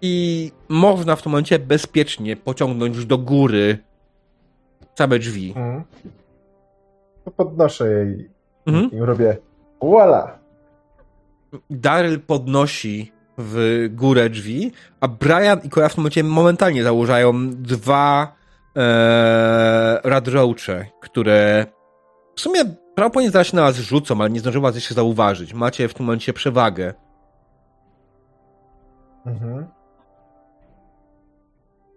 i można w tym momencie bezpiecznie pociągnąć do góry same drzwi. Mhm. Podnoszę jej Mhm. i robię voila! Daryl podnosi w górę drzwi, a Brian i Cora w tym momencie momentalnie założają dwa e, radroache, które w sumie prawdopodobnie zaraz się na was rzucą, ale nie zdążyły was jeszcze zauważyć. Macie w tym momencie przewagę. Mhm.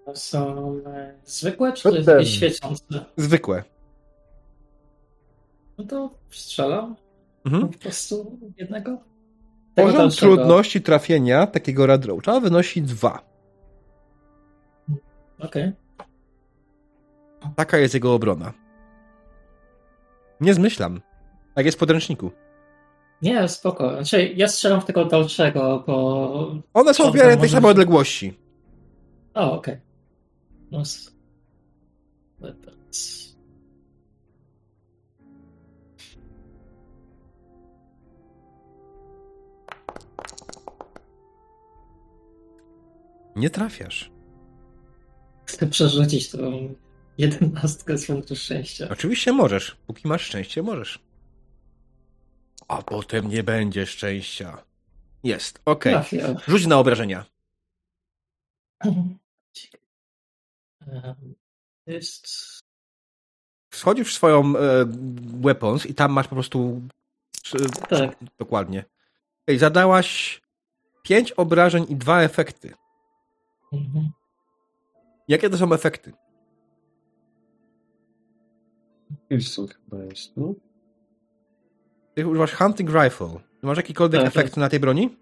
To są e, zwykłe, czy jakieś świecące? Zwykłe. No to strzelam Mhm. po prostu jednego. Tego Poziom dalszego. trudności trafienia takiego radroacha wynosi dwa. Okej. Taka jest jego obrona. Nie zmyślam. Tak jest w podręczniku. Nie, spoko. Znaczy, ja strzelam w tego dalszego, bo... One są w miarę tej samej odległości. O, okej. No, Nie trafiasz. Chcę przerzucić tą jedenastkę z punktu szczęścia. Oczywiście możesz. Póki masz szczęście, możesz. A potem nie będzie szczęścia. Jest, okej. Trafię. Rzuć na obrażenia. Em, Jest... Wchodzisz w swoją e, weapons i tam masz po prostu e, Tak. dokładnie. Ej, zadałaś pięć obrażeń i dwa efekty. Mhm. Jakie to są efekty? Piercing chyba jest, no? Ty używasz hunting rifle. Ty masz jakikolwiek Tak, efekt na tej broni?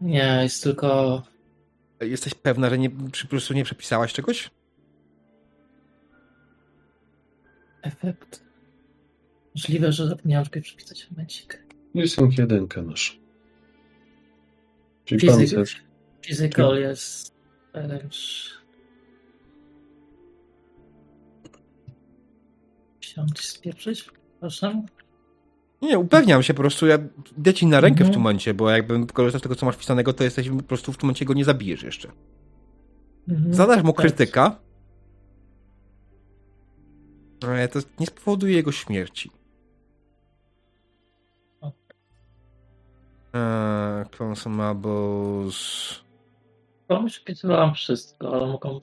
Nie, jest tylko... Jesteś pewna, że nie, przy- po prostu nie przepisałaś czegoś? efekt. Możliwe, że zapomniałem czegoś przypisać momencik. Piercing jedynkę masz. Czyli Fizyk, pancerz. Physical jest wręcz... Chciałem ci spieprzyć, przepraszam. Nie, upewniam się po prostu, ja idę ci na rękę w Mhm. tym momencie, bo jakbym korzystał z tego, co masz wpisanego, to jesteś po prostu w tym momencie go nie zabijesz jeszcze. Mhm. Zadasz mu Tak. krytyka, ale to nie spowoduje jego śmierci. Eee, Consumables... Pomyślałam wszystko, ale mogą...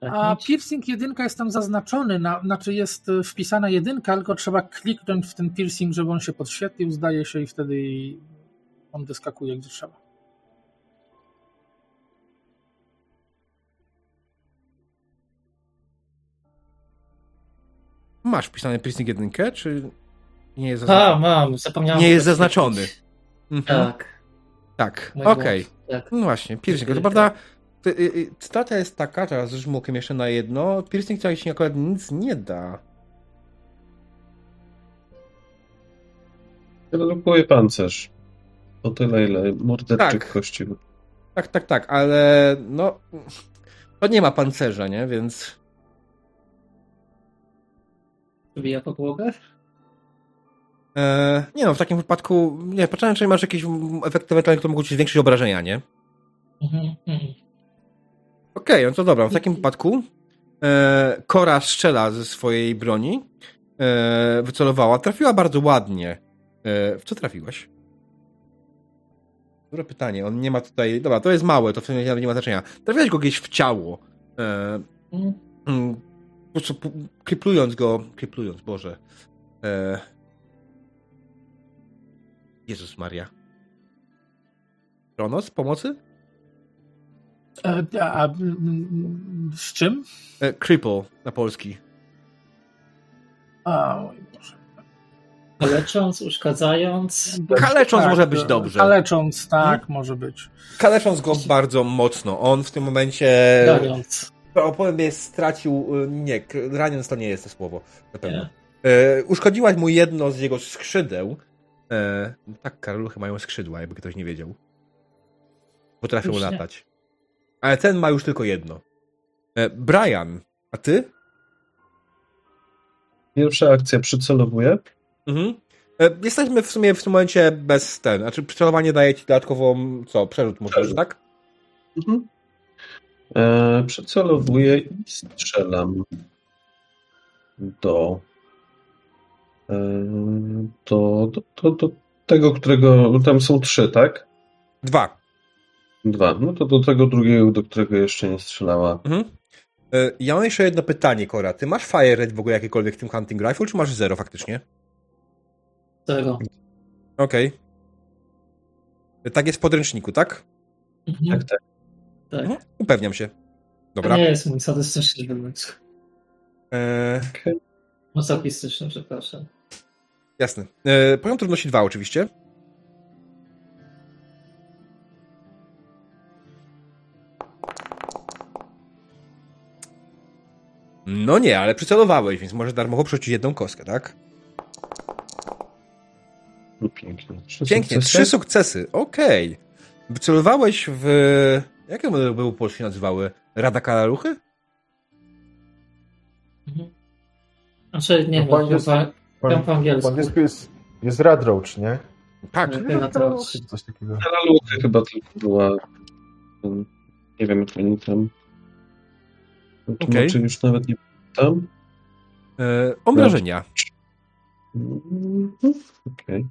A piercing jedynka jest tam zaznaczony, na, znaczy jest y, wpisana jedynka, tylko trzeba kliknąć w ten piercing, żeby on się podświetlił, zdaje się, i wtedy on wyskakuje gdzie trzeba. Masz wpisany piercing jedynkę, czy nie jest zaznaczony? A, mam, zapomniałem. Nie jest zaznaczony. Mhm. Tak. Tak, okej. błąd, Tak. No właśnie, piercing. To Tyle. prawda, ty- y- y, cytata jest taka, teraz rzućmy okiem jeszcze na jedno, piercing wcale ci akurat nic nie da. Redukuje pancerz. O tyle, ile morderczych Tak. kości. Tak, tak, tak, ale no, to nie ma pancerza, nie, więc Wbija podłogę? E, nie no, w takim wypadku, nie, patrzałem, czy masz jakieś efekty ewentualnie, które mogą ci zwiększyć obrażenia, nie? Mhm, mhm. Okej, no to dobra, w takim wypadku e, Kora strzela ze swojej broni, e, wycelowała, trafiła bardzo ładnie. E, w co trafiłaś? Dobre pytanie, on nie ma tutaj, dobra, to jest małe, to w sumie nie ma znaczenia. Trafiłaś go gdzieś w ciało, e, Mhm. mm, po prostu kriplując go, kriplując, Boże. E, Jezus Maria. Kronos, pomocy? E, a, a, mm, z czym? E, cripple na polski. A, oj Boże. Lecząc, uszkadzając. Kalecząc może być dobrze. Kalecząc, tak, może być. Kalecząc go bardzo mocno. On w tym momencie Dając. opowiem jest stracił, y, nie, raniąc to nie jest to słowo, na pewno. Nie. E, uszkodziłaś mu jedno z jego skrzydeł. E, tak, karaluchy mają skrzydła, jakby ktoś nie wiedział. Potrafią nie. latać. Ale ten ma już tylko jedno. E, Brian, a ty? Pierwsza akcja przycelowuję. Mhm. E, jesteśmy w sumie w tym momencie bez ten. Znaczy, przycelowanie daje ci dodatkową, co, przerzut możesz, Przerzut. tak? Mhm. E, przycelowuję i strzelam do, do, do, do, do tego, którego. Tam są trzy, tak? Dwa. Dwa. No to do tego drugiego, do którego jeszcze nie strzelała. Mhm. E, ja mam jeszcze jedno pytanie, Kora. Ty masz fire rate w ogóle jakiekolwiek w tym hunting rifle, czy masz zero faktycznie? Zero. Okej. E, Tak jest w podręczniku, tak? Mhm. Tak, tak. Tak. Mhm. Upewniam się. To Dobra. nie jest mój sadystyczny wymysł. E, Masochistyczny, przepraszam. Jasne. E, poziom trudności dwa oczywiście. No nie, ale przycelowałeś, więc możesz darmowo przerzucić jedną kostkę, tak? No pięknie. Trzy Pięknie, sukcesy. trzy sukcesy. Okej. Wycelowałeś w... Jak one były po polsku się nazywały? Rada Karaluchy? Mhm. Znaczy, nie No, wiem, chyba Po, angielsku. po angielsku jest, jest Radroach, nie? Tak. To- Coś takiego. Chyba tylko była. um, Nie wiem, jak oni tam. Okej. Czy już nawet nie pamiętam. E, obrażenia. Mhm, Okej.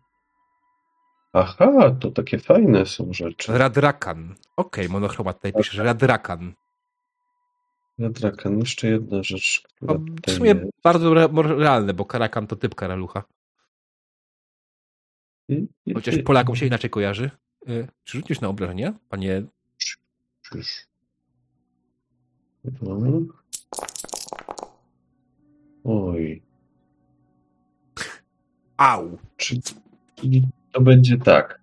Aha, to takie fajne są rzeczy. Radrakan. Okej, monochromat tutaj piszesz. Radrakan. Radrakan, jeszcze jedna rzecz, która No, w sumie jest. bardzo re- realne, bo karakan to typ karalucha. Chociaż Polakom się inaczej kojarzy. E, czy rzucisz na obrażenia, panie? Czyż. Oj, Au! czyli to będzie tak.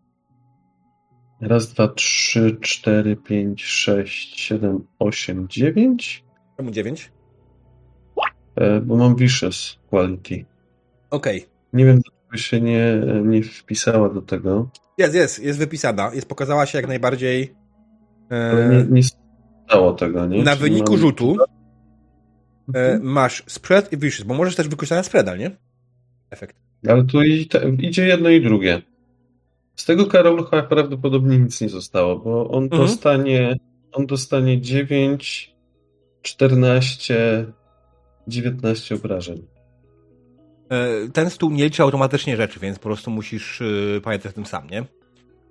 Raz, dwa, trzy, cztery, pięć, sześć, siedem, osiem, dziewięć. Czemu dziewięć? E, bo mam Vicious Quality. Okej. Nie wiem, dlaczego się nie, nie wpisała do tego, Jest, jest, jest wypisana. Jest, pokazała się jak najbardziej e, ale nie, nie stało tego, nie? na Czyli wyniku mam- rzutu. E, Mhm. masz spread i vicious, bo możesz też wykorzystać na spreada, nie? Efekt. Ale tu idzie jedno i drugie. Z tego Karolcha prawdopodobnie nic nie zostało, bo on Mhm. dostanie on dostanie 9, 14, 19 obrażeń. E, ten stół nie liczy automatycznie rzeczy, więc po prostu musisz e, pamiętać o tym sam, nie?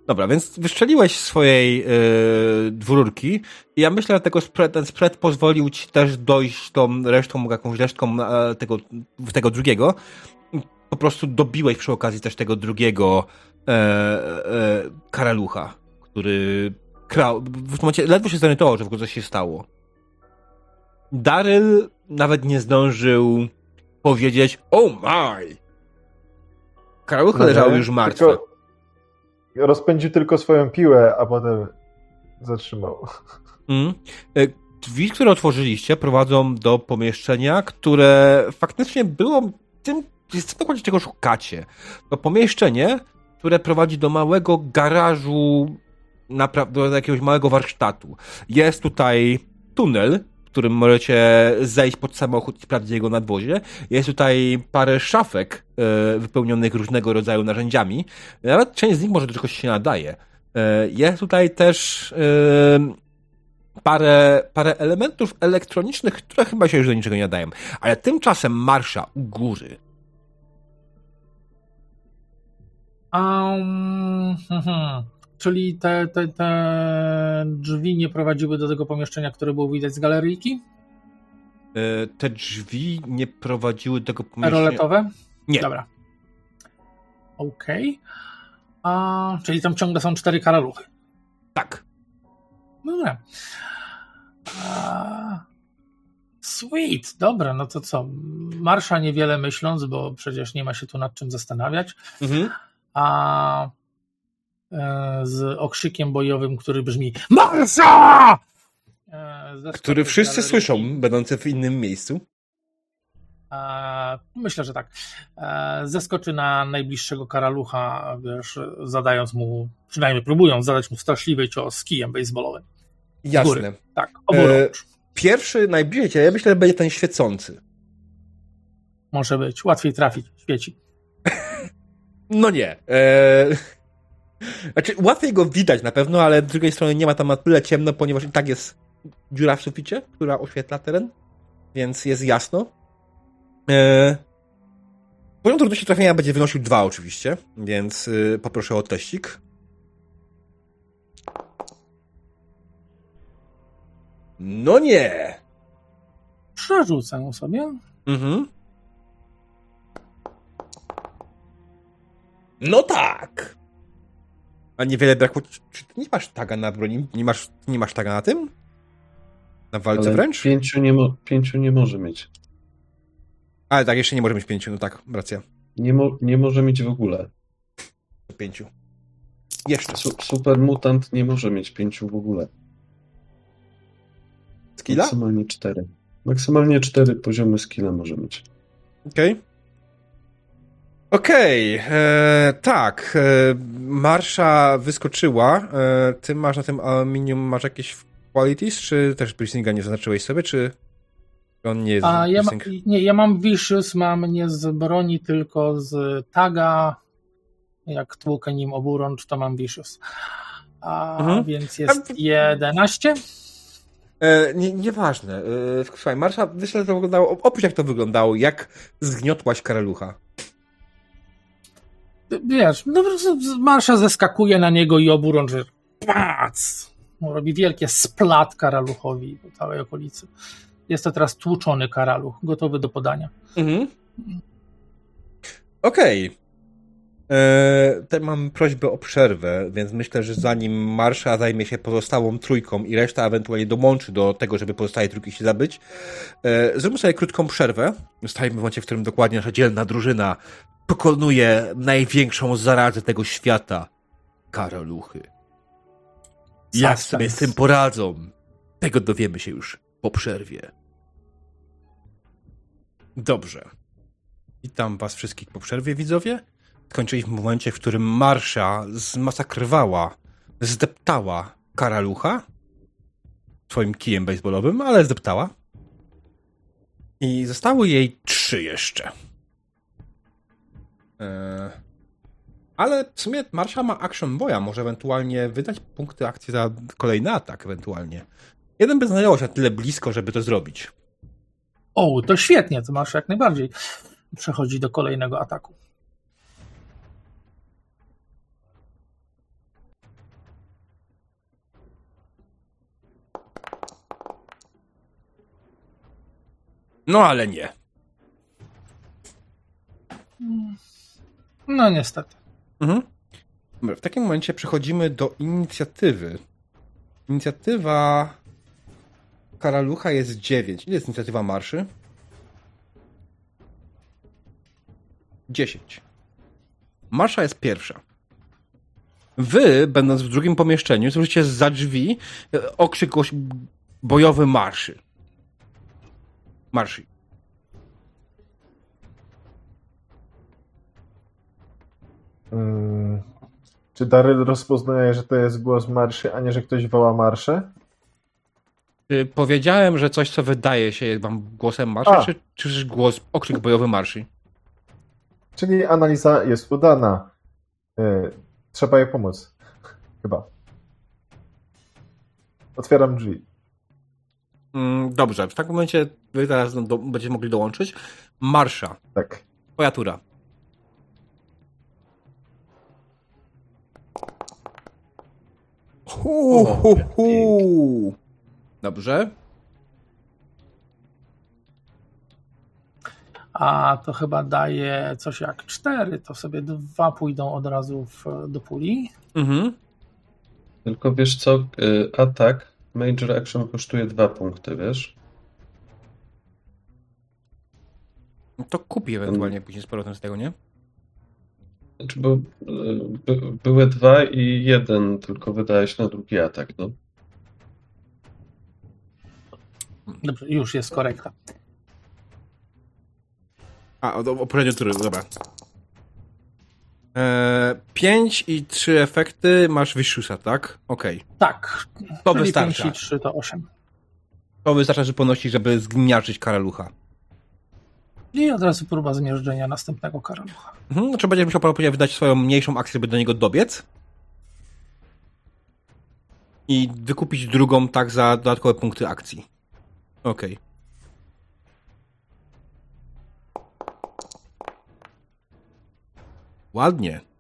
Dobra, więc wystrzeliłeś swojej e, dwururki i ja myślę, że tego spread, ten spread pozwolił ci też dojść tą resztą, jakąś resztką tego, tego drugiego. Po prostu dobiłeś przy okazji też tego drugiego e, e, karalucha, który krał, w tym momencie ledwo się zorientował, że w ogóle coś się stało. Daryl nawet nie zdążył powiedzieć oh my! Karaluchy leżały już martwe. Tylko rozpędził tylko swoją piłę, a potem zatrzymał. Mm. E, Drzwi, które otworzyliście, prowadzą do pomieszczenia, które faktycznie było tym, jest dokładnie czego szukacie. To pomieszczenie, które prowadzi do małego garażu, do jakiegoś małego warsztatu. Jest tutaj tunel, w którym możecie zejść pod samochód i sprawdzić jego nadwozie. Jest tutaj parę szafek e, wypełnionych różnego rodzaju narzędziami. Nawet część z nich może do czegoś się nadaje. E, Jest tutaj też e, parę, parę elementów elektronicznych, które chyba się już do niczego nie nadają. Ale tymczasem marsza u góry. Um. Czyli te, te, te drzwi nie prowadziły do tego pomieszczenia, które było widać z galeryjki? E, Te drzwi nie prowadziły do tego pomieszczenia. Roletowe? Nie. Dobra. Okej. A Czyli tam ciągle są cztery karaluchy. Tak. Dobra. A, Sweet, dobra, no to co? Marsza niewiele myśląc, bo przecież nie ma się tu nad czym zastanawiać. Mhm. A e, z okrzykiem bojowym, który brzmi Marsza! E, Który wszyscy galeryjki. słyszą, będący w innym miejscu. E, myślę, że tak. Zeskoczy na najbliższego karalucha, wiesz, zadając mu, przynajmniej próbując zadać mu straszliwy cios z kijem baseballowym. Jasne. Tak, oburącz. Pierwszy, najbliżej ja myślę, że będzie ten świecący. Może być. Łatwiej trafić. Świeci. No nie. Eee... Znaczy, łatwiej go widać na pewno, ale z drugiej strony nie ma tam na tyle ciemno, ponieważ i tak jest dziura w suficie, która oświetla teren, więc jest jasno. Eee... Poziom trudności trafienia będzie wynosił dwa oczywiście, więc yy, poproszę o teścik. No nie! Przerzucę sobie. Mhm. No tak! A niewiele brakło. Czy ty nie masz taga na broni? Nie masz, nie masz taga na tym? Na walce Ale wręcz? Pięciu nie, mo- pięciu nie może mieć. Ale tak, jeszcze nie może mieć pięciu, no tak, racja. Nie, mo- nie może mieć w ogóle. Pięciu. Jeszcze. Su- super mutant nie może mieć pięciu w ogóle. Skilla? Maksymalnie cztery. Maksymalnie cztery poziomy skilla może mieć. Okej. Okej, e, tak. E, marsza wyskoczyła. E, ty masz na tym aluminium, masz jakieś qualities, czy też Brisinga nie zaznaczyłeś sobie, czy on nie jest A ja, ma, nie, ja mam Vicious, mam nie z broni, tylko z taga. Jak tłukę nim oburącz, to mam Vicious. A Mhm. więc jest A- 11. E, nie, nieważne. E, słuchaj, Marsza, wiesz, jak to wyglądało. Opisz, jak to wyglądało. Jak zgniotłaś karalucha. Wiesz, no Marsza zeskakuje na niego i oburącz, że pac! Robi wielkie splat karaluchowi po całej okolicy. Jest to teraz tłuczony karaluch, gotowy do podania. Mhm. Okej. E, Tutaj mam prośbę o przerwę, więc myślę, że zanim Marsza zajmie się pozostałą trójką i reszta ewentualnie dołączy do tego, żeby pozostałe trójki się zabyć, e, zróbmy sobie krótką przerwę. Zostajemy w momencie, w którym dokładnie nasza dzielna drużyna pokonuje największą zarazę tego świata. Karaluchy. Jak sobie z tym poradzą? Tego dowiemy się już po przerwie. Dobrze. Witam was wszystkich po przerwie, widzowie. Skończyliśmy w momencie, w którym Marsza zmasakrowała, zdeptała karalucha swoim kijem baseballowym, ale zdeptała. I zostały jej trzy jeszcze. Eee, ale w sumie Marsza ma action boya, może ewentualnie wydać punkty akcji za kolejny atak, ewentualnie. Jeden by znajdował się na tyle blisko, żeby to zrobić. O, to świetnie, to masz jak najbardziej. Przechodzi do kolejnego ataku. No ale nie. No niestety. Mhm. W takim momencie przechodzimy do inicjatywy. Inicjatywa Karalucha jest 9. Ile jest inicjatywa marszy? 10. Marsza jest pierwsza. Wy, będąc w drugim pomieszczeniu, słyszycie za drzwi e, okrzyk bojowy marszy. Marszy. Mm, Czy Daryl rozpoznaje, że to jest głos marszy, a nie, że ktoś woła marszę? Y, Powiedziałem, że coś, co wydaje się wam głosem marszy, czy, czy głos, okrzyk bojowy marszy? Czyli analiza jest udana. Y, Trzeba jej pomóc. Chyba. Otwieram drzwi. Mm, dobrze, w takim momencie wy teraz do, będziecie mogli dołączyć. Marsza, Tak. twoja tura. Hu, hu, hu. Dobrze. A to chyba daje coś jak cztery, to sobie dwa pójdą od razu w, do puli. Mhm. Tylko wiesz co, y, atak Major Action kosztuje dwa punkty, wiesz? To kupi ewentualnie później z powrotem z tego, nie? Znaczy, bo y, by, były dwa i jeden tylko wydałeś na drugi atak, no. Dobrze, już jest korekta. A, o, o poprzednio tury, dobra. E, 5 i 3 efekty masz Vishusa, tak? Okej. Tak. To Czyli wystarcza. 5 i 3 to 8. To wystarcza, że ponosisz, żeby zgniaczyć karalucha. I od razu próba zmierzczenia następnego karalucha. Mhm, znaczy będziesz musiał prawdopodobnie wydać swoją mniejszą akcję, żeby do niego dobiec. I wykupić drugą tak za dodatkowe punkty akcji. Okej. Ładnie.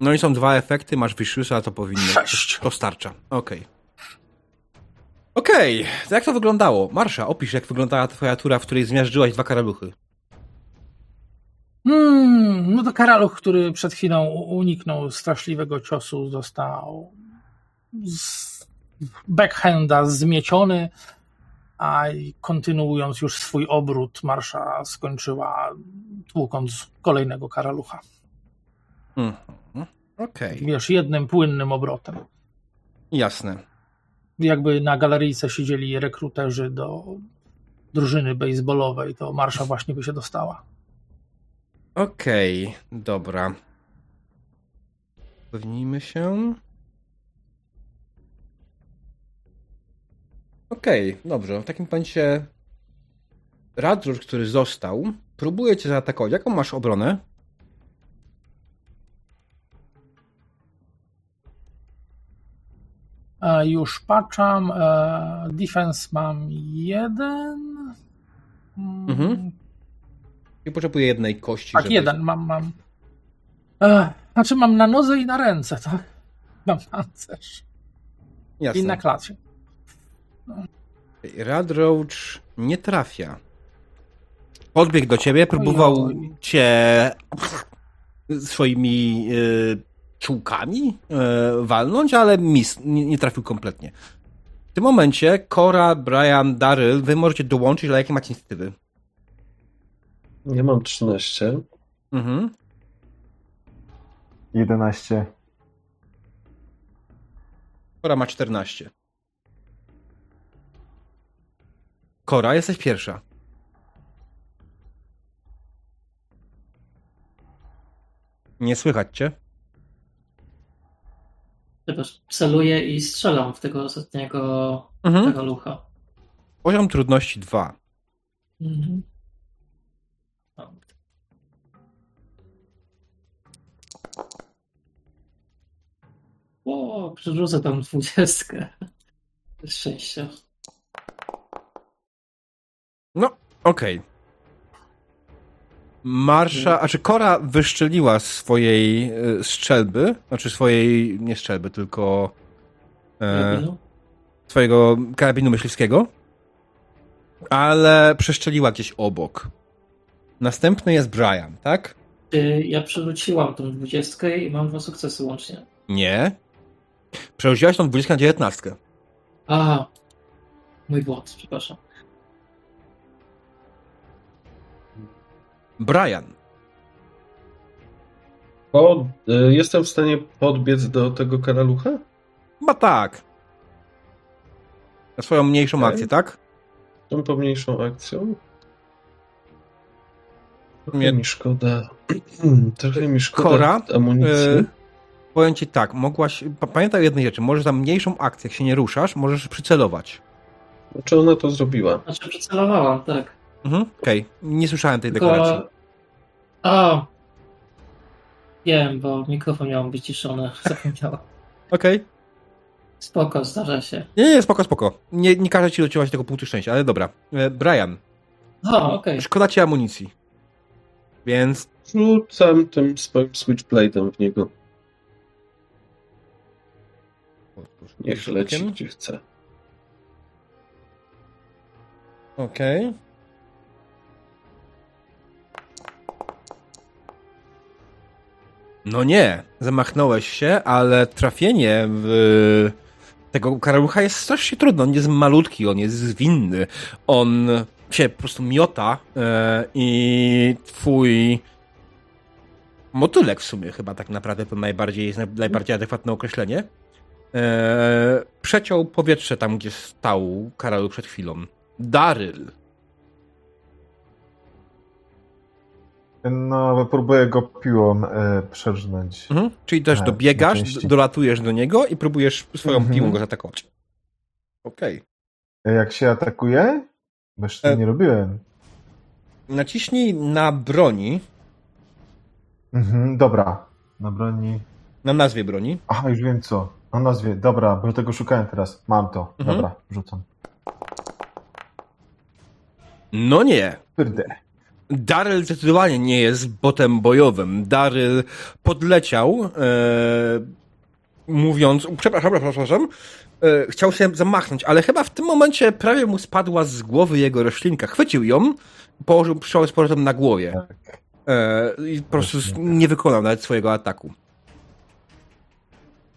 No i są dwa efekty, masz Vishusa, to powinno... Sześć. To starcza. Okej. Okej, to jak to wyglądało? Marsza, opisz jak wyglądała twoja tura, w której zmiażdżyłaś dwa karaluchy. Hmm, no to karaluch, który przed chwilą uniknął straszliwego ciosu, został z backhanda zmieciony, a i kontynuując już swój obrót, marsza skończyła tłukąc kolejnego karalucha. Mhm. Okej, Wiesz, jednym płynnym obrotem. jasne. Jakby na galeryjce siedzieli rekruterzy do drużyny baseballowej, to marsza właśnie by się dostała. Okej, dobra. Upewnijmy się. Okej, dobrze. W takim momencie Radrusz, który został, próbuje cię zaatakować. Jaką masz obronę? Już patrzam. e, Defense mam jeden. Mm, Mhm. I potrzebuję jednej kości. Tak, żeby- jeden mam. mam. E, Znaczy mam na nodze i na ręce, tak? Mam pancerz. Jasne. I na klacie. Radroach nie trafia. Podbiegł do ciebie, próbował cię swoimi y, czułkami y, walnąć, ale mis, nie, nie trafił kompletnie. W tym momencie Cora, Brian, Daryl, wy możecie dołączyć, ale jakie macie inicjatywy? Ja mam 13. Mhm. 11. Cora ma 14. Cora, jesteś pierwsza. Nie słychać cię? Tylko celuję i strzelam w tego ostatniego Mhm. tego lucha. Poziom trudności 2. Mhm. O, przerzucę tam dwudziestkę. Szczęścia. No, okej. Marsza, a czy Kora wyszczeliła swojej e, strzelby, znaczy swojej, nie strzelby, tylko e, Karabinu? swojego karabinu myśliwskiego, ale przeszczeliła gdzieś obok. Następny jest Brian, tak? Y, Ja przerzuciłam tą dwudziestkę i mam dwa sukcesy łącznie. Nie. Przerzuciłaś tą 20 na 19. A, mój błąd, przepraszam. Brian. O, y, jestem w stanie podbiec do tego karalucha? Chyba tak. Na swoją mniejszą Okej. akcję, tak? Tą pomniejszą akcją? Trochę Nie- mi szkoda. Trochę mi szkoda Kora, amunicji. E, powiem ci tak, mogłaś. pa- Pamiętaj o jednej rzeczy, możesz za mniejszą akcję, jak się nie ruszasz, możesz przycelować. Czy ona to zrobiła? Znaczy przycelowałam, tak. Mhm. Okej, nie słyszałem tej Tylko... deklaracji. A, wiem, bo mikrofon miał być ciszony. Zapomniałam. Okej. Spoko, zdarza się. Nie, nie, spoko, spoko. Nie, nie każę ci docierać tego punktu szczęścia, ale dobra. E, Brian, A, okej. szkoda ci amunicji. Więc Rzucam tym swoim switchblade'em w niego. Niech leci gdzie chce. Okej. No nie, zamachnąłeś się, ale trafienie w tego karalucha jest strasznie trudno. On jest malutki, on jest zwinny. On się po prostu miota e, i twój motylek w sumie chyba tak naprawdę to najbardziej jest naj- najbardziej adekwatne określenie. e, przeciął powietrze tam, gdzie stał Karalu przed chwilą. Daryl. No, próbuję go piłą e, przerżnąć. Mhm. Czyli też Tak, dobiegasz, dolatujesz do niego i próbujesz swoją Mhm. piłą go zaatakować. Okej. E, Jak się atakuje? Bo jeszcze E- nie robiłem. Naciśnij na broni, Mhm, dobra. Na broni. na nazwie broni. Aha, już wiem co. Na nazwie. Dobra, bo tego szukałem teraz. Mam to. Mhm. Dobra, rzucam. No nie. Kurde. Daryl zdecydowanie nie jest botem bojowym. Daryl podleciał, e, mówiąc, przepraszam, przepraszam, e, chciał się zamachnąć, ale chyba w tym momencie prawie mu spadła z głowy jego roślinka. Chwycił ją, położył pszczołę z powrotem na głowie. Tak. E, I po prostu nie wykonał nawet swojego ataku.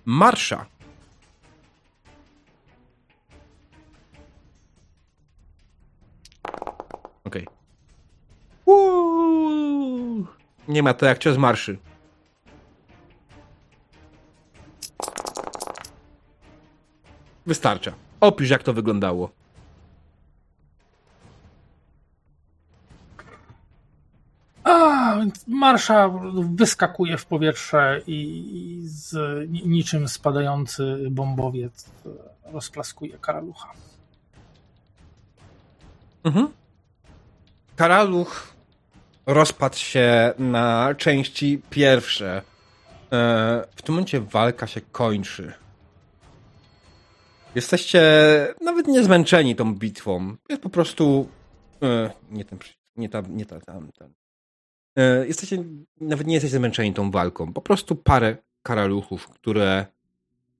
Marsza. Okej. Uuu. Nie ma to jak cios marszy. Wystarcza. Opisz, jak to wyglądało. A, więc marsza wyskakuje w powietrze i, z ni- niczym spadający bombowiec rozplaskuje karalucha. Mhm. Karaluch rozpadł się na części pierwsze. E, W tym momencie walka się kończy. Jesteście nawet nie zmęczeni tą bitwą. Jest po prostu. e, Nie ten. Nie ta. Nie ta tam, ten. E, Jesteście. Nawet nie jesteście zmęczeni tą walką. Po prostu parę karaluchów, które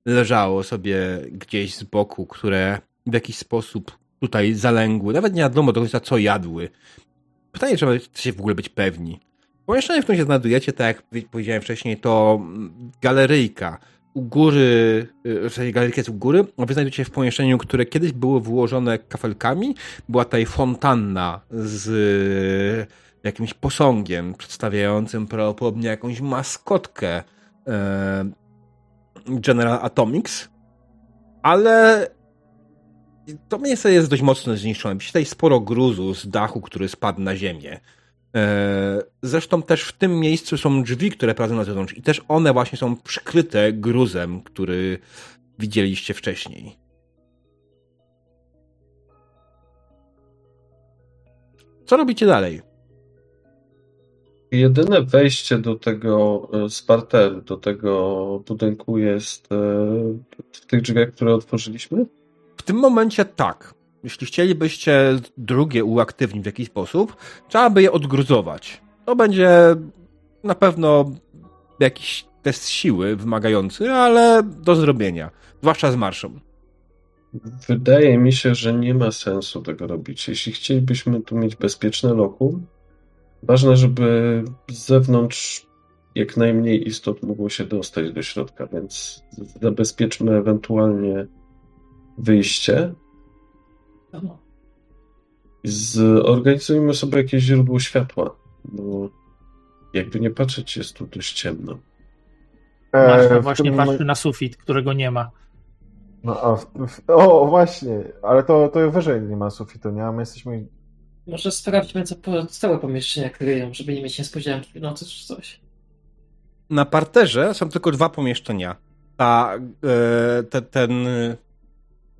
leżało sobie gdzieś z boku, które w jakiś sposób tutaj zalęgły. Nawet nie wiadomo do końca, co jadły. Pytanie, czy chcecie w ogóle być pewni. Pomieszczenie, w którym się znajdujecie, tak jak powiedziałem wcześniej, to mm, galeryjka. U góry, y, w sensie galeryjka jest u góry, a wy znajdujecie się w pomieszczeniu, które kiedyś było wyłożone kafelkami. Była tutaj fontanna z y, jakimś posągiem przedstawiającym prawdopodobnie jakąś maskotkę e, General Atomics. Ale to miejsce jest dość mocno zniszczone. Tutaj sporo gruzu z dachu, który spadł na ziemię. E, Zresztą też w tym miejscu są drzwi, które prowadzą na zewnątrz i też one właśnie są przykryte gruzem, który widzieliście wcześniej. Co robicie dalej? Jedyne wejście do tego e, z do tego budynku jest e, w tych drzwiach, które otworzyliśmy? Tym momencie tak. Jeśli chcielibyście drugie uaktywnić w jakiś sposób, trzeba by je odgruzować. To będzie na pewno jakiś test siły wymagający, ale do zrobienia. Zwłaszcza z marszą. Wydaje mi się, że nie ma sensu tego robić. Jeśli chcielibyśmy tu mieć bezpieczne lokum, ważne, żeby z zewnątrz jak najmniej istot mogło się dostać do środka, więc zabezpieczmy ewentualnie wyjście. Zorganizujmy sobie jakieś źródło światła, bo jakby nie patrzeć, jest tu dość ciemno. E, w właśnie tym na sufit, którego nie ma. No, a w, w, o, właśnie, ale to, to wyżej nie ma sufitu, nie? A my jesteśmy. Może sprawdźmy, co pozostałe pomieszczenia kryją, żeby nie mieć niespodzianki w nocy czy coś. Na parterze są tylko dwa pomieszczenia. Ta, e, te, ten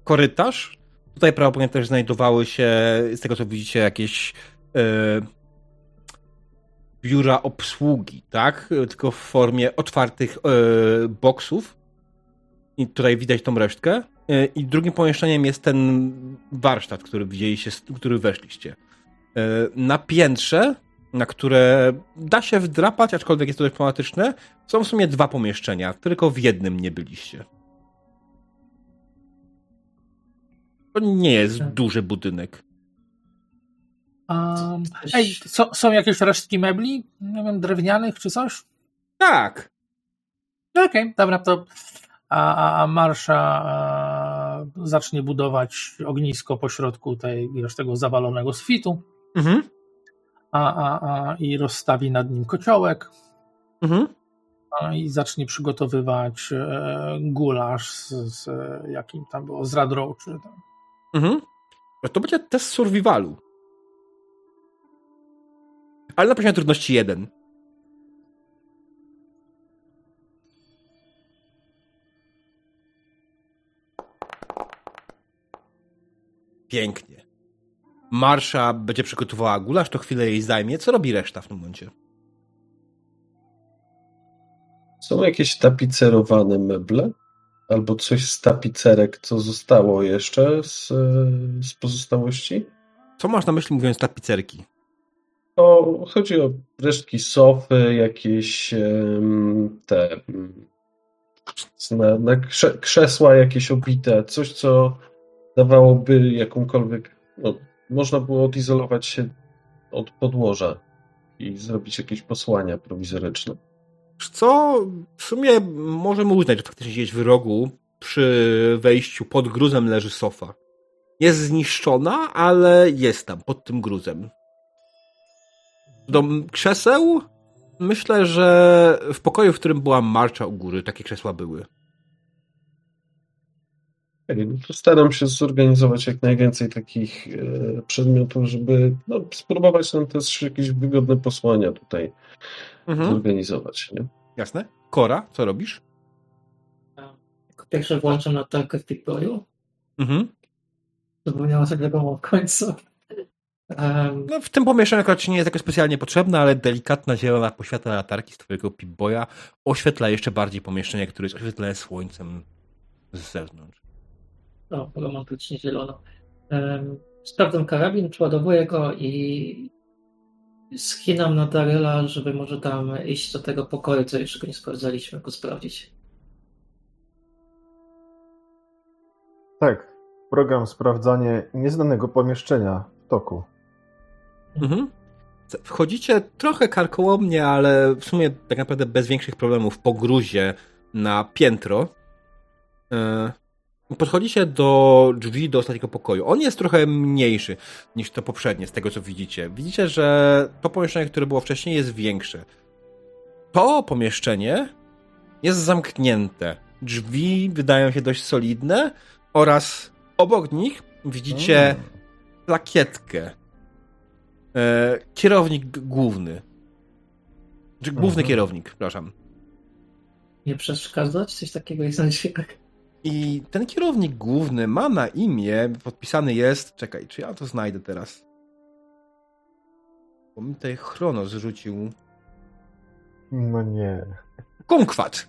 korytarz. Tutaj prawdopodobnie też znajdowały się, z tego co widzicie, jakieś e, biura obsługi, tak? Tylko w formie otwartych e, boksów. I tutaj widać tą resztkę. E, I drugim pomieszczeniem jest ten warsztat, który widzieliście, który weszliście. Na piętrze, na które da się wdrapać, aczkolwiek jest to dość problematyczne, są w sumie dwa pomieszczenia, tylko w jednym nie byliście. To nie jest Tak. duży budynek. Um, ej, są, są jakieś resztki mebli? Nie wiem, drewnianych czy coś? Tak. Okej, dobra, to a, a, a Marsza a, zacznie budować ognisko pośrodku tej, wiesz, tego zawalonego sufitu Mhm. a, a, a, i rozstawi nad nim kociołek. Mhm. a, i zacznie przygotowywać e, gulasz z, z jakim tam było, z radrą czy tam. Mhm. To będzie test survivalu. Ale na poziomie trudności jeden. Pięknie. Marsza będzie przygotowała gulasz, to chwilę jej zajmie. Co robi reszta w tym momencie? Są jakieś tapicerowane meble? Albo coś z tapicerek, co zostało jeszcze z, z pozostałości? Co masz na myśli mówiąc tapicerki? To chodzi o resztki sofy, jakieś te em, na, na krze, krzesła jakieś obite, coś co dawałoby jakąkolwiek, no, można było odizolować się od podłoża i zrobić jakieś posłania prowizoryczne. Co w sumie możemy uznać, że faktycznie gdzieś w rogu przy wejściu pod gruzem leży sofa. Jest zniszczona, ale jest tam, pod tym gruzem. Do krzeseł myślę, że w pokoju, w którym była marcza u góry, takie krzesła były. No staram się zorganizować jak najwięcej takich e, przedmiotów, żeby no, spróbować nam też jakieś wygodne posłania tutaj mhm. zorganizować. Nie? Jasne. Kora, co robisz? Jako pierwsze włączam latarkę w Pip-Boyu. Mhm. Zapomniałam sobie tego w końcu. Um, no, w tym pomieszczeniu akurat nie jest jakoś specjalnie potrzebna, ale delikatna zielona poświatła latarki z twojego Pip-Boya oświetla jeszcze bardziej pomieszczenie, które jest oświetlone słońcem z zewnątrz. No, romantycznie zielono. Um, sprawdzam karabin, przeładowuję go i schinam na Daryla, żeby może tam iść do tego pokoju, co jeszcze go nie sprawdzaliśmy, go sprawdzić. Tak. Program sprawdzanie nieznanego pomieszczenia w toku. Mhm. Wchodzicie trochę karkołomnie, ale w sumie tak naprawdę bez większych problemów po gruzie na piętro. E, podchodzicie do drzwi do ostatniego pokoju. On jest trochę mniejszy niż to poprzednie, z tego co widzicie. Widzicie, że to pomieszczenie, które było wcześniej, jest większe. To pomieszczenie jest zamknięte. Drzwi wydają się dość solidne oraz obok nich widzicie mm. plakietkę. E, kierownik główny. Czy główny mhm. kierownik, przepraszam. Nie przeszkadzać? Coś takiego jest na dźwięk. I ten kierownik główny ma na imię, podpisany jest, czekaj, czy ja to znajdę teraz? Bo mi tutaj chrono zrzucił. No nie. Kumkwat.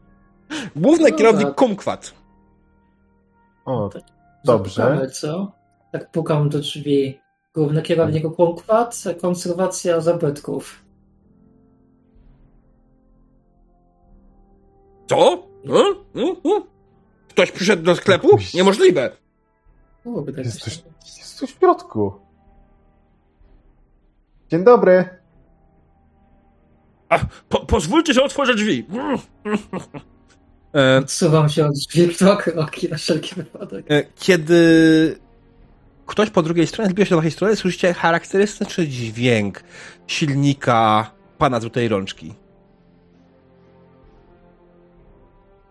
Główny no kierownik tak. Kumkwat. O, dobrze. Zapukamy, co? Tak pukam do drzwi. Główny kierownik Kumkwat, konserwacja zabytków. Co? Hmm? Hmm? Ktoś przyszedł do sklepu? Niemożliwe. Tak jest coś, jest coś w środku. Dzień dobry. A, po, pozwólcie, że otworzę drzwi. E, Odsuwam się od drzwi kroki na wszelki wypadek. E, kiedy ktoś po drugiej stronie zbliża się do waszej strony, słyszycie charakterystyczny dźwięk silnika pana złotej rączki.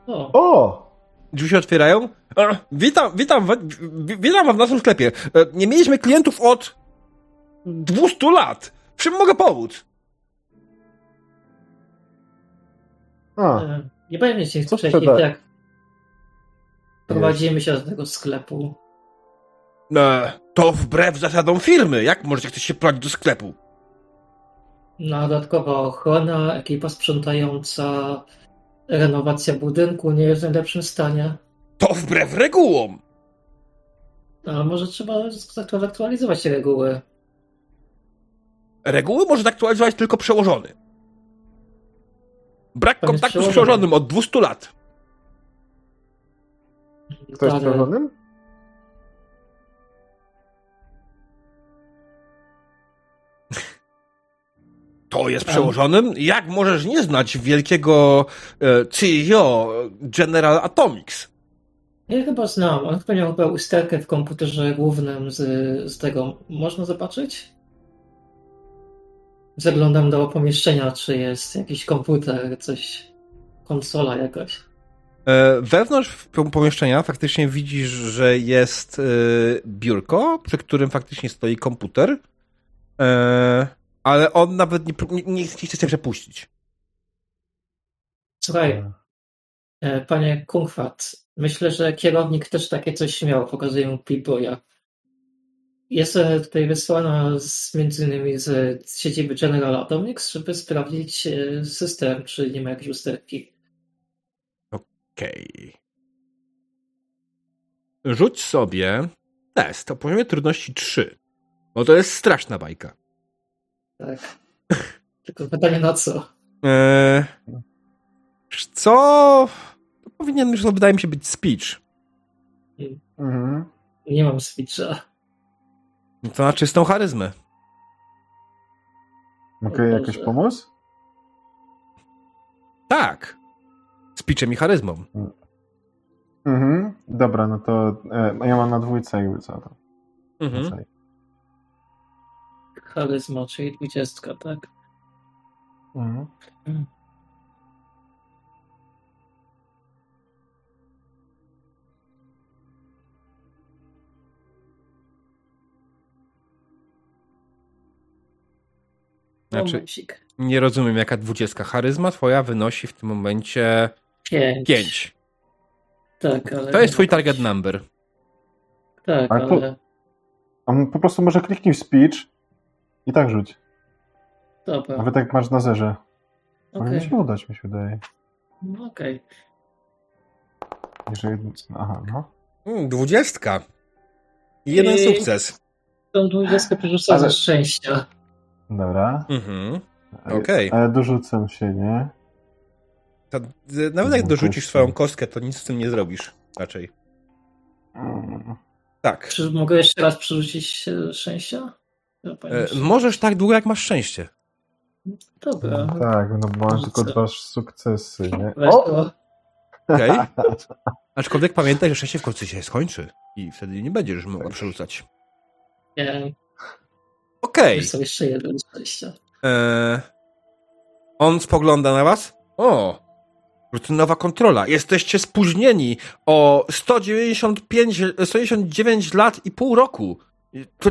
O! o! Drzwi się otwierają. E, witam, witam, witam w naszym sklepie. E, nie mieliśmy klientów od 200 lat. Czym mogę pomóc? A. E, nie powiem się wcześniej, jak prowadzimy się do tego sklepu. to wbrew zasadom firmy. Jak możecie chceć się prowadzić do sklepu? No, dodatkowa ochrona, ekipa sprzątająca, renowacja budynku nie jest w najlepszym stanie. To wbrew regułom! A może trzeba zaktualizować te reguły. Reguły może zaktualizować tylko przełożony. Brak Pan kontaktu z przełożonym od 200 lat. Kto jest przełożonym? To jest przełożonym? Jak możesz nie znać wielkiego e, CEO General Atomics? Ja chyba znam. On chyba miał chyba usterkę w komputerze głównym z, z tego. Można zobaczyć? Zaglądam do pomieszczenia, czy jest jakiś komputer, coś, konsola jakaś. E, wewnątrz pomieszczenia faktycznie widzisz, że jest e, biurko, przy którym faktycznie stoi komputer, ale on nawet nie, nie, nie chce się przepuścić. Słuchaj, panie Kungfat, myślę, że kierownik też takie coś miał, pokazuje mu Playboya. Jest tutaj wysłana z, między innymi z siedziby General Atomics, żeby sprawdzić system, czy nie ma jakiejś usterki. Okej. Okay. Rzuć sobie test o poziomie trudności 3. Bo to jest straszna bajka. Tak. Tylko pytanie na co? Eee, co? To powinien już, wydaje mi się, być speech. Mhm. Nie mam speecha. No to na czystą charyzmę. Mogę okay, jakoś pomóc? Tak speechem i charyzmą. Mhm. Dobra, no to e, ja mam na dwójce jakby co to. Mhm. Charyzma, czyli dwudziestka, tak? Mhm. mhm. Znaczy, nie rozumiem, jaka dwudziestka. Charyzma twoja wynosi w tym momencie pięć. pięć. Tak, ale... To jest twój target number. Tak, ale... ale... On po prostu może kliknij w speech i tak rzuć. Dobra. Nawet jak masz na zerze. Okay. Powinien się udać, mi się wydaje. No, okej. Okay. Jeżeli... Aha, no. Mm, dwudziestka. I jeden I... sukces. Tą dwudziestkę przerzucam ale... ze szczęścia. Dobra. Mhm. Okej. Okay. Ale dorzucam się, nie? To, nawet jak dorzucisz swoją kostkę, to nic z tym nie zrobisz. Raczej. Mm. Tak. Czy mogę jeszcze raz przerzucić szczęścia? E, możesz tak długo, jak masz szczęście. Dobra. No, tak, no bo mam tylko dwa sukcesy, nie? O! Okej. Okay. Aczkolwiek pamiętaj, że szczęście w końcu się skończy i wtedy nie będziesz mogła przerzucać. Nie. Okej. Okay. jeszcze jeden szczęścia. E... On spogląda na was? O! Rutynowa kontrola. Jesteście spóźnieni o 195, 199 lat i pół roku. To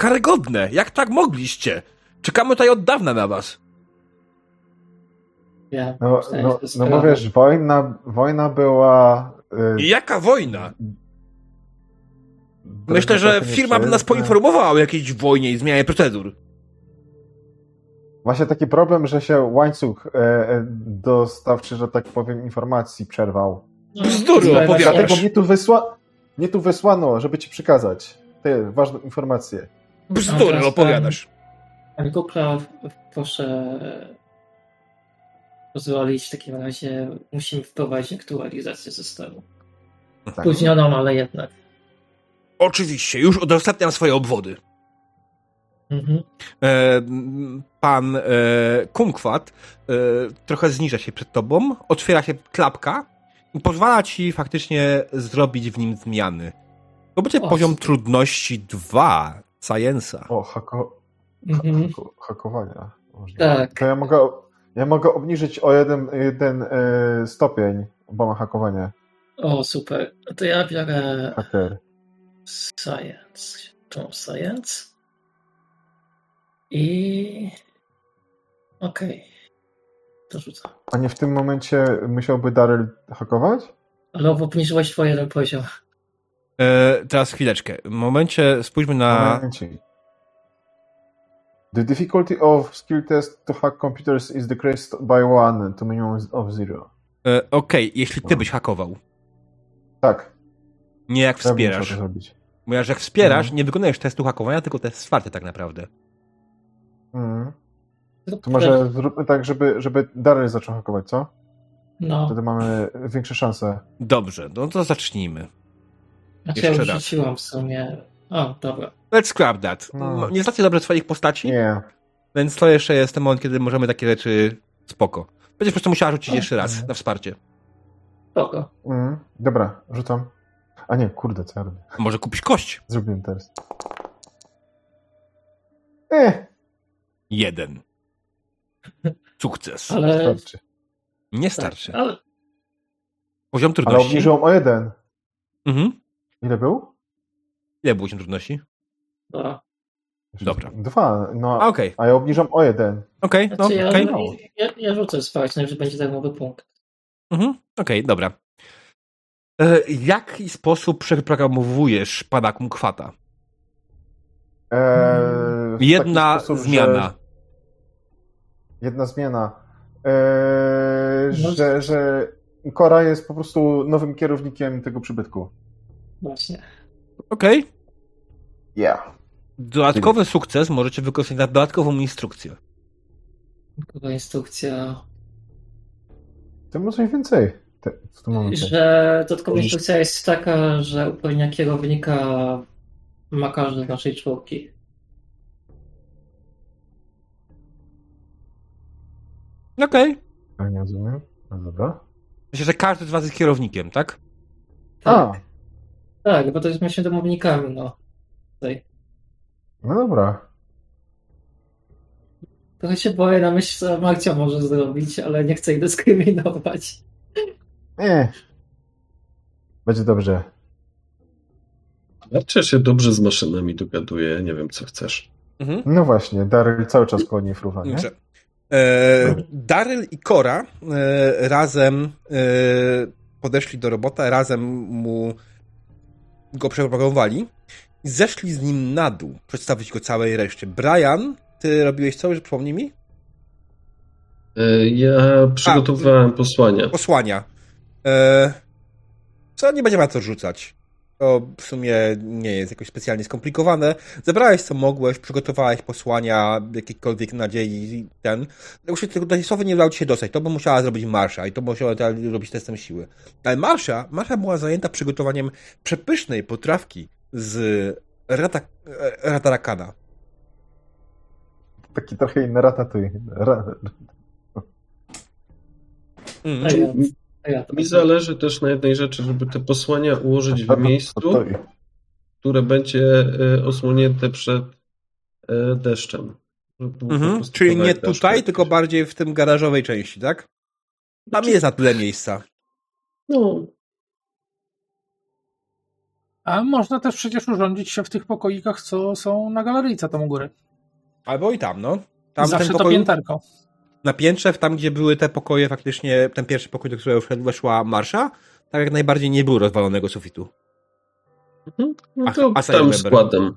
karygodne. Jak tak mogliście? Czekamy tutaj od dawna na was. Ja, no, no, no bo wiesz, wojna, wojna była... Yy... Jaka wojna? Myślę, że firma by nas poinformowała o jakiejś wojnie i zmianie procedur. Właśnie taki problem, że się łańcuch e, e, dostawczy, że tak powiem, informacji przerwał. Bzdury opowiadasz. Dlatego mnie tu, wysła... mnie tu wysłano, żeby ci przekazać te ważne informacje. Bzdury opowiadasz. Ale Google, proszę pozwolić, w takim razie musimy wprowadzić aktualizację systemu. Tak. Spóźnioną, ale jednak. Oczywiście, już udostępniam swoje obwody. Mhm. E, pan e, Kunkwat e, trochę zniża się przed tobą, otwiera się klapka i pozwala ci faktycznie zrobić w nim zmiany. To będzie o, poziom super. trudności 2 Science'a. O, hako, mhm. hako, hakowania. Można. Tak. To ja mogę, ja mogę obniżyć o jeden, jeden y, stopień, bo mam hakowanie. O, super. To ja biorę Hacker. Science. Tą Science. I okej. Okay. To rzucam. A nie w tym momencie musiałby Daryl hakować? Ale obniżyłeś twoje jeden poziom. E, teraz chwileczkę. W momencie spójrzmy na... Momencie. The difficulty of skill test to hack computers is decreased by one to minimum of zero. E, Okej, okay. jeśli ty no. byś hakował. Tak. Nie jak wspierasz. Ja Mówisz, jak wspierasz, mhm. nie wykonujesz testu hakowania, tylko test wsparty tak naprawdę. Mhm. To może zróbmy tak, żeby, żeby Daryl zaczął hakować, co? No. Wtedy mamy większe szanse. Dobrze, no to zacznijmy. Znaczy Jeszcze ja już raz. w sumie. O, dobra. Let's scrap that. No. Nie znacie dobrze swoich postaci? Nie. Więc to jeszcze jest ten moment, kiedy możemy takie rzeczy spoko. Będziesz po prostu musiała rzucić jeszcze raz na wsparcie. Spoko. Mm, dobra, rzucam. A nie, kurde, co ja robię? Może kupić kość. Zrobiłem teraz. Eh, Jeden. Sukces. Ale, Starczy. Nie starczy. ale Poziom Ale trudności. obniżyłem o jeden. Mhm. Ile był? Ile był poziom trudności? dwa. Dobra. Dwa. No, A, Okej, a ja obniżam o jeden. okej, no, Znaczy, ja, okej. ja, ja rzucę spać, że będzie darmowy punkt. Mhm. Okej, dobra. E, w jaki sposób przeprogramowujesz pana kumkwata? Taki Jedna sposób, że- zmiana. Jedna zmiana. Eee, No. że, że Kora jest po prostu nowym kierownikiem tego przybytku. Właśnie. Okej. Yeah. Dodatkowy sukces możecie wykorzystać na dodatkową instrukcję. Taka instrukcja, To może coś więcej te, w tym momencie. że dodatkowa instrukcja jest taka, że uprawnienia kierownika ma każdy z naszej czwórki. Okej. Ja nie rozumiem. No dobra. Myślę, że każdy z was jest kierownikiem, tak? A, Tak, bo to jest się domownikami, no. Tutaj. no dobra. Trochę się boję na myśl, co Marcia może zrobić, ale nie chcę jej dyskryminować. Nie. Będzie dobrze. Marcia się dobrze z maszynami dogaduje, nie wiem co chcesz. Mhm. No właśnie, Daryl cały czas koło niej fruwa, nie? Dobrze. E, Daryl i Kora e, razem e, podeszli do robota, razem mu go przeprogramowali i zeszli z nim na dół, przedstawić go całej reszcie. Brian, ty robiłeś co, że przypomnij mi? E, Ja przygotowywałem posłania. Posłania. E, co nie będzie ma co rzucać. To w sumie nie jest jakoś specjalnie skomplikowane. Zebrałeś co mogłeś, przygotowałeś posłania, jakiejkolwiek nadziei, ten. Już tego do tej słowy nie udało ci się dostać. To by musiała zrobić Marsza i to musiała robić testem siły. Ale Marsza, Marsza była zajęta przygotowaniem przepysznej potrawki z rata, ratarakana. Taki trochę inny ratatuj. Ra... Mm. Ja, Mi zależy też na jednej rzeczy, żeby te posłania ułożyć w miejscu, które będzie e, osłonięte przed e, deszczem. Mhm. Czyli nie tutaj, tylko bardziej w tym garażowej części, tak? Tam jest na tyle miejsca. No, A można też przecież urządzić się w tych pokoikach, co są na galeryjce tam u góry. Albo i tam, no. Tam Zawsze tym to pokoju, pięterko. Na piętrze, tam gdzie były te pokoje, faktycznie ten pierwszy pokój, do którego wszedł- weszła Marsza, tak jak najbardziej nie było rozwalonego sufitu. mhm. no to a tam składem.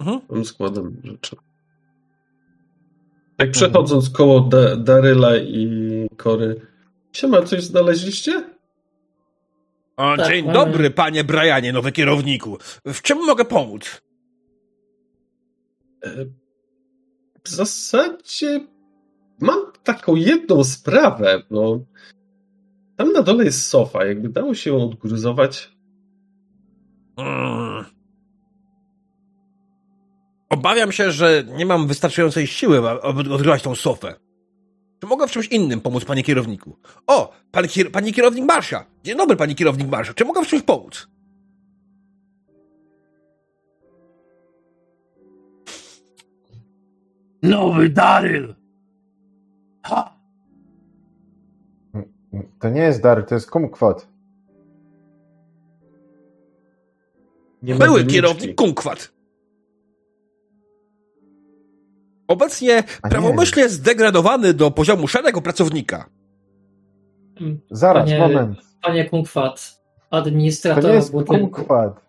Mhm. Tam składem rzeczy. Jak przechodząc koło da Daryla i Kory, siema, coś znaleźliście? O, Tak, dzień mamy- dobry, panie Brianie, nowy kierowniku. W czym mogę pomóc? E, W zasadzie mam taką jedną sprawę, no. Tam na dole jest sofa, jakby dało się ją odgruzować. Mm. Obawiam się, że nie mam wystarczającej siły, aby odgrywać tą sofę. Czy mogę w czymś innym pomóc, panie kierowniku? O, pan kier pani kierownik Marsza. Dzień dobry, pani kierownik Marsza. Czy mogę w czymś pomóc? Nowy Daryl! Ha! To nie jest Daryl, to jest kumkwat. Nie Były kierownik Kunkwat. Obecnie A nie. prawomyślnie zdegradowany do poziomu szarego pracownika. Zaraz, Panie- moment. Panie Kunkwat, To administrator nie jest budynku. kumkwat.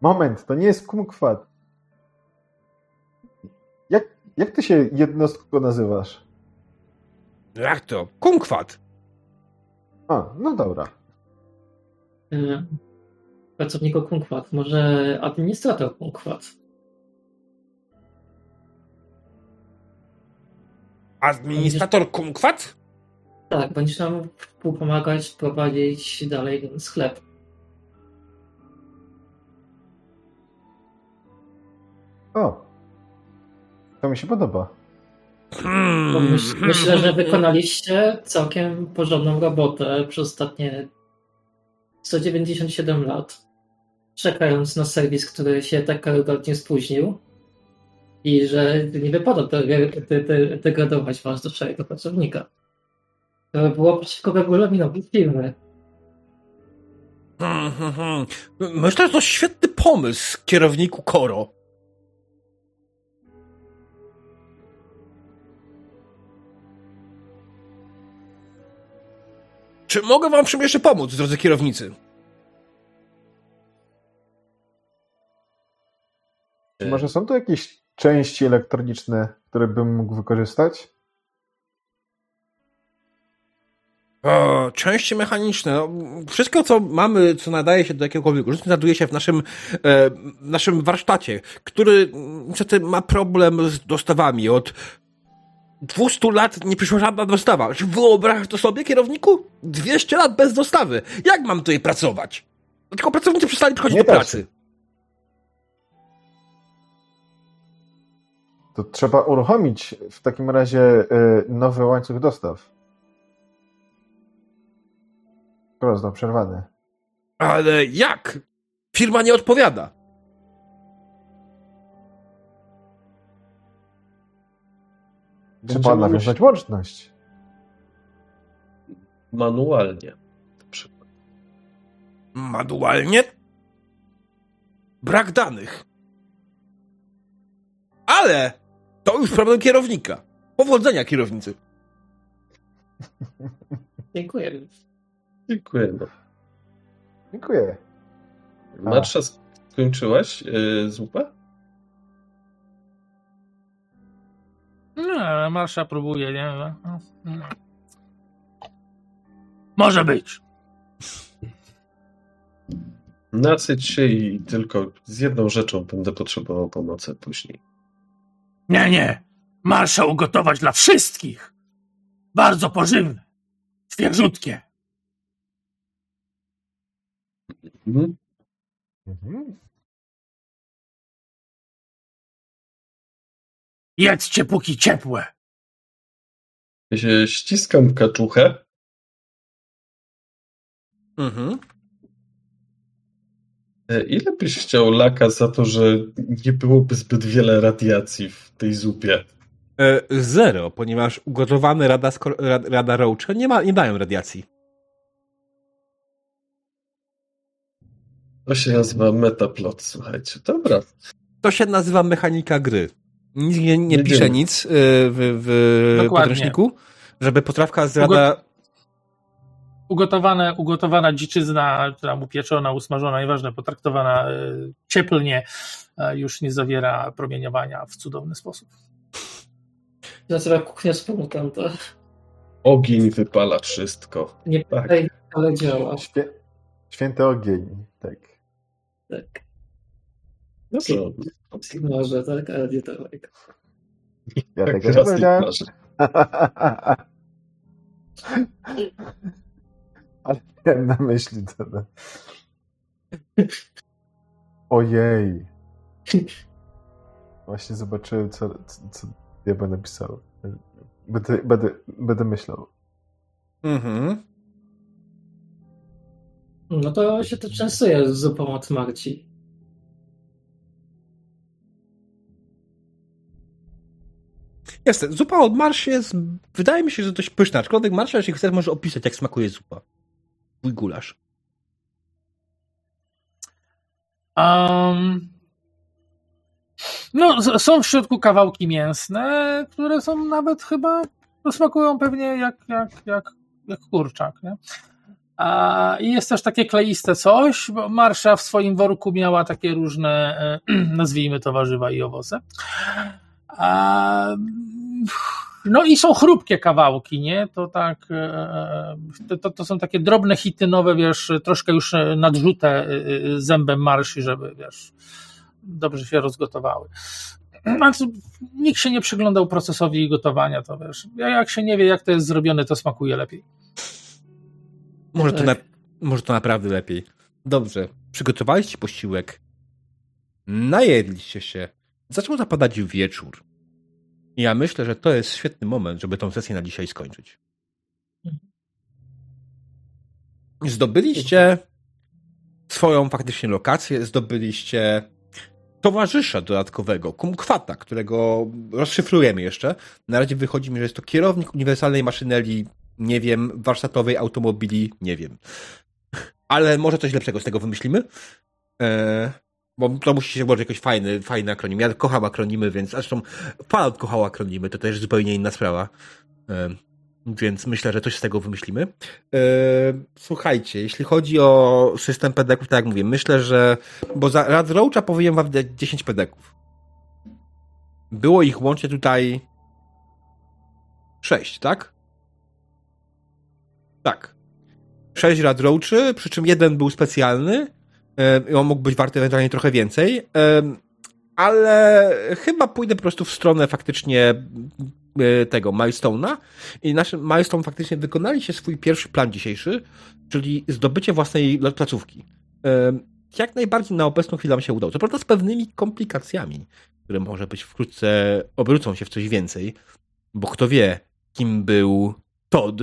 Moment, to nie jest kumkwat. Jak, jak ty się jednostko nazywasz? Jak to? Kunkwat. A, no dobra. Y, Pracowniku Kunkwat, może administrator Kunkwat. Administrator Kunkwat? Tak, będziesz nam pomagać prowadzić dalej ten sklep. O. To mi się podoba. Hmm. Myśl, myślę, że wykonaliście całkiem porządną robotę przez ostatnie 197 lat, czekając na serwis, który się tak karygodnie spóźnił. i że nie wypada degradować was do szarego pracownika. To było przeciwko regulaminowi firmy. Hmm, hmm, hmm. Myślę, że to świetny pomysł, kierowniku Koro. Czy mogę wam czym jeszcze pomóc, drodzy kierownicy? Czy może są tu jakieś części elektroniczne, które bym mógł wykorzystać? O, części mechaniczne. No, wszystko, co mamy, co nadaje się do jakiegokolwiek użytku, znajduje się w naszym, e, naszym warsztacie, który niestety ma problem z dostawami. Od 200 lat nie przyszła żadna dostawa. Czy wyobrażasz to sobie, kierowniku? 200 lat bez dostawy. Jak mam tutaj pracować? Tylko pracownicy przestali przychodzić Nie do pracy. się. To trzeba uruchomić w takim razie y, nowy łańcuch dostaw. Został przerwany. Ale jak? Firma nie odpowiada. Trzeba nawiązać musieli- łączność. Manualnie. Na przykład. Manualnie? Brak danych. Ale to już problem kierownika. Powodzenia kierownicy. Dziękuję. Dziękujemy. Dziękuję. Marsza, skończyłaś yy, zupę? No, Marsza próbuje, nie? No, no. Może być. Nasyć się i tylko z jedną rzeczą będę potrzebował pomocy później. Nie, nie. Marsza ugotować dla wszystkich. Bardzo pożywne. Świeżutkie. Mhm. Mhm. Jedzcie póki ciepłe. Ja się ściskam kaczuchę. Mhm. E, Ile byś chciał laka za to, że nie byłoby zbyt wiele radiacji w tej zupie? E, zero, ponieważ ugotowane rada, rada nie, ma, nie dają radiacji. To się nazywa metaplot, słuchajcie. Dobra. To się nazywa mechanika gry. Nikt nie, nie pisze nic e, w, w podręczniku, żeby potrawka z rada... Ugotowane, ugotowana dziczyzna, która mu pieczona, usmażona, nieważne, potraktowana e, cieplnie, e, już nie zawiera promieniowania w cudowny sposób. Nazywa kuchnia z pomutanta. Ogień wypala wszystko. Nie Tak. tak. ale działa. Świę... Święty ogień, tak. Tak. Dobrze. Może, tak, ale nie tak. Ja Tak, tego nie raz nie powiedziałem. Ale miałem na myśli to. no. Ojej. Właśnie zobaczyłem, co, co, co ja będę pisał. Będę, będę, będę myślał. Mhm. No to się to częstuje z zupą od Marci. Jest, zupa od marszy jest, wydaje mi się, że dość pyszna, aczkolwiek marsza, jeśli chcesz, może opisać, jak smakuje zupa. Twój gulasz. Um, no, są w środku kawałki mięsne, które są nawet chyba, no, smakują pewnie jak, jak, jak, jak kurczak, nie? A, I jest też takie kleiste coś, bo Marsza w swoim worku miała takie różne, e, nazwijmy to warzywa i owoce. No i są chrupkie kawałki, nie? To tak, e, to- to, to są takie drobne hitynowe, wiesz, troszkę już e, nadrzute e, e, zębem marszy, żeby, wiesz, dobrze się rozgotowały. Znaczy, nikt się nie przyglądał procesowi gotowania, to wiesz, jak się nie wie, jak to jest zrobione, to smakuje lepiej. Może to, na, Tak. może to naprawdę lepiej. Dobrze, przygotowaliście posiłek, najedliście się, zaczął zapadać wieczór. I ja myślę, że to jest świetny moment, żeby tą sesję na dzisiaj skończyć. Zdobyliście swoją faktycznie lokację, zdobyliście towarzysza dodatkowego, kumkwata, którego rozszyfrujemy jeszcze. Na razie wychodzi mi, że jest to kierownik uniwersalnej maszynerii, nie wiem, warsztatowej automobili, nie wiem. Ale może coś lepszego z tego wymyślimy. Eee, bo to musi się włożyć jakiś fajny, fajny akronim. Ja kocham akronimy, więc zresztą Fallout kochał akronimy, to też zupełnie inna sprawa. Więc myślę, że coś z tego wymyślimy. Słuchajcie, jeśli chodzi o system pedeków, tak jak mówię, myślę, że. Bo za Rad Roacha powinien wam dać 10 pedeków. Było ich łącznie tutaj 6, tak? Tak. 6 Rad Roachy, przy czym jeden był specjalny. I on mógł być warty ewentualnie trochę więcej. ale chyba pójdę po prostu w stronę faktycznie E, tego Milestone'a i naszym Milestone faktycznie wykonali się swój pierwszy plan dzisiejszy, czyli zdobycie własnej placówki. Jak najbardziej na obecną chwilę nam się udało. Co prawda z pewnymi komplikacjami, które może być wkrótce obrócą się w coś więcej, bo kto wie, kim był Todd.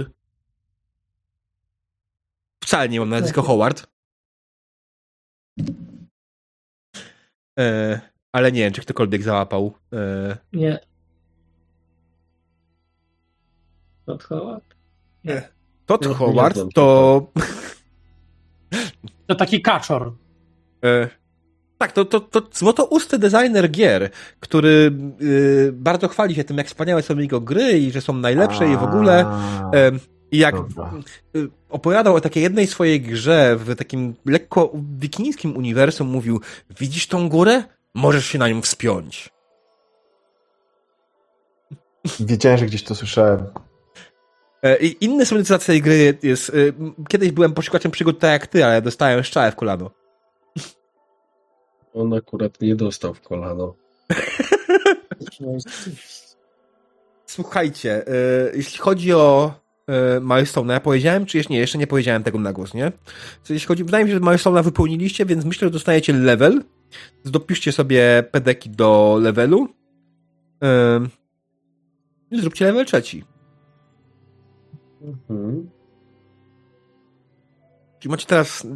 Wcale nie mam nazwisko Howard. E, ale nie wiem, czy ktokolwiek załapał. E, nie. Todd Howard? Nie. Todd no, Howard to... To taki kaczor. E, tak, to, to, to złotousty designer gier, który y, bardzo chwali się tym, jak wspaniałe są jego gry i że są najlepsze A, i w ogóle. I jak y, opowiadał o takiej jednej swojej grze w takim lekko wikińskim uniwersum, mówił: Widzisz tą górę? Możesz się na nią wspiąć. Wiedziałem, że gdzieś to słyszałem. E, I inny słynny tej gry jest. E, kiedyś byłem poszukaczem przygód tak jak ty, ale dostałem szczałę w kolano. On akurat nie dostał w kolano. Słuchajcie, e, jeśli chodzi o Milestone, ja powiedziałem, czy jeszcze nie, jeszcze nie powiedziałem tego na głos, nie? jeśli chodzi, wydaje mi się, że Milestone'a wypełniliście, więc myślę, że dostajecie level. Dopiszcie sobie pedeki do levelu. I zróbcie level trzeci. Mhm. Czyli macie teraz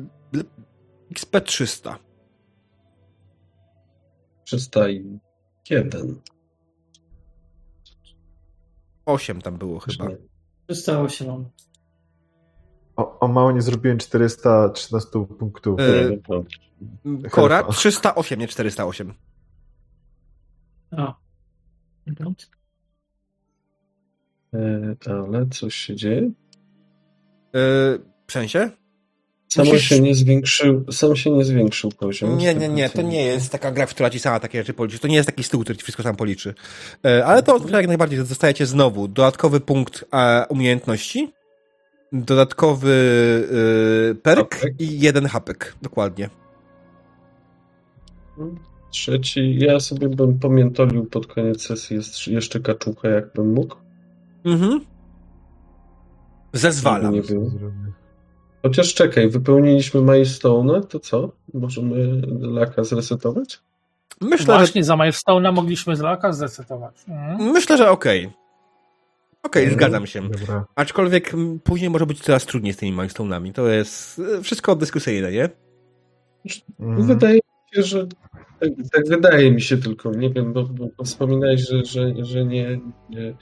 XP 300. 301. 8 tam było chyba. 308 mam. O, o mało nie zrobiłem 413 punktów. Yy, Kora 308, nie 408. A. E, ale coś się dzieje? Yy, w sensie? Sam Musisz... się nie zwiększył, sam się nie zwiększył poziom. Nie, nie, nie, to nie jest taka gra, która ci sama takie rzeczy policzy. To nie jest taki stół, który ci wszystko sam policzy. Ale to jak najbardziej dostajecie znowu dodatkowy punkt umiejętności, dodatkowy perk hapek. i jeden hapek, dokładnie. Trzeci, ja sobie bym pamiętolił pod koniec sesji jeszcze kaczucha, jakbym mógł. Mhm. Zezwalam. Nie Chociaż czekaj, wypełniliśmy Milestone, to co? Możemy laka zresetować? Myślę, Właśnie że... za Milestone'a mogliśmy z laka zresetować. Mhm. Myślę, że okej. Okay. Okej, okay, zgadzam się. Dobra. Aczkolwiek później może być coraz trudniej z tymi milestone'ami. To jest e, wszystko dyskusyjne, nie? Mhm. Wydaje mi się, że tak, tak, wydaje mi się tylko. Nie wiem, bo, bo wspominałeś, że, że, że nie, nie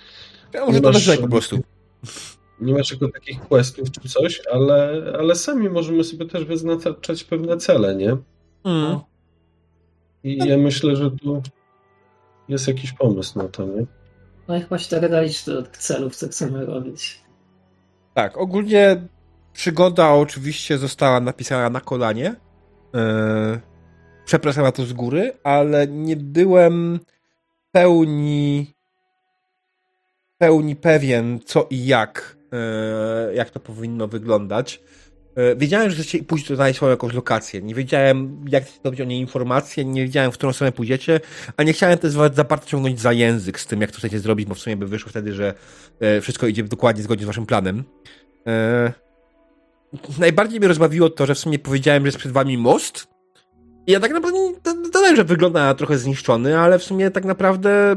ja może to masz, po prostu. Nie masz jako takich questów czy coś, ale, ale sami możemy sobie też wyznaczać pewne cele, nie? Mm. I ja myślę, że tu jest jakiś pomysł na to, nie? No i chyba się tak dalić do celów, co chcemy robić. Tak, ogólnie przygoda oczywiście została napisana na kolanie. Yy, przepraszam na to z góry, ale nie byłem pełni pełni pewien, co i jak, e, jak to powinno wyglądać. E, wiedziałem, że chcecie pójść tutaj swoją jakąś lokację. Nie wiedziałem, jak zdobyć o niej informacje, nie wiedziałem, w którą stronę pójdziecie, a nie chciałem też za bardzo ciągnąć za język z tym, jak to chcecie zrobić, bo w sumie by wyszło wtedy, że e, wszystko idzie dokładnie zgodnie z waszym planem. Najbardziej mnie rozbawiło to, że w sumie powiedziałem, że jest przed wami most. I ja tak naprawdę, dodałem, że wygląda trochę zniszczony, ale w sumie tak naprawdę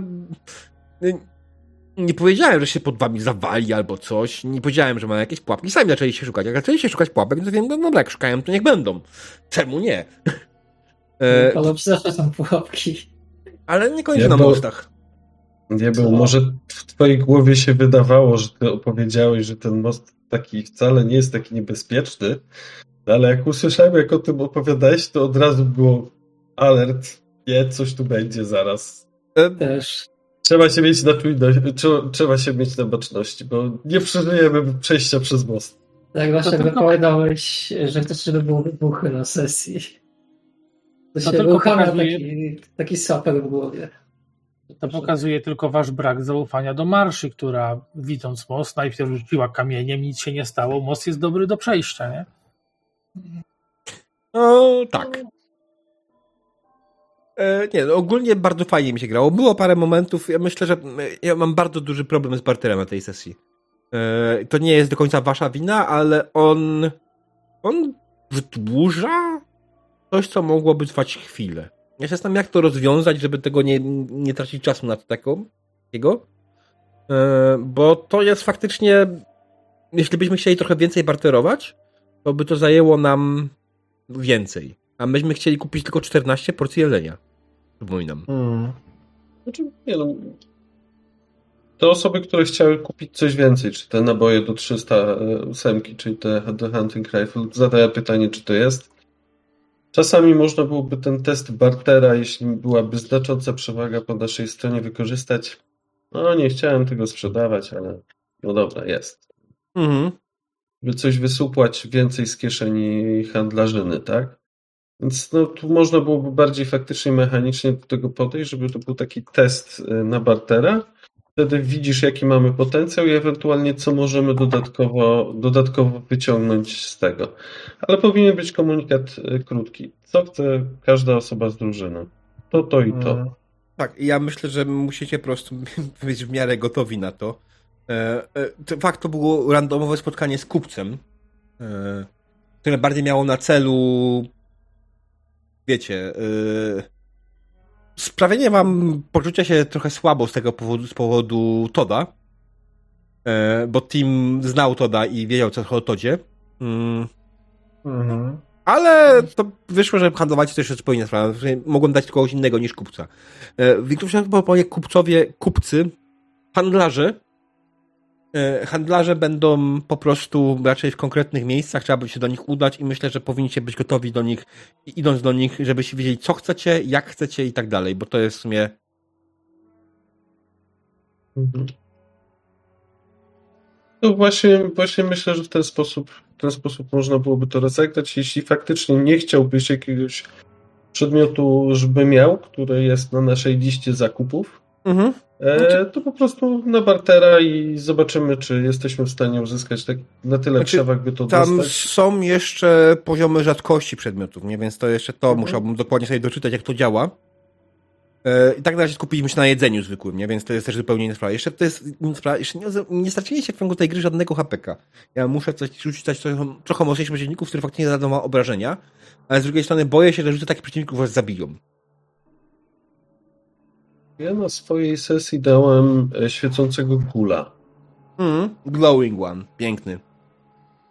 nie powiedziałem, że się pod wami zawali albo coś. Nie powiedziałem, że ma jakieś pułapki. Sami zaczęli się szukać. Jak zaczęli się szukać pułapek, to wiem, no dobra, jak szukają, to niech będą. Czemu nie? E, Ale zawsze są pułapki. ale niekoniecznie Ja na mostach. Nie był, może w twojej głowie się wydawało, że ty opowiedziałeś, że ten most taki wcale nie jest taki niebezpieczny, no ale jak usłyszałem, jak o tym opowiadałeś, to od razu było alert, nie, coś tu będzie zaraz. E, Też. Trzeba się mieć na czujności, trzeba, trzeba się mieć na baczności, bo nie przeżyjemy przejścia przez most. Tak właśnie To tylko- powiedziałeś, że chcesz, żeby były wybuchy na sesji. To się tylko pokazuje- taki, taki saper w głowie. To pokazuje tylko wasz brak zaufania do marszy, która widząc most najpierw rzuciła kamieniem, nic się nie stało, most jest dobry do przejścia, nie? No, tak. E, nie, no, ogólnie bardzo fajnie mi się grało. Było parę momentów, ja myślę, że ja mam bardzo duży problem z barterem na tej sesji. E, to nie jest do końca wasza wina, ale on on wydłuża coś, co mogłoby trwać chwilę. Ja się zastanawiam, jak to rozwiązać, żeby tego nie, nie tracić czasu na taką, takiego. E, bo to jest faktycznie, jeśli byśmy chcieli trochę więcej barterować, to by to zajęło nam więcej. A myśmy chcieli kupić tylko 14 porcji jelenia. Przypominam. Mm. Znaczy, nie no, te osoby, które chciały kupić coś więcej, czy te naboje do 308, czyli te The Hunting Rifle, zadaję pytanie, czy to jest. Czasami można byłoby ten test bartera, jeśli byłaby znacząca przewaga po naszej stronie, wykorzystać. No, nie chciałem tego sprzedawać, ale no dobra, jest. Mhm. By coś wysupłać więcej z kieszeni handlarzyny, tak? Więc no, tu można byłoby bardziej faktycznie mechanicznie do tego podejść, żeby to był taki test y, na bartera. Wtedy widzisz, jaki mamy potencjał i ewentualnie co możemy dodatkowo, dodatkowo wyciągnąć z tego. Ale powinien być komunikat y, krótki. Co chce każda osoba z drużyny? To, to i to. Mm. Tak, ja myślę, że musicie po prostu być w miarę gotowi na to. E, e, to fakt, to było randomowe spotkanie z kupcem, e, które bardziej miało na celu, wiecie, e, sprawienie wam poczucia się trochę słabo z tego powodu, z powodu Toda, e, bo Tim znał Toda i wiedział, co o Todzie. Mm. Mhm. Ale to wyszło, że handlować to jeszcze zupełnie inna sprawa. Mogłem dać kogoś innego niż kupca. W większości powie kupcowie, kupcy, handlarze, handlarze będą po prostu raczej w konkretnych miejscach, trzeba by się do nich udać i myślę, że powinniście być gotowi do nich, idąc do nich, żebyście wiedzieli, co chcecie, jak chcecie i tak dalej, bo to jest w sumie Mhm. No właśnie, właśnie myślę, że w ten sposób, w ten sposób można byłoby to rozegrać. Jeśli faktycznie nie chciałbyś jakiegoś przedmiotu, żeby miał, który jest na naszej liście zakupów, mhm. e, to po prostu na bartera i zobaczymy, czy jesteśmy w stanie uzyskać tak, na tyle Znaczy, przewag, by to Tam dostać. są jeszcze poziomy rzadkości przedmiotów, nie? Więc to jeszcze to Mhm. musiałbym dokładnie sobie doczytać, jak to działa. E, I tak na razie skupiliśmy się na jedzeniu zwykłym, nie? Więc to jest też zupełnie inna sprawa. Jeszcze to jest inna sprawa. Jeszcze nie, nie straciliście w ciągu tej gry żadnego HPK. Ja muszę coś rzucić trochę, trochę mocniejszych przeciwników, które faktycznie zadadzą obrażenia, ale z drugiej strony boję się, że rzuty takich przeciwników was zabiją. Ja na swojej sesji dałem e, świecącego gula. Mm, glowing one. Piękny.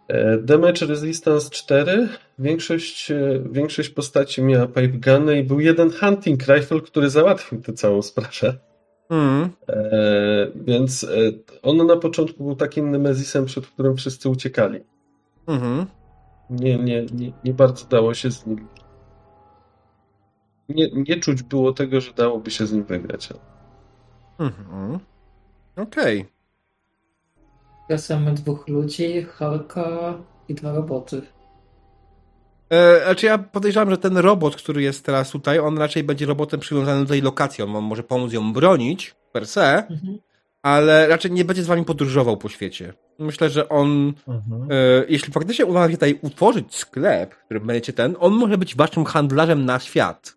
E, Damage Resistance 4. Większość, e, większość postaci miała pipe guny i był jeden hunting rifle, który załatwił tę całą sprawę. Mm. E, więc on na początku był takim nemezisem, przed którym wszyscy uciekali. Mhm. Nie, nie, nie, nie bardzo dało się z nim. Nie, nie czuć było tego, że dałoby się z nim wygrać. Mhm. Okej. Teraz mamy dwóch ludzi, Halka i dwa roboty. E, Znaczy ja podejrzewam, że ten robot, który jest teraz tutaj, on raczej będzie robotem przywiązanym do tej lokacji. On może pomóc ją bronić per se, Mhm. ale raczej nie będzie z wami podróżował po świecie. Myślę, że on, Mhm. e, jeśli faktycznie uda się tutaj utworzyć sklep, w którym będziecie ten, on może być waszym handlarzem na świat.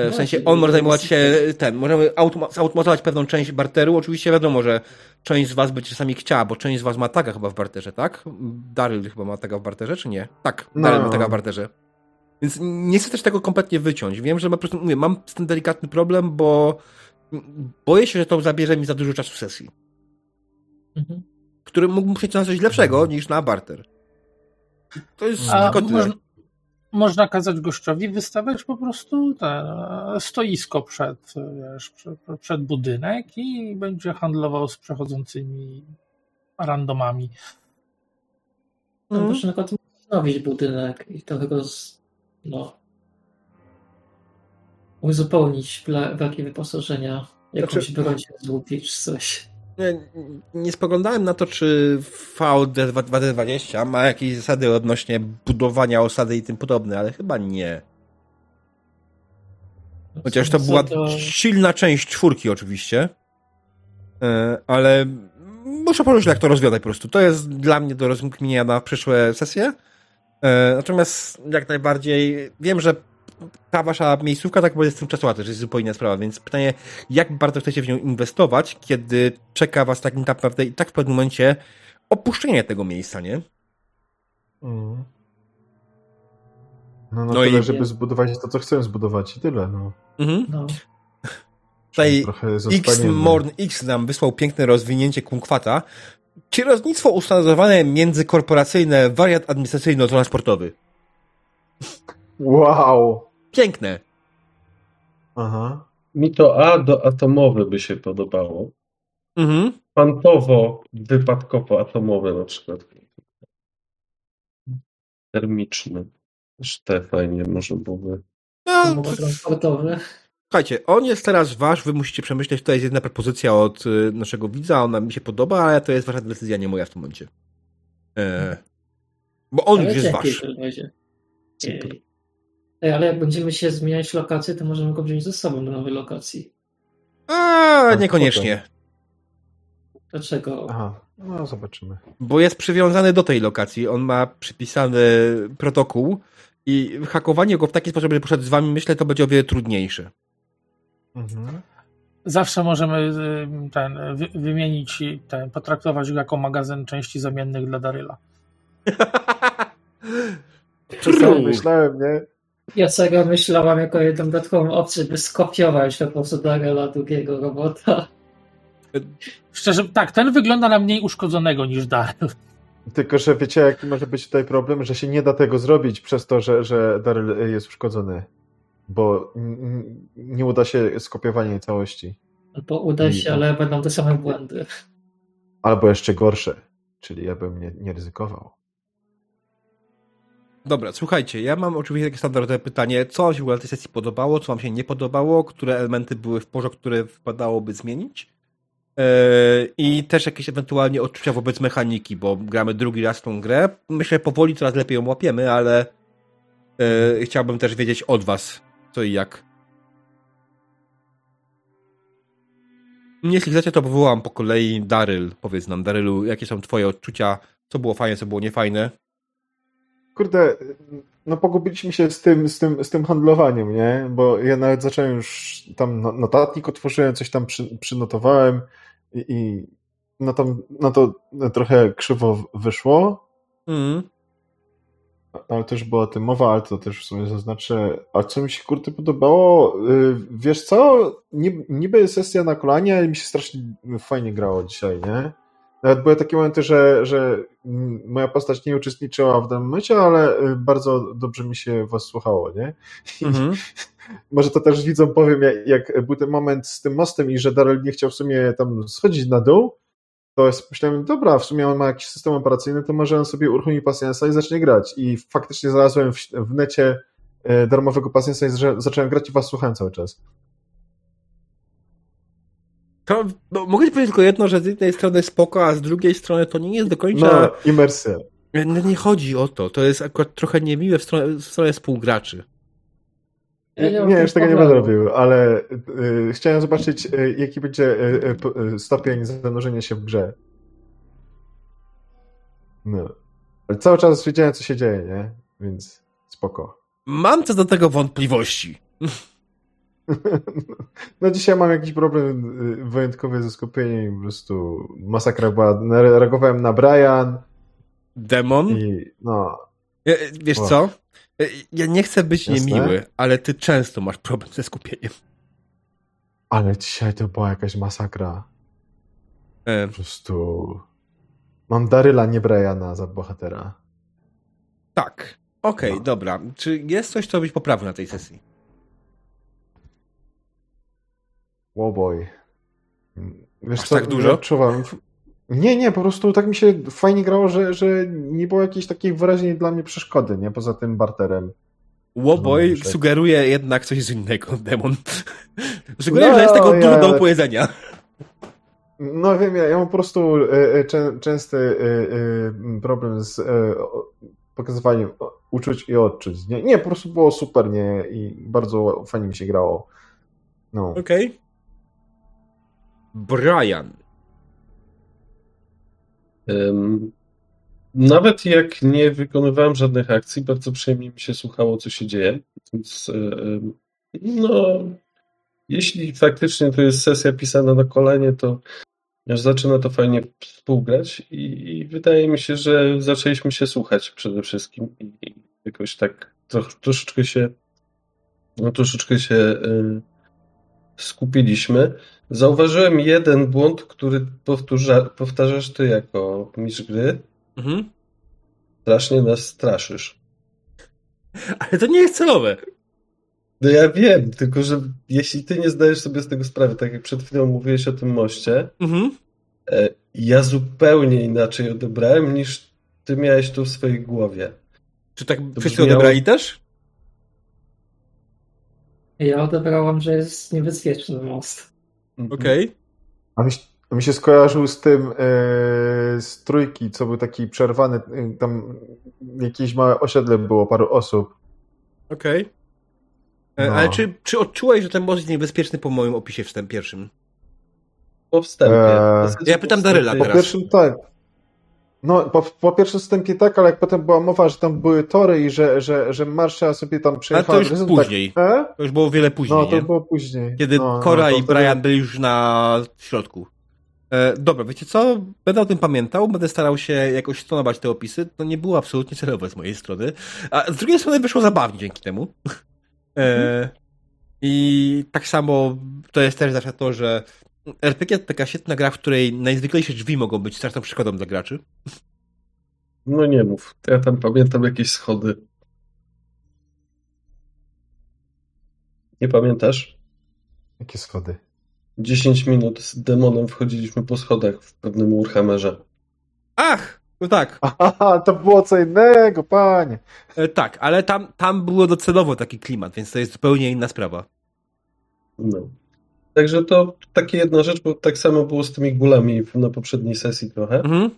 E, w No, sensie on może zajmować się ten, możemy automa- zautomatyzować pewną część barteru. Oczywiście wiadomo, że część z was by czasami chciała, bo część z was ma taga chyba w barterze, tak? Daryl chyba ma taga w barterze, czy nie? Tak, No. Daryl ma taga w barterze. Więc nie chcę też tego kompletnie wyciąć. Wiem, że ma, po prostu, mówię, mam z tym delikatny problem, bo boję się, że to zabierze mi za dużo czasu sesji, Mhm. który mógłbym przejść na coś lepszego niż na barter. To jest A tylko tyle. można, można kazać gościowi wystawiać po prostu te stoisko przed, wiesz, przed, przed budynek i będzie handlował z przechodzącymi randomami. No, mm. Można na przykład wznowić budynek i trochę go z, no, uzupełnić braki wyposażenia, jakąś znaczy... broń złupić czy coś. Nie, nie spoglądałem na to, czy VD2020 ma jakieś zasady odnośnie budowania osady i tym podobne, ale chyba nie. Chociaż to była silna część czwórki oczywiście. E, ale muszę pomyśleć, jak to rozwiązać po prostu. To jest dla mnie do rozkminienia na przyszłe sesje. E, natomiast jak najbardziej wiem, że ta wasza miejscówka tak jest tymczasowa, też jest zupełnie inna sprawa, więc pytanie, jak bardzo chcecie w nią inwestować, kiedy czeka was tak naprawdę i tak w pewnym momencie opuszczenie tego miejsca, nie? Mm. No, no, no tyle, i... żeby zbudować to, co chcę zbudować i tyle, no. Mhm. no. Tutaj X Morn X nam wysłał piękne rozwinięcie Kunkwata. Kierownictwo ustanowione międzykorporacyjne, wariat administracyjno-transportowy. Wow. Piękne. Aha. Mi to A do atomowy by się podobało. Mhm. Pantowo, wypadkowo atomowe na przykład. Termiczny. Też te fajnie może byłoby. No, transportowe. Słuchajcie, on jest teraz wasz, wy musicie przemyśleć, to jest jedna propozycja od y, naszego widza, ona mi się podoba, ale to jest wasza decyzja, nie moja w tym momencie. E, bo on ale już jest wasz. Ej, ale jak będziemy się zmieniać lokacje, to możemy go wziąć ze sobą do nowej lokacji. A, niekoniecznie. Dlaczego? Aha, no zobaczymy. Bo jest przywiązany do tej lokacji. On ma przypisany protokół i hakowanie go w taki sposób, że poszedł z wami, myślę, to będzie o wiele trudniejsze. Mhm. Zawsze możemy y, ten, wymienić, ten, potraktować go jako magazyn części zamiennych dla Daryla. Czasami myślałem, nie? Ja sobie myślałam jako jedną dodatkową opcję, by skopiować po prostu Darela drugiego robota. Szczerze, tak, ten wygląda na mniej uszkodzonego niż Daryl. Tylko, że wiecie, jaki może być tutaj problem, że się nie da tego zrobić przez to, że, że Daryl jest uszkodzony. Bo nie uda się skopiowanie całości. Albo uda się, I... ale będą te same błędy. Albo jeszcze gorsze. Czyli ja bym nie, nie ryzykował. Dobra, słuchajcie, ja mam oczywiście takie standardowe pytanie, co wam się w tej sesji podobało, co wam się nie podobało, które elementy były w porządku, które wpadałoby zmienić yy, i też jakieś ewentualnie odczucia wobec mechaniki, bo gramy drugi raz tą grę. Myślę, że powoli coraz lepiej ją łapiemy, ale yy, chciałbym też wiedzieć od was, co i jak. Jeśli chcecie, to wywołam po kolei Daryl. Powiedz nam, Darylu, jakie są twoje odczucia, co było fajne, co było niefajne? Kurde, no pogubiliśmy się z tym, z tym, z tym handlowaniem, nie? Bo ja nawet zacząłem już tam no, notatnik otworzyłem, coś tam przy, przynotowałem i, i no, tam, no to trochę krzywo wyszło. Mm. Ale też była o tym mowa, ale to też w sumie zaznaczę. A co mi się kurde podobało? Y, wiesz co? Niby sesja na kolanie, ale mi się strasznie fajnie grało dzisiaj, nie? Nawet były takie momenty, że, że moja postać nie uczestniczyła w danym momencie, ale y, bardzo dobrze mi się was słuchało, nie? Mhm. Może to też widzom powiem, jak, jak, był ten moment z tym mostem i że Daryl nie chciał w sumie tam schodzić na dół, to jest, myślałem, dobra, w sumie on ma jakiś system operacyjny, to może on sobie uruchomi pasjansa i zacznie grać. I faktycznie znalazłem w, w necie y, darmowego pasjansa i zacząłem grać i was słuchałem cały czas. To, no, mogę ci powiedzieć tylko jedno, że z jednej strony spoko, a z drugiej strony to nie jest do końca... No, imersja. No, nie chodzi o to. To jest akurat trochę niemiłe w stronę, w stronę współgraczy. Nie, nie, już tego nie będę robił, ale y, chciałem zobaczyć, y, jaki będzie y, y, stopień zanurzenia się w grze. No. Ale cały czas wiedziałem, co się dzieje, nie? Więc spoko. Mam co do tego wątpliwości. No dzisiaj mam jakiś problem y, wyjątkowy ze skupieniem po prostu masakra była. Reagowałem na Brian. Demon? I no. Wiesz o. co? Ja nie chcę być Jasne? niemiły, ale ty często masz problem ze skupieniem. Ale dzisiaj to była jakaś masakra. E. Po prostu. Mam Daryla, nie Briana za bohatera. Tak. Okej, No. dobra. Czy jest coś, co byś poprawił na tej sesji? Łoboj. Wiesz Aż co, tak dużo? Odczuwam. Nie, nie, po prostu tak mi się fajnie grało, że, że nie było jakiejś takiej wyraźnej dla mnie przeszkody, nie? Poza tym barterem. Łoboj No, sugeruje jednak coś innego, demon. sugeruje, No, że jest tego ja- dużo do opowiedzenia. No wiem, ja, ja mam po prostu czę, częsty e, e, problem z pokazywaniem uczuć i odczuć. Nie, nie, po prostu było super, nie? I bardzo fajnie mi się grało. No. Okej. Brian. Em, Nawet jak nie wykonywałem żadnych akcji, bardzo przyjemnie mi się słuchało, co się dzieje. Więc em, no, jeśli faktycznie to jest sesja pisana na kolenie, to już zaczyna to fajnie współgrać i, i wydaje mi się, że zaczęliśmy się słuchać przede wszystkim i jakoś tak troch, troszeczkę się no, troszeczkę się y, skupiliśmy. Zauważyłem jeden błąd, który powtórza, powtarzasz ty jako mistrz gry. Mhm. Strasznie nas straszysz. Ale to nie jest celowe. No ja wiem, tylko że jeśli ty nie zdajesz sobie z tego sprawy, tak jak przed chwilą mówiłeś o tym moście, Mhm. e, ja zupełnie inaczej odebrałem niż ty miałeś tu w swojej głowie. Czy tak To wszyscy brzmiało- odebrali też? Ja odebrałam, że jest niebezpieczny most. Mhm. Okej. A mi, a mi się skojarzył z tym e, z trójki, co był taki przerwany, e, tam jakieś małe osiedle było, paru osób. Okej. E, No. Ale czy, czy odczułeś, że ten most jest niebezpieczny po moim opisie wstęp pierwszym? Po wstępie. Eee, ja pytam po Daryla Po teraz. pierwszym tak. No, po, po pierwszym wstępie tak, ale jak potem była mowa, że tam były tory i że, że, że Marsza sobie tam przejechała... już horyzont, później. Tak, e? To już było wiele później, No, to nie? było później. Kiedy no, Cora no, to i Brian byli już na środku. E, dobra, wiecie co? Będę o tym pamiętał, będę starał się jakoś stonować te opisy. To nie było absolutnie celowe z mojej strony. A z drugiej strony wyszło zabawnie dzięki temu. E, I tak samo to jest też zawsze to, że RPG to taka świetna gra, w której najzwyklejsze drzwi mogą być straszną przeszkodą dla graczy. No nie mów. Ja tam pamiętam jakieś schody. Nie pamiętasz? Jakie schody? 10 minut z demonem wchodziliśmy po schodach w pewnym Warhammerze. Ach! No tak, Aha, to było co innego, panie. e, tak, ale tam, tam było docelowo taki klimat, więc to jest zupełnie inna sprawa. No. Także to takie jedna rzecz, bo tak samo było z tymi gulami na poprzedniej sesji trochę, Mhm.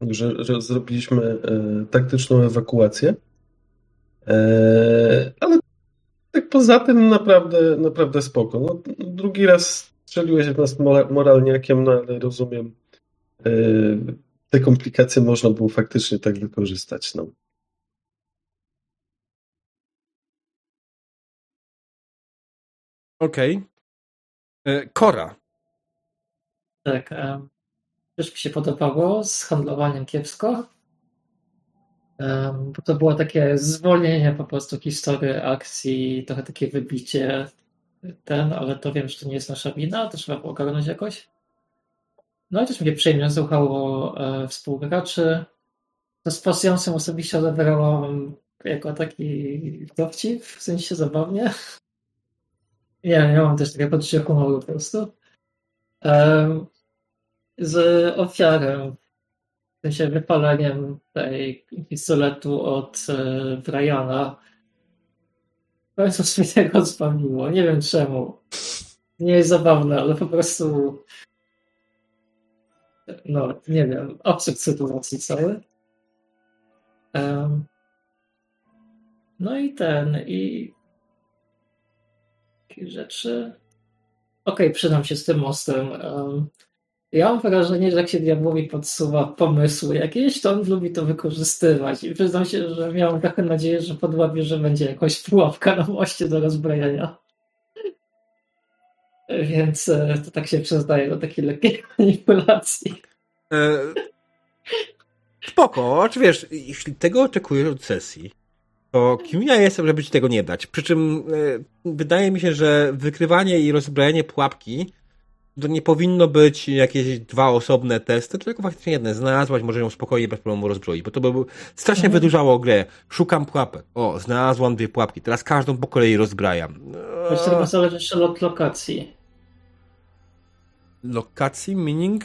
że, że zrobiliśmy e, taktyczną ewakuację. E, ale tak poza tym naprawdę, naprawdę spoko. No, drugi raz strzeliłeś w nas mora- moralniakiem, no ale rozumiem, e, te komplikacje można było faktycznie tak wykorzystać. No. Okej. E, Kora. Tak, em, też mi się podobało z handlowaniem kiepsko. Em, Bo to było takie zwolnienie po prostu historii, akcji, trochę takie wybicie ten, ale to wiem, że to nie jest nasza wina, to trzeba było ogarnąć jakoś. No i też mnie przyjemnie słuchało e, współgraczy. To z pasjonsem osobiście odebrałam jako taki dowcip, w sensie zabawnie. Wiem, ja mam też takie poczucie humoru po prostu. Em, z ofiarą, w sensie wypaleniem tej pistoletu od e, Briana. Końcu mnie tego spamiło. Nie wiem czemu. Nie jest zabawne, ale po prostu no, nie wiem, absurd sytuacji cały. Em, no i ten, i takie rzeczy. Okej, przydam się z tym mostem. Em, ja mam wrażenie, że jak się diabłowi podsuwa pomysły jakieś, to on lubi to wykorzystywać. I przyznam się, że miałem trochę nadzieję, że podłapie, że będzie jakaś pułapka na moście do rozbrojenia. Więc e, to tak się przyznaje do takiej lekkiej manipulacji. E, spoko, czy wiesz, jeśli tego oczekujesz od sesji, to kim ja jestem, żeby ci tego nie dać? Przy czym e, wydaje mi się, że wykrywanie i rozbrajanie pułapki to nie powinno być jakieś dwa osobne testy, tylko faktycznie jedne. Znalazłaś, może ją spokojnie bez problemu rozbroić, bo to by strasznie Mhm. wydłużało grę. Szukam pułapek. O, znalazłam dwie pułapki. Teraz każdą po kolei rozbrajam. To chyba zależy jeszcze od lokacji. Lokacji, meaning?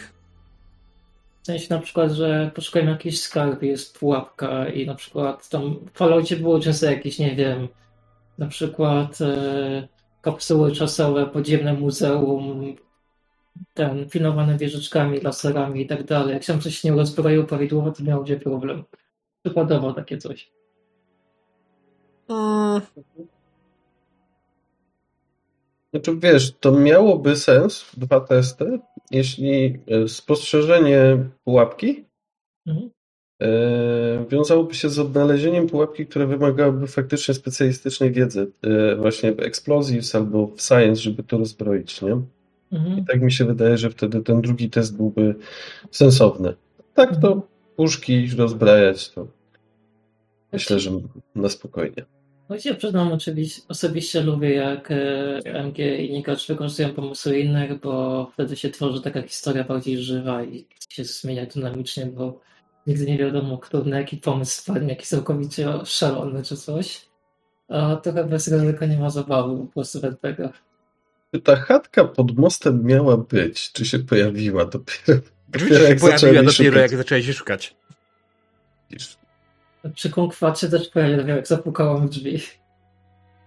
W sensie na przykład, że poszukajmy jakiejś skarby, jest pułapka i na przykład tam w Falloutie było często jakieś, nie wiem, na przykład e, kapsuły czasowe, podziemne muzeum, ten filmowane wieżyczkami, laserami i tak dalej. Jak się coś nie rozbroił prawidłowo, to miał gdzie problem. Przykładowo takie coś. Mm, Znaczy, wiesz, to miałoby sens, dwa testy, jeśli e, spostrzeżenie pułapki Mhm. e, wiązałoby się z odnalezieniem pułapki, które wymagałyby faktycznie specjalistycznej wiedzy, e, właśnie w explosives albo w science, żeby to rozbroić, nie? Mhm. I tak mi się wydaje, że wtedy ten drugi test byłby sensowny. Tak to Mhm. puszki rozbrajać, to myślę, że na spokojnie. No ja przyznam, oczywiście, osobiście lubię jak e, MG i Nikacz wykorzystują pomysły innych, bo wtedy się tworzy taka historia bardziej żywa i się zmienia dynamicznie, bo nigdy nie wiadomo, kto na jaki pomysł spadnie, jakiś całkowicie szalony czy coś. A trochę bez ryzyka nie ma zabawy po prostu RPG. Czy ta chatka pod mostem miała być? Czy się pojawiła dopiero? oczywiście się jak pojawiła dopiero, szukać. jak zaczęli się szukać. Przy kunkwacie też pojawił, jak zapukałam w drzwi.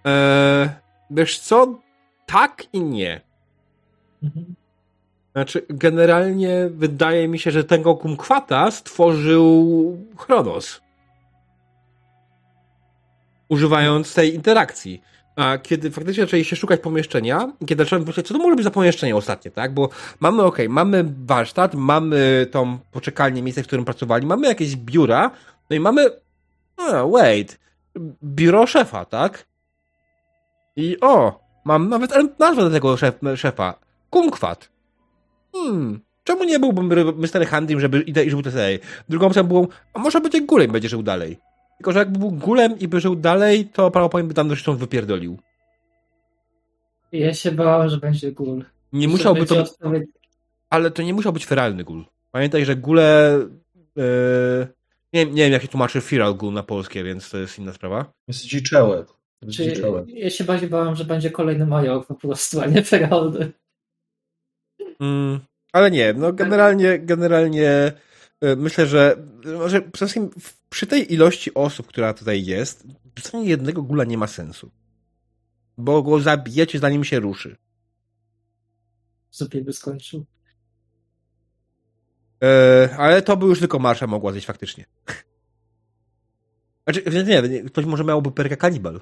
Eee, wiesz co? Tak i nie. Mhm. Znaczy, generalnie wydaje mi się, że tego kumkwata stworzył Chronos. Używając tej interakcji. A kiedy faktycznie zaczęli się szukać pomieszczenia, kiedy zacząłem myśleć, co to może być za pomieszczenie ostatnie, tak? Bo mamy, okej, mamy warsztat, mamy tą poczekalnię, miejsce, w którym pracowali, mamy jakieś biura, no i mamy, a, wait, biuro szefa, tak? I o, mam nawet nazwę do tego szef, szefa. Kumkwat. Hmm, czemu nie byłbym Mr. Handym, żeby idę i żył dalej? Drugą opcją było, a może będzie gulem będzie żył dalej. Tylko, że jakby był gulem i by żył dalej, to prawdopodobnie by tam stąd wypierdolił. Ja się bałam, że będzie gul. Nie Że musiałby to... Ale to nie musiał być feralny gul. Pamiętaj, że gule... Yy, nie, nie wiem, jak się tłumaczy feral na polskie, więc to jest inna sprawa. Czy, Zdziczałe. ja się bardziej bałam, że będzie kolejny major po prostu, a nie feralny. Mm, ale nie, no generalnie, generalnie y, myślę, że może przede wszystkim przy tej ilości osób, która tutaj jest, rzucenie jednego gula nie ma sensu. Bo go zabijecie zanim się ruszy. Zupełnie by skończył. E, ale to by już tylko Marsza mogła zjeść faktycznie. Znaczy, nie, nie, ktoś może miałby perka kanibal.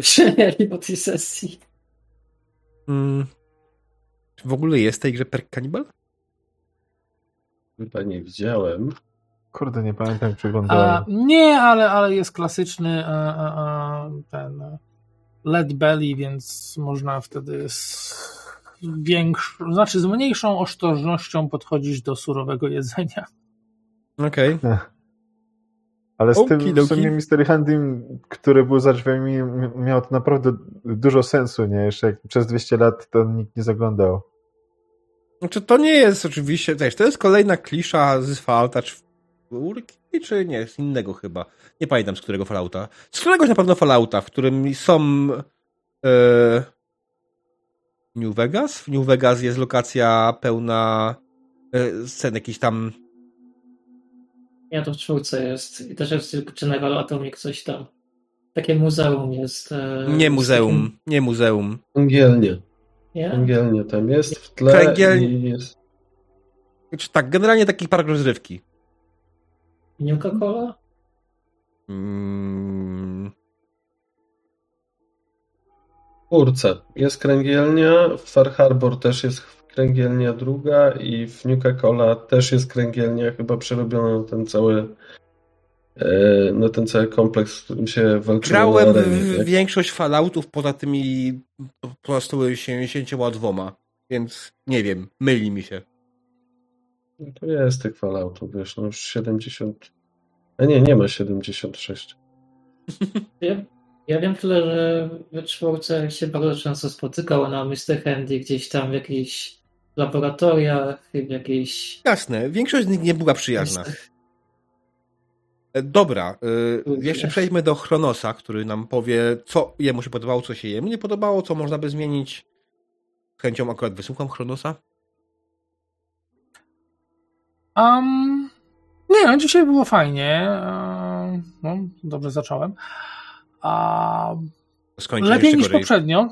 Się mieli po tej sesji. Mm. Czy w ogóle jest w tej grze perk kanibal? Chyba nie widziałem. Kurde, nie pamiętam, jak A, przeglądałem. nie, ale, ale jest klasyczny a, a, a, ten e, lead belly, więc można wtedy z większą, znaczy z mniejszą ostrożnością podchodzić do surowego jedzenia. Okej. Ale z tym w sumie Mystery Handling, który był za drzwiami, miał to naprawdę dużo sensu, nie? Jeszcze jak przez 200 lat to nikt nie zaglądał. Znaczy, to nie jest oczywiście, wiesz, to jest kolejna klisza z Fallouta czwórki, czy nie, z innego chyba. Nie pamiętam z którego Fallouta. Z któregoś na pewno Fallouta, w którym są e, New Vegas? W New Vegas jest lokacja pełna e, scen jakichś tam Ja to w czwórce jest. I też jest General Atomic coś tam. Takie muzeum jest. e, nie muzeum, takim- nie muzeum. Angielnie. Nie? Angielnie tam jest w tle Kręgiel- jest... Znaczy tak, generalnie taki park rozrywki. Coca-Cola? Mm, Kurce. Jest kręgielnia, w Far Harbor też jest kręgielnia druga i w Nuka Cola też jest kręgielnia, chyba przerobiona na ten cały e, na ten cały kompleks, w którym się walczyło Grałem arenie, w tak? większość Falloutów poza tymi pozostałymi się 72, więc nie wiem, myli mi się. No To jest tych Falloutów, wiesz, no już 70... A nie, nie ma 76. Ja, Ja wiem tyle, że we czwórce się bardzo często spotykało na Mr. Handy gdzieś tam w jakichś laboratoriach, w jakiejś... Jasne, większość z nich nie była przyjazna. E, Dobra, y, jeszcze przejdźmy do Chronosa, który nam powie, co jemu się podobało, co się jemu nie podobało, co można by zmienić. Z chęcią akurat wysłucham Chronosa. Um, nie, no dzisiaj było fajnie. No, dobrze zacząłem. A, lepiej niż poprzednio.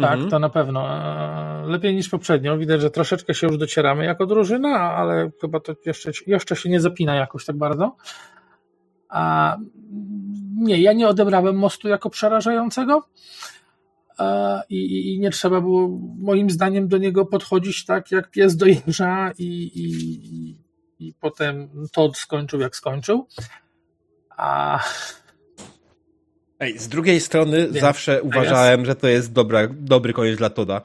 Tak, Mhm. to na pewno. E, Lepiej niż poprzednio. Widać, że troszeczkę się już docieramy jako drużyna, ale chyba to jeszcze, jeszcze się nie zapina jakoś tak bardzo. A, nie, ja nie odebrałem mostu jako przerażającego. E, I, I nie trzeba było, moim zdaniem, do niego podchodzić tak, jak pies do jeża, i, i, i, i potem Todd skończył, jak skończył. A Ej, z drugiej strony Więc- zawsze uważałem, że to jest dobra, dobry koniec dla Toda.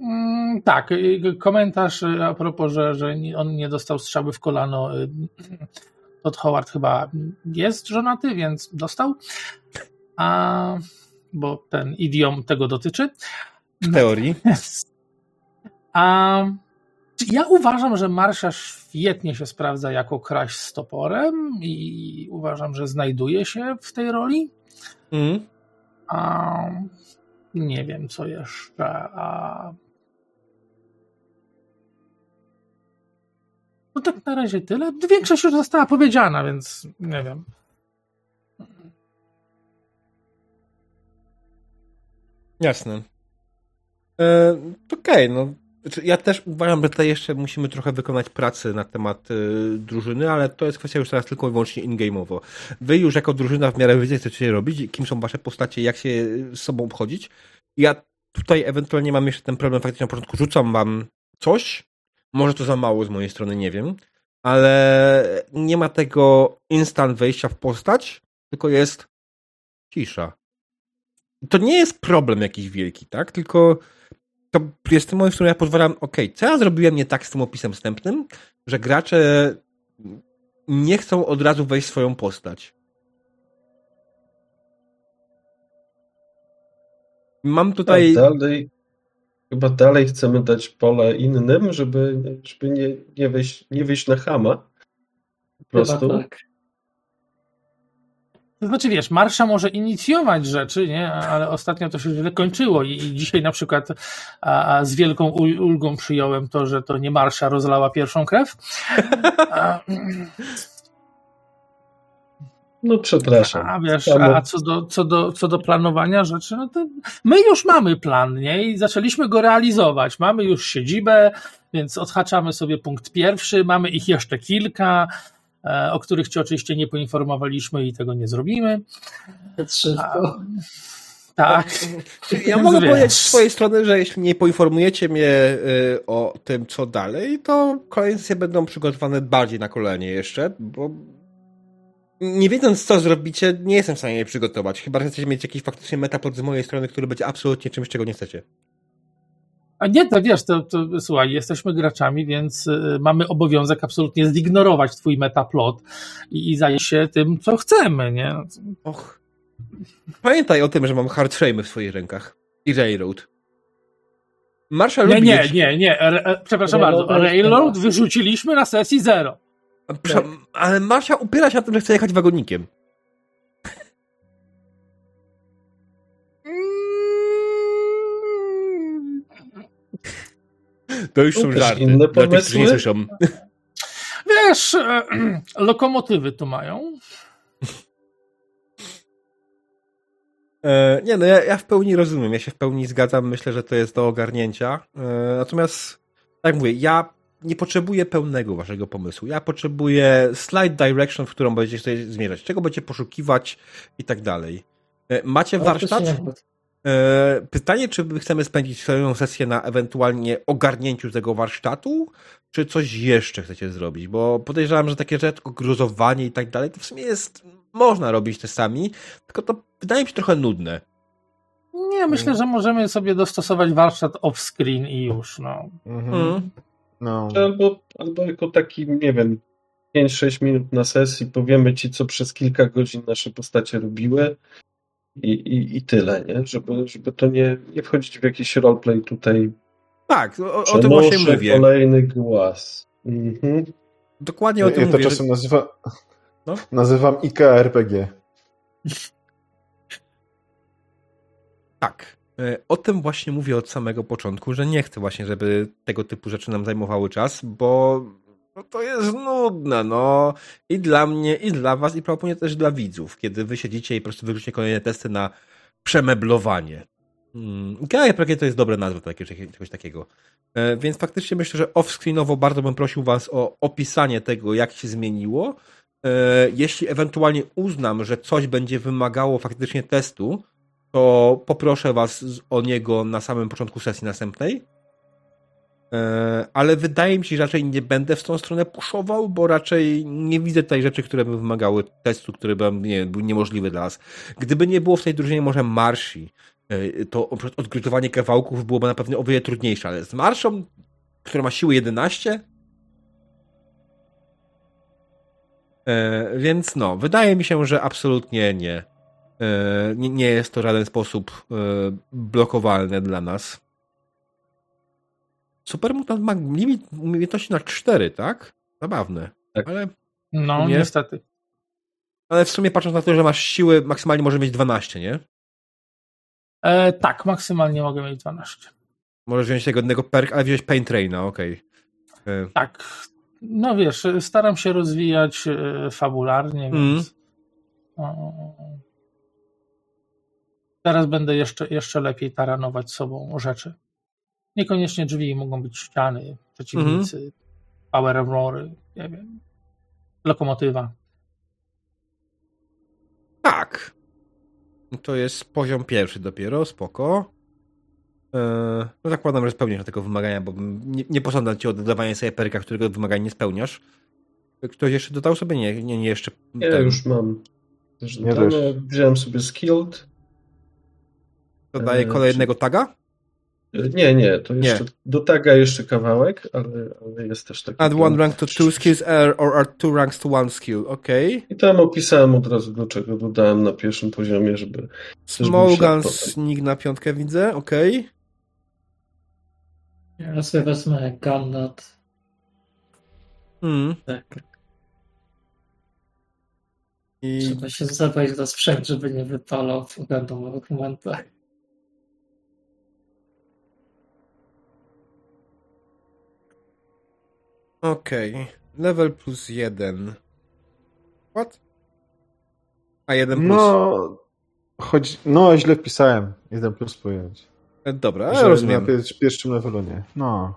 Mm, Tak, y, komentarz y, a propos, że, że on nie dostał strzały w kolano. y, Todd Howard chyba jest żonaty, więc dostał. A, bo ten idiom tego dotyczy. W teorii. A, ja uważam, że Marsza świetnie się sprawdza jako kraść z toporem i uważam, że znajduje się w tej roli. Mhm. A, nie wiem, co jeszcze. A... No tak na razie tyle. Większość już została powiedziana, więc nie wiem. Jasne. E, Okej, no. Znaczy, Ja też uważam, że tutaj jeszcze musimy trochę wykonać pracy na temat y, drużyny, ale to jest kwestia już teraz tylko i wyłącznie in-game'owo. Wy już jako drużyna w miarę wiecie, co chcecie robić, kim są wasze postacie, jak się z sobą obchodzić. Ja tutaj ewentualnie mam jeszcze ten problem, faktycznie na początku rzucam wam coś, może to za mało z mojej strony, nie wiem, ale nie ma tego instant wejścia w postać, tylko jest cisza to nie jest problem jakiś wielki, tak? Tylko to jest ten moment, w którym ja pozwalam, ok, co ja zrobiłem nie tak z tym opisem wstępnym, że gracze nie chcą od razu wejść w swoją postać. Mam tutaj... A dalej, chyba dalej chcemy dać pole innym, żeby, żeby nie, nie, wejść, nie wyjść na chama. Po prostu. Chyba tak. To znaczy, wiesz, Marsza może inicjować rzeczy, nie? ale ostatnio to się źle kończyło i, i dzisiaj na przykład a, a z wielką ul- ulgą przyjąłem to, że to nie Marsza rozlała pierwszą krew. A, No przepraszam. A wiesz, a co do, co, do, co do planowania rzeczy, no to my już mamy plan, nie? I zaczęliśmy go realizować. Mamy już siedzibę, więc odhaczamy sobie punkt pierwszy, mamy ich jeszcze kilka, o których cię oczywiście nie poinformowaliśmy i tego nie zrobimy. Szybko. Tak. Ja mogę wiesz. powiedzieć z swojej strony, że jeśli nie poinformujecie mnie y, o tym, co dalej, to kolejne sesje będą przygotowane bardziej na kolanie jeszcze, bo nie wiedząc, co zrobicie, nie jestem w stanie je przygotować. Chyba, że chcecie mieć jakiś faktycznie metaplot z mojej strony, który będzie absolutnie czymś, czego nie chcecie. A nie, to wiesz, to, to słuchaj, jesteśmy graczami, więc y, mamy obowiązek absolutnie zignorować twój metaplot i, i zająć się tym, co chcemy, nie? Och. Pamiętaj o tym, że mam hard frame w swoich rękach. I Railroad. Marsza Nie, nie, nie, nie, re, e, przepraszam Railroad bardzo, Railroad wyrzuciliśmy na sesji zero. Prze- Ale Marsza upiera się na tym, że chce jechać wagonikiem. To już są żarty. inne Dla tych, którzy nie słyszą. Wiesz, e, lokomotywy tu mają. E, nie, no ja, ja w pełni rozumiem, ja się w pełni zgadzam, myślę, że to jest do ogarnięcia. E, natomiast, tak mówię, ja nie potrzebuję pełnego waszego pomysłu. Ja potrzebuję slide direction, w którą będziecie sobie zmierzać, czego będziecie poszukiwać i tak dalej. E, macie Ale warsztat? E, Pytanie, czy my chcemy spędzić swoją sesję na ewentualnie ogarnięciu tego warsztatu, czy coś jeszcze chcecie zrobić? Bo podejrzewam, że takie rzeczy, jak gruzowanie i tak dalej, to w sumie jest, można robić te sami, tylko to wydaje mi się trochę nudne. Nie, myślę, że możemy sobie dostosować warsztat off-screen i już, no. Mhm. Mm. No. Albo, albo jako taki, nie wiem, 5-6 minut na sesji powiemy ci, co przez kilka godzin nasze postacie robiły I, i, i tyle, nie? Żeby, żeby to nie, nie wchodzić w jakiś roleplay tutaj. Tak, o, o tym właśnie mówię. kolejny głaz. Mhm. Dokładnie o Ja, tym ja to mówię. że- czasem nazywa, No. nazywam IKEA RPG. Tak. E, O tym właśnie mówię od samego początku, że nie chcę właśnie, żeby tego typu rzeczy nam zajmowały czas, bo no to jest nudne, no. I dla mnie, i dla was, i prawdopodobnie też dla widzów, kiedy wy siedzicie i po prostu wyrzucicie kolejne testy na przemeblowanie. Hmm. RPG to jest dobra nazwa takie, czegoś takiego. E, Więc faktycznie myślę, że off-screenowo bardzo bym prosił was o opisanie tego, jak się zmieniło. E, Jeśli ewentualnie uznam, że coś będzie wymagało faktycznie testu, to poproszę was o niego na samym początku sesji następnej. E, Ale wydaje mi się, że raczej nie będę w tą stronę puszował, bo raczej nie widzę tutaj rzeczy, które by wymagały testu, który by nie, był niemożliwy dla nas. Gdyby nie było w tej drużynie może marsi, e, to odgryzowanie kawałków byłoby na pewno o wiele trudniejsze, ale z marszą, która ma siły 11, e, więc no, wydaje mi się, że absolutnie nie. Nie, jest to w żaden sposób blokowalne dla nas. Supermutant ma limit umiejętności na 4, tak? Zabawne. Tak. Ale, No, Nie? niestety. ale w sumie patrząc na to, że masz siły, maksymalnie może mieć 12, nie? E, tak, maksymalnie mogę mieć 12. Możesz wziąć tego jednego perk, ale wziąłeś Pain Traina, okej. E, Tak. No wiesz, staram się rozwijać e, fabularnie, Mm. więc. o, Teraz będę jeszcze, jeszcze lepiej taranować sobą rzeczy. Niekoniecznie drzwi, mogą być ściany, przeciwnicy, Mhm. power armory, nie wiem, lokomotywa. Tak. To jest poziom pierwszy dopiero, spoko. E, No zakładam, że spełniasz tego wymagania, bo nie, nie posądzam cię o dodawanie sobie perka, którego wymagania nie spełniasz. Ktoś jeszcze dodał sobie? Nie, nie, nie jeszcze. Ja ten. już mam. Też. Wziąłem sobie skilled. Dodaję e, kolejnego taga? Nie, nie, to Nie. jeszcze do taga jeszcze kawałek, ale, ale jest też taki. Add one rank to two skills or, or add two ranks to one skill. Okej. I tam opisałem od razu, do czego dodałem na pierwszym poziomie, żeby. Small Gun Sneak na piątkę widzę, okej. Ja sobie wezmę Gannat. Mm. Tak. I Trzeba się zabrać za sprzęt, żeby nie wypalał w randomowych momentach. Okej. Level plus jeden. What? A jeden plus. No, choć, no źle wpisałem. Jeden plus pojęć. E, Dobra, Że rozumiem. Na pier- pierwszym levelu nie. No.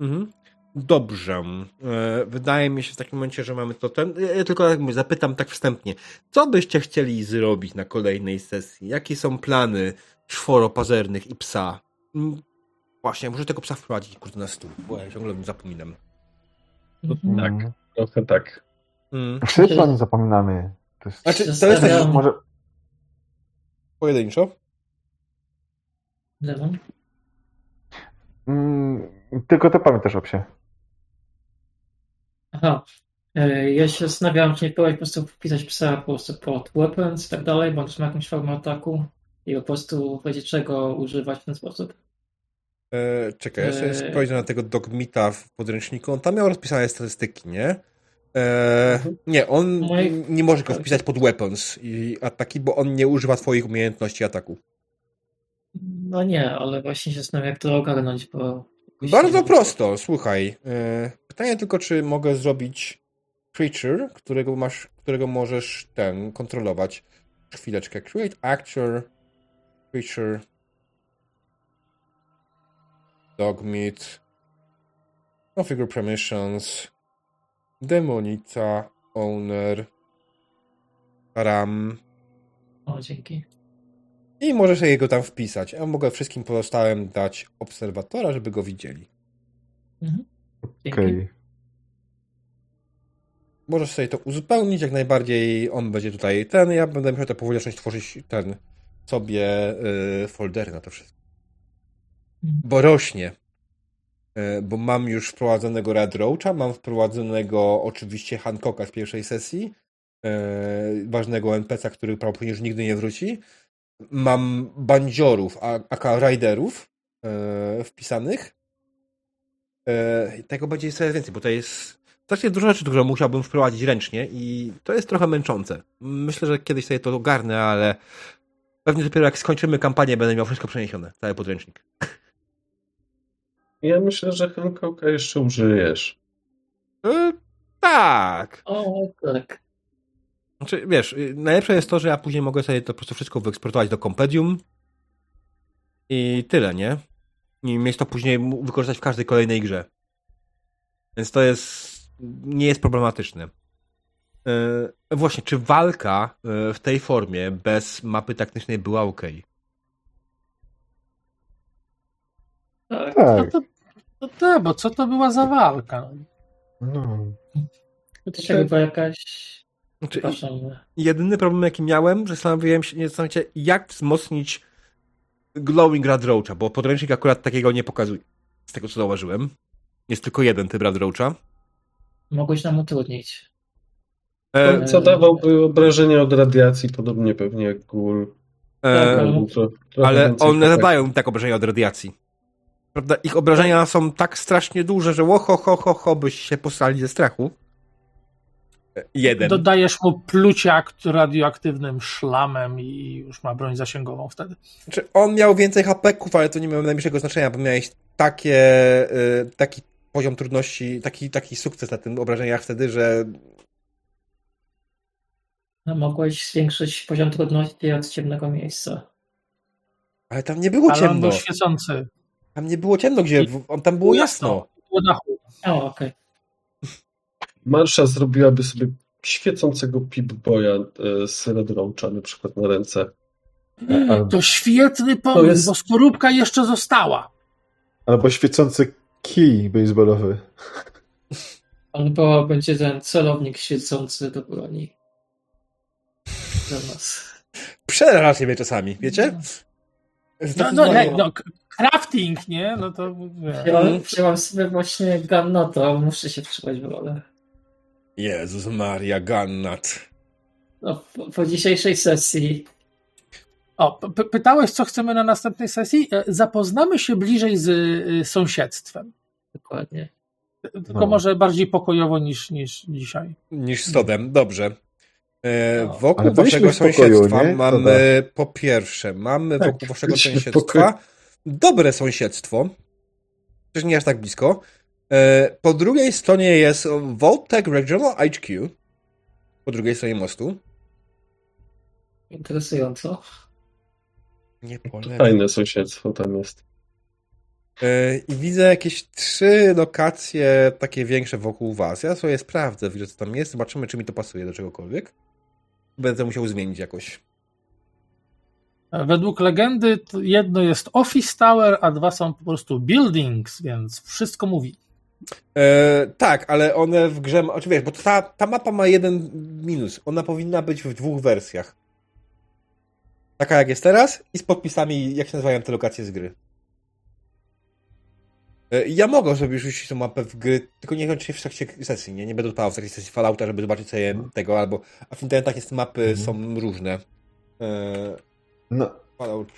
Mhm. Dobrze. E, Wydaje mi się w takim momencie, że mamy to ten. Ja tylko tak mówię, zapytam tak wstępnie. Co byście chcieli zrobić na kolejnej sesji? Jakie są plany czworopazernych i psa? Mm, Właśnie, może tego psa wprowadzić kurde na stół, bo ja ciągle o nim zapominam. Mhm. Tak. Mm. Trochę tak. Mm. Wszyscy o nim zapominamy. To jest... Znaczy, to jest Zastanawiam- tak Może... pojedynczo. Mm, tylko ty pamiętasz o psie. Aha. E, Ja się zastanawiałem, czy nie próbować po prostu wpisać psa po prostu pod weapons i tak dalej, też ma jakąś formę ataku i po prostu będzie czego używać w ten sposób. E, czekaj, ja sobie Eee. spojrzę na tego dogmita w podręczniku. On tam miał rozpisane statystyki, nie? E, nie, on nie może go wpisać pod weapons i ataki, bo on nie używa twoich umiejętności ataku. No nie, ale właśnie się zastanawiam, jak to ogarnąć, bo... Bardzo prosto, słuchaj. E, pytanie tylko, czy mogę zrobić creature, którego masz, którego możesz ten kontrolować. Chwileczkę. Create actor, creature, dogmeat, configure permissions, demonica, owner, ram O, dzięki. i możesz sobie go tam wpisać. A mogę wszystkim pozostałym dać obserwatora, żeby go widzieli. Mhm. Okej. Możesz sobie to uzupełnić, jak najbardziej on będzie tutaj ten, ja będę musiał to powoli zacząć tworzyć ten sobie y, foldery na to wszystko. Bo rośnie. Y, bo mam już wprowadzonego Red Roacha, mam wprowadzonego oczywiście Hancocka z pierwszej sesji, ważnego NPC-a, który prawdopodobnie już nigdy nie wróci. Mam bandziorów, aka riderów e, wpisanych. E, tego będzie coraz więcej, bo to jest strasznie dużo rzeczy, które musiałbym wprowadzić ręcznie i to jest trochę męczące. Myślę, że kiedyś sobie to ogarnę, ale pewnie dopiero jak skończymy kampanię, będę miał wszystko przeniesione, cały podręcznik. Ja myślę, że Hancocka jeszcze użyjesz. E, tak. O, tak. Znaczy, wiesz, y, najlepsze jest to, że ja później mogę sobie to po prostu wszystko wyeksportować do Compendium i tyle, nie? I mieć to później wykorzystać w każdej kolejnej grze. Więc to jest, nie jest problematyczne. Yy, właśnie, czy walka yy, w tej formie bez mapy taktycznej była ok? Tak. No Tak. to, to, to, bo co to była za walka? No. To się chyba jakaś... Znaczy, jedyny problem, jaki miałem, zastanawiałem się, nie zastanawiam się, jak wzmocnić Glowing Rad Roacha, bo podręcznik akurat takiego nie pokazuje. Z tego, co zauważyłem. Jest tylko jeden typ Rad Roacha. Mogłeś nam utrudnić. E, Zadawałby obrażenia od radiacji, podobnie pewnie jak gól. e, ale- trochę ale one efektów. zadają tak obrażenia od radiacji. Prawda? Ich obrażenia są tak strasznie duże, że łoho, ho, ho, ho, byś się posrali ze strachu. Jeden. Dodajesz mu pluciak radioaktywnym szlamem i już ma broń zasięgową wtedy. Znaczy, on miał więcej hapeków, ale to nie miało najmniejszego znaczenia, bo miałeś takie, y, taki poziom trudności, taki, taki sukces na tym obrażeniach wtedy, że No, mogłeś zwiększyć poziom trudności od ciemnego miejsca. ale tam nie było Ale on ciemno. był świecący. Tam nie było ciemno, gdzie on, tam było jasno. Było dachu. O, okej. Marsza zrobiłaby sobie świecącego Pip-Boya e, z Red Roacha na przykład na ręce. Al- To świetny pomysł, jest- bo skorupka jeszcze została. Albo świecący kij baseballowy. Albo będzie ten celownik świecący do broni. Dla nas. Przeraża siebie czasami, wiecie? No, no, no, k- crafting, nie? No to. Wziąłem, wziąłem sobie właśnie Gannota, muszę się wczytać w rolę. Jezus Maria, Gannat. No, po, po dzisiejszej sesji O, p- pytałeś, co chcemy na następnej sesji? E, Zapoznamy się bliżej z y, sąsiedztwem. dokładnie. Tylko No. może bardziej pokojowo niż, niż dzisiaj. Niż z Tobem, dobrze. E, No. wokół waszego pokoju, sąsiedztwa nie? mamy po pierwsze, mamy Tak, wokół waszego sąsiedztwa dobre sąsiedztwo. Też nie aż tak blisko. E, po drugiej stronie jest Voltec Regional HQ. Po drugiej stronie mostu. Interesująco. Nie polecam. Fajne sąsiedztwo tam jest. E, I widzę jakieś trzy lokacje takie większe wokół was. Ja sobie sprawdzę, widzę co tam jest, zobaczymy, czy mi to pasuje do czegokolwiek. Będę musiał zmienić jakoś. Według legendy jedno jest Office Tower, a dwa są po prostu buildings, więc wszystko mówi. E, tak, ale one w grze. Oczywiście, wiesz, bo ta, ta mapa ma jeden minus. Ona powinna być w dwóch wersjach. Taka jak jest teraz i z podpisami, jak się nazywają te lokacje z gry. E, Ja mogę sobie rzucić tą mapę w gry, tylko nie czy w trakcie sesji, nie? Nie będę odpalał w trakcie sesji Fallouta, żeby zobaczyć sobie tego, albo... A w internetach jest mapy, Mhm. są różne. E, No,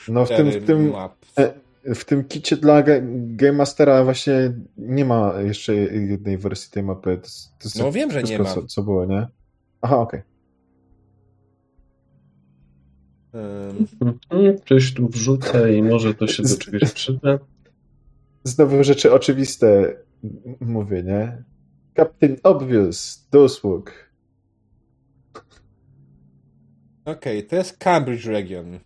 No, w tym- 4 w tym- e, w tym kicie dla Ga- Game Mastera właśnie nie ma jeszcze jednej wersji tej mapy. To, to No wiem, że nie ma. Co, co było, nie? Aha, okej. Em, Mhm, Coś tu wrzucę i może to się do czegoś przyda. Znowu rzeczy oczywiste mówię, nie? Captain Obvious, Doswog. Okej, to jest Cambridge Region.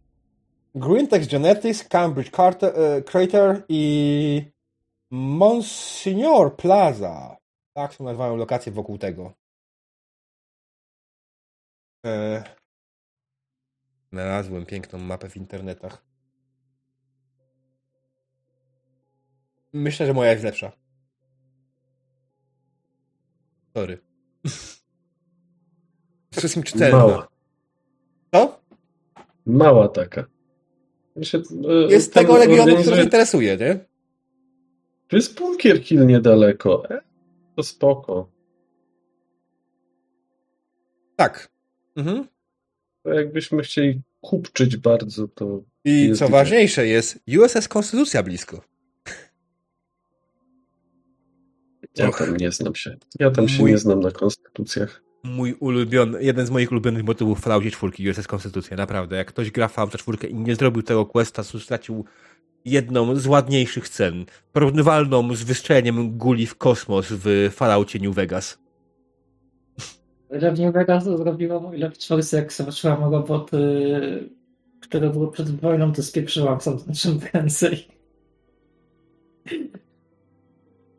Greentex Genetics, Cambridge Carter, e, Crater i Monsignor Plaza. Tak się nazywają lokacje wokół tego. E, znalazłem piękną mapę w internetach. Myślę, że moja jest lepsza. Sorry. Wszystkim czytelna. Mała. Co? Mała taka. Się, e, Jest tego regionu, organizuje- który interesuje, nie? Tu jest bunkier Hill niedaleko. E, to spoko. Tak. Mhm. To jakbyśmy chcieli kupczyć bardzo, to I Jest co dzisiaj. ważniejsze jest, USS Konstytucja blisko. ja Och. tam nie znam się. Ja tam się Mój- nie znam na konstytucjach. Mój ulubiony, jeden z moich ulubionych motywów w Falloutie 4 USS Konstytucja, naprawdę. Jak ktoś gra w Fallouta 4 i nie zrobił tego questa, to stracił jedną z ładniejszych scen. Porównywalną z wystrzeleniem guli w kosmos w Falloutie New Vegas. W New Vegas to zrobiłam, ile w czwórce jak zobaczyłam roboty, które były przed wojną, to spieprzyłam sam czym prędzej.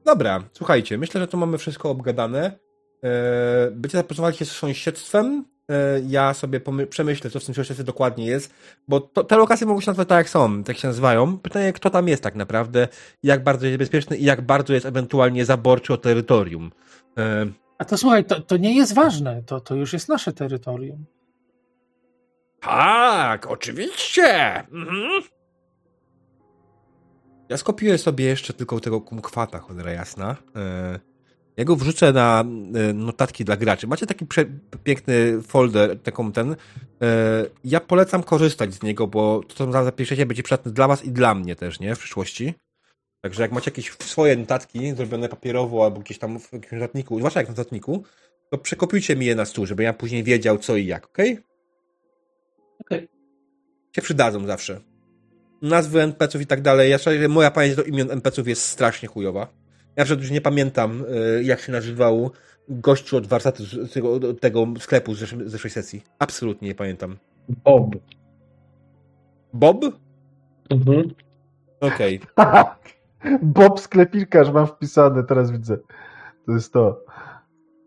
Dobra, słuchajcie, myślę, że to mamy wszystko obgadane. E, Będziecie zapoznawali się z sąsiedztwem. E, Ja sobie przemyślę, co w tym sąsiedztwie dokładnie jest, bo to, te lokacje mogą się nazywać tak, jak są, tak się nazywają. Pytanie, kto tam jest tak naprawdę, jak bardzo jest bezpieczny i jak bardzo jest ewentualnie zaborczy o terytorium. E, A to słuchaj, to, to nie jest ważne. To, to już jest nasze terytorium. Tak, oczywiście! Mhm. Ja skopiuję sobie jeszcze tylko tego kumkwata, cholera jasna. E, Ja go wrzucę na e, notatki dla graczy. Macie taki piękny folder, taką ten. e, Ja polecam korzystać z niego, bo to, co tam zapiszecie, będzie przydatne dla was i dla mnie też, nie? W przyszłości. Także jak macie jakieś swoje notatki zrobione papierowo albo gdzieś tam w jakimś notatniku, zwłaszcza jak w notatniku, to przekopiujcie mi je na stół, żeby ja później wiedział co i jak, okej? Okej. się przydadzą zawsze. Nazwy NPC-ów i tak dalej. Ja szczerze, moja pamięć do imion NPC-ów jest strasznie chujowa. Ja na przykład już nie pamiętam, y, jak się nazywał gościu od warsztatu z tego, tego sklepu z zeszłej, zeszłej sesji. Absolutnie nie pamiętam. Bob. Bob? Mhm. Okej. Bob sklepikarz mam wpisane, teraz widzę. To jest to.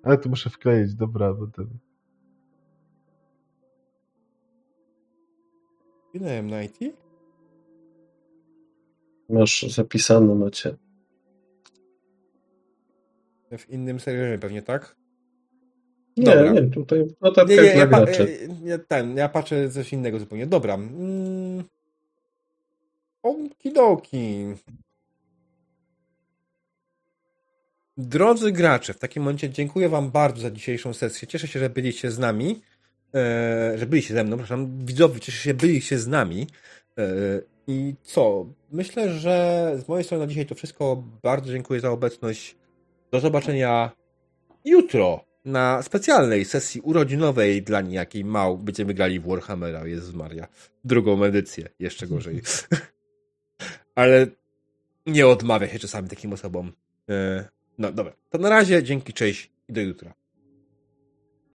Ale to muszę wkleić, dobra, bo to... Minąłem na IT? Masz zapisane macie. W innym serwerze pewnie, tak? Nie, Dobra. nie, tutaj w notatkach Nie, nie, dla ja, pa, e, nie, ten, ja patrzę coś innego zupełnie. Dobra. Mm. Okidoki. Drodzy gracze, w takim momencie dziękuję Wam bardzo za dzisiejszą sesję. Cieszę się, że byliście z nami. E, że byliście ze mną, przepraszam, widzowie, cieszę się, że byliście z nami. E, I co? Myślę, że z mojej strony na dzisiaj to wszystko. Bardzo dziękuję za obecność. Do zobaczenia jutro na specjalnej sesji urodzinowej dla niejakiej mał. Będziemy grali w Warhammera, Jezus Maria. Drugą edycję, jeszcze gorzej. Ale nie odmawia się czasami takim osobom. E, No dobra, to na razie, dzięki, cześć i do jutra.